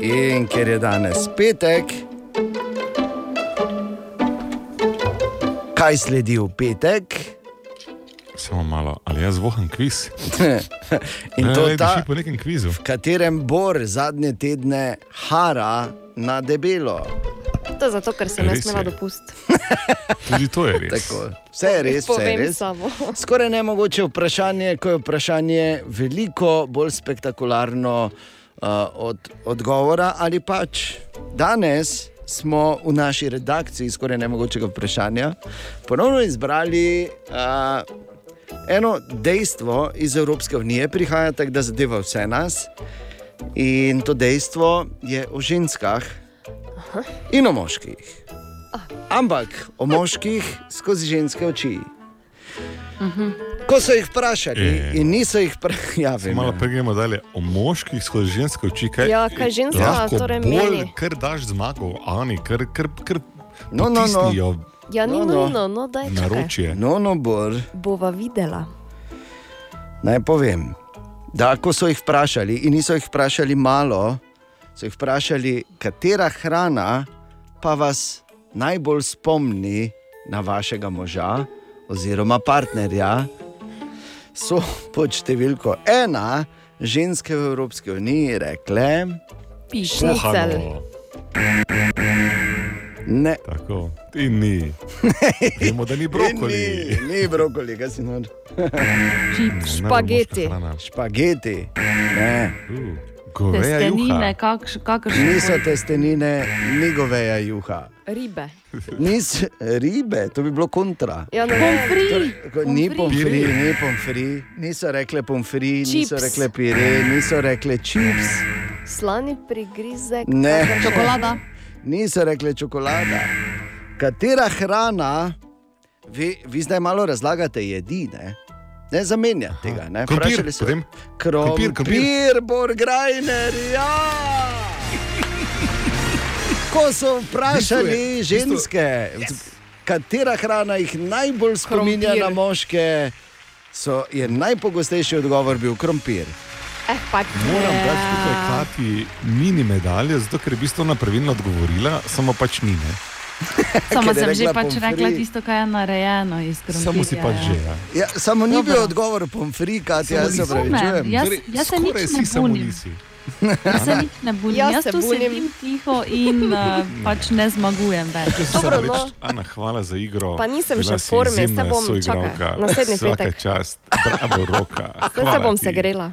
S3: In ker je danes petek, kaj sledi v petek?
S6: Samo malo, ali jaz voham kviz?
S3: In to
S6: ne,
S3: ta,
S6: diši po nekem kvizu.
S3: v katerem Bor zadnje tedne hara na debelo.
S9: To zato, ker sem ne smela dopustiti.
S6: Tudi to je res.
S3: Tako, vse je res, vse je res.
S9: samo.
S3: Skoraj ne mogoče vprašanje, ko je vprašanje veliko bolj spektakularno uh, od odgovora. Ali pač danes smo v naši redakciji skoraj nemogočega vprašanja ponovno izbrali uh, eno dejstvo iz Evropske unije, prihaja tako, da zadeva vse nas. In to dejstvo je o ženskah in o moških. Ampak o moških skozi ženske oči. Ko so jih vprašali,
S6: Je.
S3: in niso jih vprašali, ja,
S6: Malo
S3: ja.
S6: pregremo dalje. O moških skozi ženske oči. Kaj,
S9: Ja, kaj ženska torej
S6: bolj,
S9: meni?
S6: Ker daš zmago, Ani, ker, ker, ker
S3: No, no, no.
S9: Ja, ni
S3: No, no.
S9: nujno, no daj čakaj.
S6: naročje.
S3: No, no, bor,
S9: Bova videla.
S3: naj povem. da ko so jih vprašali, in niso jih vprašali malo, so jih vprašali, katera hrana pa vas najbolj spomni na vašega moža oziroma partnerja. So pod številko ena ženske v Evropski uniji rekle:
S5: Pišnicel.
S3: Ne.
S6: Tako, in ni. Vemo, da ni brokoli.
S3: Ni, ni brokoli, kaj si nor.
S9: Špageti.
S3: Špageti. Ne.
S5: Testenine, kakš, kakršne.
S3: Niso testenine, ni goveja juha.
S9: Ribe.
S3: Nis, ribe, to bi bilo kontra.
S9: Ja, ne vem.
S3: Torej, ko- Ni
S9: Pomfri.
S3: pomfri, ni pomfri, niso rekle pomfri, niso
S9: Čips.
S3: rekle pire, niso rekle čips.
S9: Slani prigrizek.
S3: Ne.
S5: Čokolada.
S3: Niso rekle čokolada. Katera hrana, vi, vi zdaj malo razlagate jedi, ne? Ne zamenjate tega. Ne?
S6: Krompir,
S3: Vprašali so-
S6: potem?
S3: Krompir,
S6: Krompir, krompir.
S3: Borgrajner, ja! Ko so vprašali ženske, katera hrana jih najbolj spominja
S9: Krompir.
S3: na moške, so, je najpogostejši odgovor bil krompir.
S9: Eh, pa
S6: Moram dati tukaj Kati mini medalje, zato ker je v bistvu ona pravilno odgovorila, samo pač ni. Ne?
S5: Samo sem že pač
S3: pomfri.
S5: rekla tisto, kar je narejeno iz krompirja.
S6: Samo si pač že. Ja.
S3: Ja, samo ni bil odgovor pomfri, Katja, jaz se pravičujem.
S5: jaz,
S6: Torej,
S5: jaz se nič ne bunim. Jaz se nič ne bunim.
S9: Jaz
S5: Jaz,
S9: se
S5: tu
S9: bunim.
S5: sedim tiho in uh, pač ne zmagujem več.
S9: Dobro,
S6: Reč,
S9: no.
S6: Ana, hvala za igro.
S9: Pa nisem
S6: Bila
S9: še v formi, se bom-
S6: soigralka.
S9: naslednji
S6: Vsaka
S9: petek.
S6: čast, bravo, roka.
S9: Zdaj se
S6: Hvala
S9: bom segrela.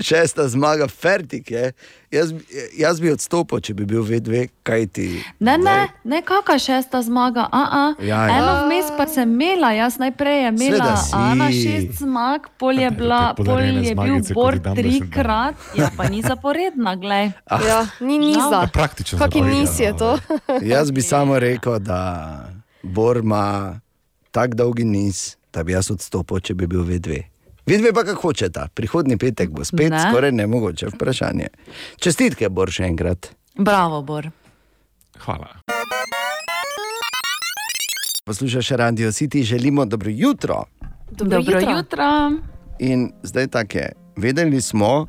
S3: Šesta zmaga, fertik je. Jaz, bi- jaz bi odstopil, če bi bil V2, kaj ti.
S5: Ne, ne, ne kakšna šesta zmaga. A -a.
S3: Ja, ja.
S5: Eno vmes pa sem imela, jaz najprej je imela. Ana šest zmag, pol je, bila, pol je bil Bor trikrat, ja pa ni zaporedna, glej.
S9: Ja, ni niza.
S6: Ja, praktično
S9: Kaki
S6: zaporedna,
S9: nis je to?
S3: Jaz bi samo rekel, da Bor ima tako dolgi niz, da bi jaz odstopil, če bi bil V2. Vidve pa kako hočeta, prihodni petek bo spet
S5: Ne.
S3: ne. skoraj nemogoče vprašanje. Čestitke, Bor, še enkrat.
S5: Bravo, Bor.
S6: Hvala.
S3: Poslušaš Radio City, želimo dobro jutro.
S5: Dobro, Dobro jutro. jutro.
S3: In zdaj tako je. Vedeli smo,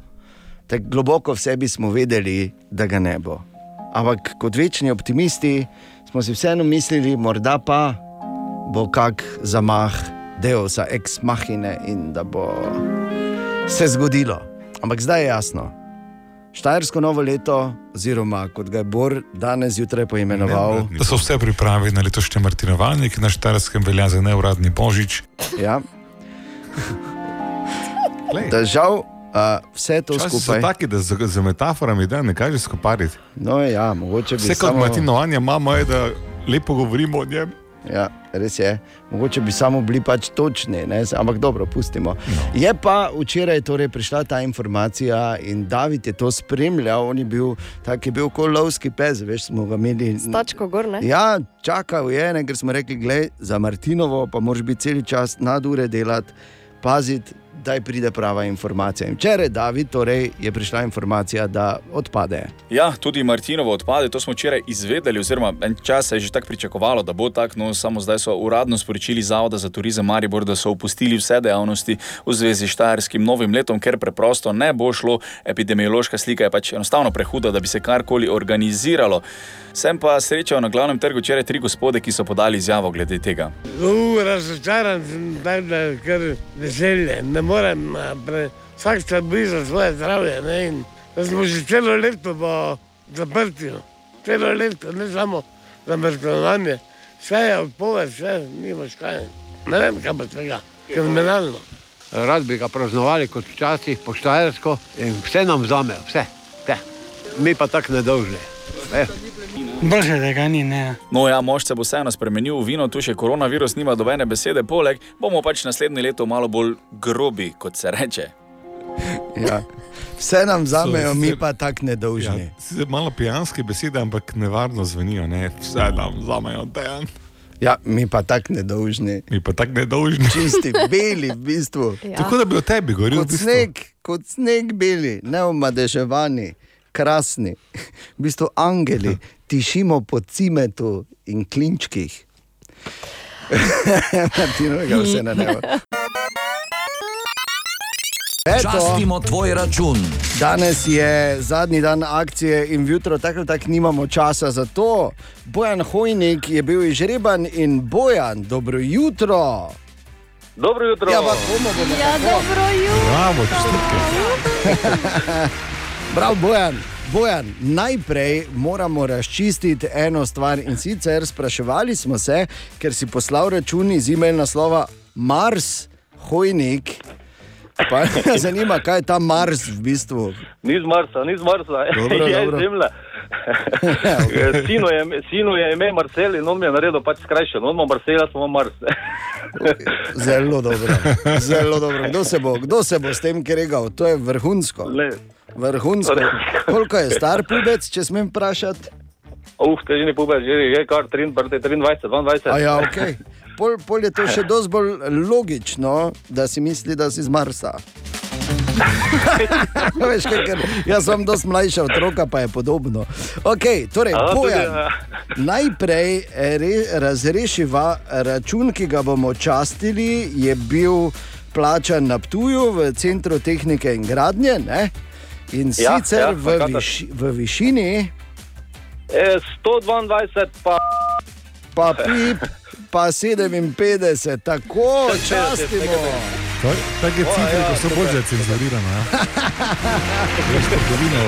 S3: tako globoko v sebi smo vedeli, da ga ne bo. Ampak kot večni optimisti smo si vseeno mislili, morda pa bo kak zamah Deusa, ex machine in da bo se zgodilo. Ampak zdaj je jasno. Štajersko novo leto, oziroma kot ga je Bor danes zjutraj poimenoval,
S6: Da so vse pripravi na letošnje martinovanje, ki na Štajerskem velja za neuradni božič.
S3: Ja. Da žal uh, vse to
S6: Včasih so
S3: skupaj.
S6: taki, da z, z metaforami da ne kaže skopariti.
S3: No, ja, mogoče bi
S6: Vse kot
S3: samo...
S6: martinovanje imamo, je, da lepo govorimo o njem.
S3: Ja, res je. Mogoče bi samo bili pač točni, ne? ampak dobro, pustimo. No. Je pa včeraj torej prišla ta informacija in David je to spremljal, on je bil tak, je bil kot lovski pes, veš, smo ga imeli.
S9: Stačko gor, ne?
S3: Ja, čakal je, ne, ker smo rekli, gledaj, za Martinovo pa moraš biti cel čas nadure delati, paziti, da pride prava informacija. In včeraj, David, torej, je prišla informacija, da odpade.
S19: Ja, tudi Martinovo odpade, to smo včeraj izvedeli, oziroma en čas se je že tako pričakovalo, da bo tako, no samo zdaj so uradno sporočili Zavoda za turizem Maribor, da so opustili vse dejavnosti v zvezi s Štajerskim novim letom, ker preprosto ne bo šlo, epidemiološka slika je pač enostavno prehuda, da bi se karkoli organiziralo. Sem pa srečal na glavnem trgu včeraj tri gospode, ki so podali izjavo glede tega.
S20: Uh, razočaran sem, da je kar veselje. Ne morem, a, pre, vsak se boji za svoje zdravje. Ne, smo že celo leto v zaprtju, celo leto, ne samo za mrtvovanje. Vse je odpoved, vse nimaš kaj. Ne vem, kaj bo tega, kriminalno.
S21: Rad bi ga praznovali kot včasih, po Štajersko in vse nam vzamejo, vse. vse. Mi pa tako nedolžni. E.
S19: Boljše, da ga ni, ne. No, ja, mož se bo vseeno spremenil v vino, tu še koronavirus nima dobene besede, poleg bomo pač naslednje leto malo bolj grobi, kot se reče.
S3: Ja. Vse nam vzamejo,
S6: So-
S3: mi pa tako nedolžni.
S6: Ja, sicer malo pijanske besede, ampak nevarno zvenijo. Ne? Vse nam vzamejo dejan.
S3: Ja, mi pa tako nedolžni.
S6: Mi pa tako nedolžni.
S3: Čisti beli, v bistvu.
S6: Ja. Tako da bi o tebi govoril.
S3: Kot
S6: v bistvu.
S3: sneg, kot sneg beli, neomadeževani, krasni, v bistvu angeli, tišimo po cimetu in klinčkih. Martinovega vse na nebo. Eto.
S2: Častimo tvoj račun.
S3: Danes je zadnji dan akcije in jutro tako ali tako nimamo časa za to. Bojan Hojnik je bil izžreban in Bojan, dobro jutro.
S22: Dobro jutro.
S3: Ja, pa komu bomo
S5: Ja,
S3: tako?
S5: dobro jutro.
S4: Bravo, čestitke.
S3: Prav, Bojan. Bojan, najprej moramo razčistiti eno stvar in sicer spraševali smo se, ker si poslal račun iz e-mail naslova Mars, Hojnik. Pa me zanima, kaj je ta Mars v bistvu.
S22: Ni z Marsa, ni z Marsa,
S3: Dobro,
S22: je
S3: dobro.
S22: iz Zemlje. sinu, je, sinu je ime Marcel in on mi je naredil pač skrajšan. On ima Marcel, jaz imam Mars.
S3: Zelo dobro. Zelo dobro. Kdo se bo, kdo se bo s tem kregal? To je vrhunsko.
S22: Le.
S3: Vrhunsko. Koliko je star pubec, če smem vprašati?
S22: Uf, te že ne pube, že je kar 23, 23, 22.
S3: A ja, ok. Pol, pol je to še dosti bolj logično, da si misli, da si z Marsa. Veš, kaj, ker jaz sem dosti mlajša otroka, pa je podobno. Okay, torej,
S22: A, tudi, ja.
S3: najprej eh, re, razrešiva račun, ki ga bomo častili, je bil plačan na Ptuju v Centru tehnike in gradnje. Ne? In
S22: Ja,
S3: sicer
S22: ja,
S3: v, viši, v višini,
S22: E, 122 pa...
S3: pa pip, pa 57, tako častimo.
S4: Take cifre, ko so bolj cenzurirane. Ja. Veš, trgovino.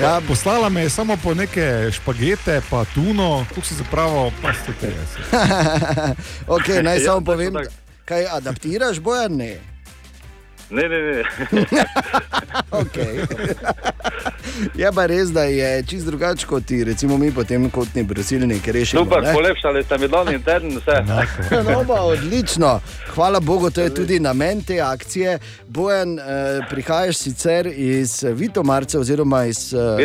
S3: Ja.
S4: Poslala me je samo po neke špagete, pa tuno, tu si zapravo, pa 130.
S3: okay, naj
S22: Ja,
S3: samo
S22: tako,
S3: povem,
S22: tako.
S3: kaj adaptiraš, bojan ne.
S22: Ne, ne, ne.
S3: Okay. Je pa res, da je čist drugače kot ti, recimo mi potem kotni brusilnik rešimo.
S22: Super,
S3: ne?
S22: polepšali ste mi dan in teden vse.
S3: No, pa odlično. Hvala Bogu, to je tudi namen te akcije. Bojan, eh, prihajaš sicer iz Vitomarca oziroma iz. Eh,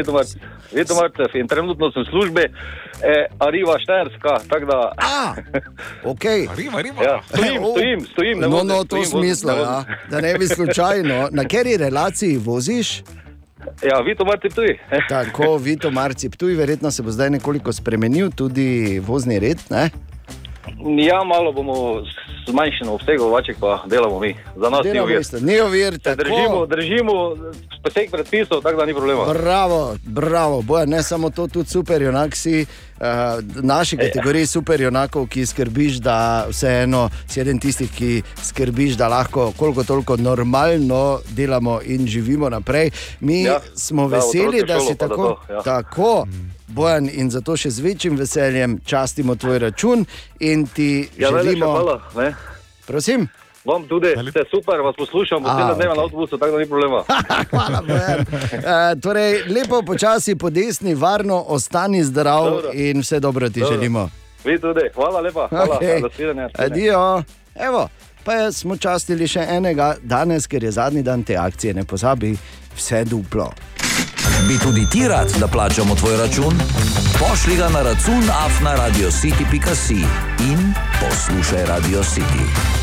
S22: Vedno marcev in trenutno sem v službi, eh, Arriva Štajerska, tako da...
S3: A, ok.
S22: Arriva, Arriva. Ja, stojim, stojim, stojim.
S3: No, no, to smisla, ja. da ne bi slučajno. Na kateri relaciji voziš?
S22: Ja, Vito Marci tuj.
S3: Tako, Vito Marci, tuj verjetno se bo zdaj nekoliko spremenil tudi vozni red. Ne?
S22: Ja, malo bomo zmanjšali obseg, vaček pa delamo mi. Za nas ni
S3: Delamo
S22: ovir.
S3: isto, ni ovir,
S22: Se
S3: tako.
S22: Držimo, držimo poseg predpisov, tako da ni problema.
S3: Bravo, bravo, boja, ne samo to, tudi super junak si. Uh, naši kategoriji super junakov, ki skrbiš, da vseeno si eden tistih, ki skrbiš, da lahko koliko toliko normalno delamo in živimo naprej. Mi
S22: Ja,
S3: smo
S22: da,
S3: veseli, da
S22: šolo
S3: si
S22: pa da
S3: tako.
S22: to, ja.
S3: tako Bojan, in zato še z večjim veseljem častimo tvoj račun in ti
S22: Ja,
S3: želimo.
S22: hvala.
S3: Prosim.
S22: Vam tudi, ste super, vas poslušam, vse dneva
S3: ok.
S22: na avtobusu, tako da ni problema.
S3: Hvala, Bojan. Uh, torej, lepo počasi po desni, varno, ostani zdrav
S22: Dobro.
S3: in vse dobro ti
S22: Dobro.
S3: želimo.
S22: Vi tudi, hvala lepa, hvala,
S3: Okej.
S22: nasvidenje.
S3: Adijo. Evo, pa smo častili še enega danes, ker je zadnji dan te akcije. Ne pozabi, vse duplo.
S2: Bi tudi ti rad, da plačamo tvoj račun? Pošlji ga na račun afnaradiocity.si in poslušaj Radio City.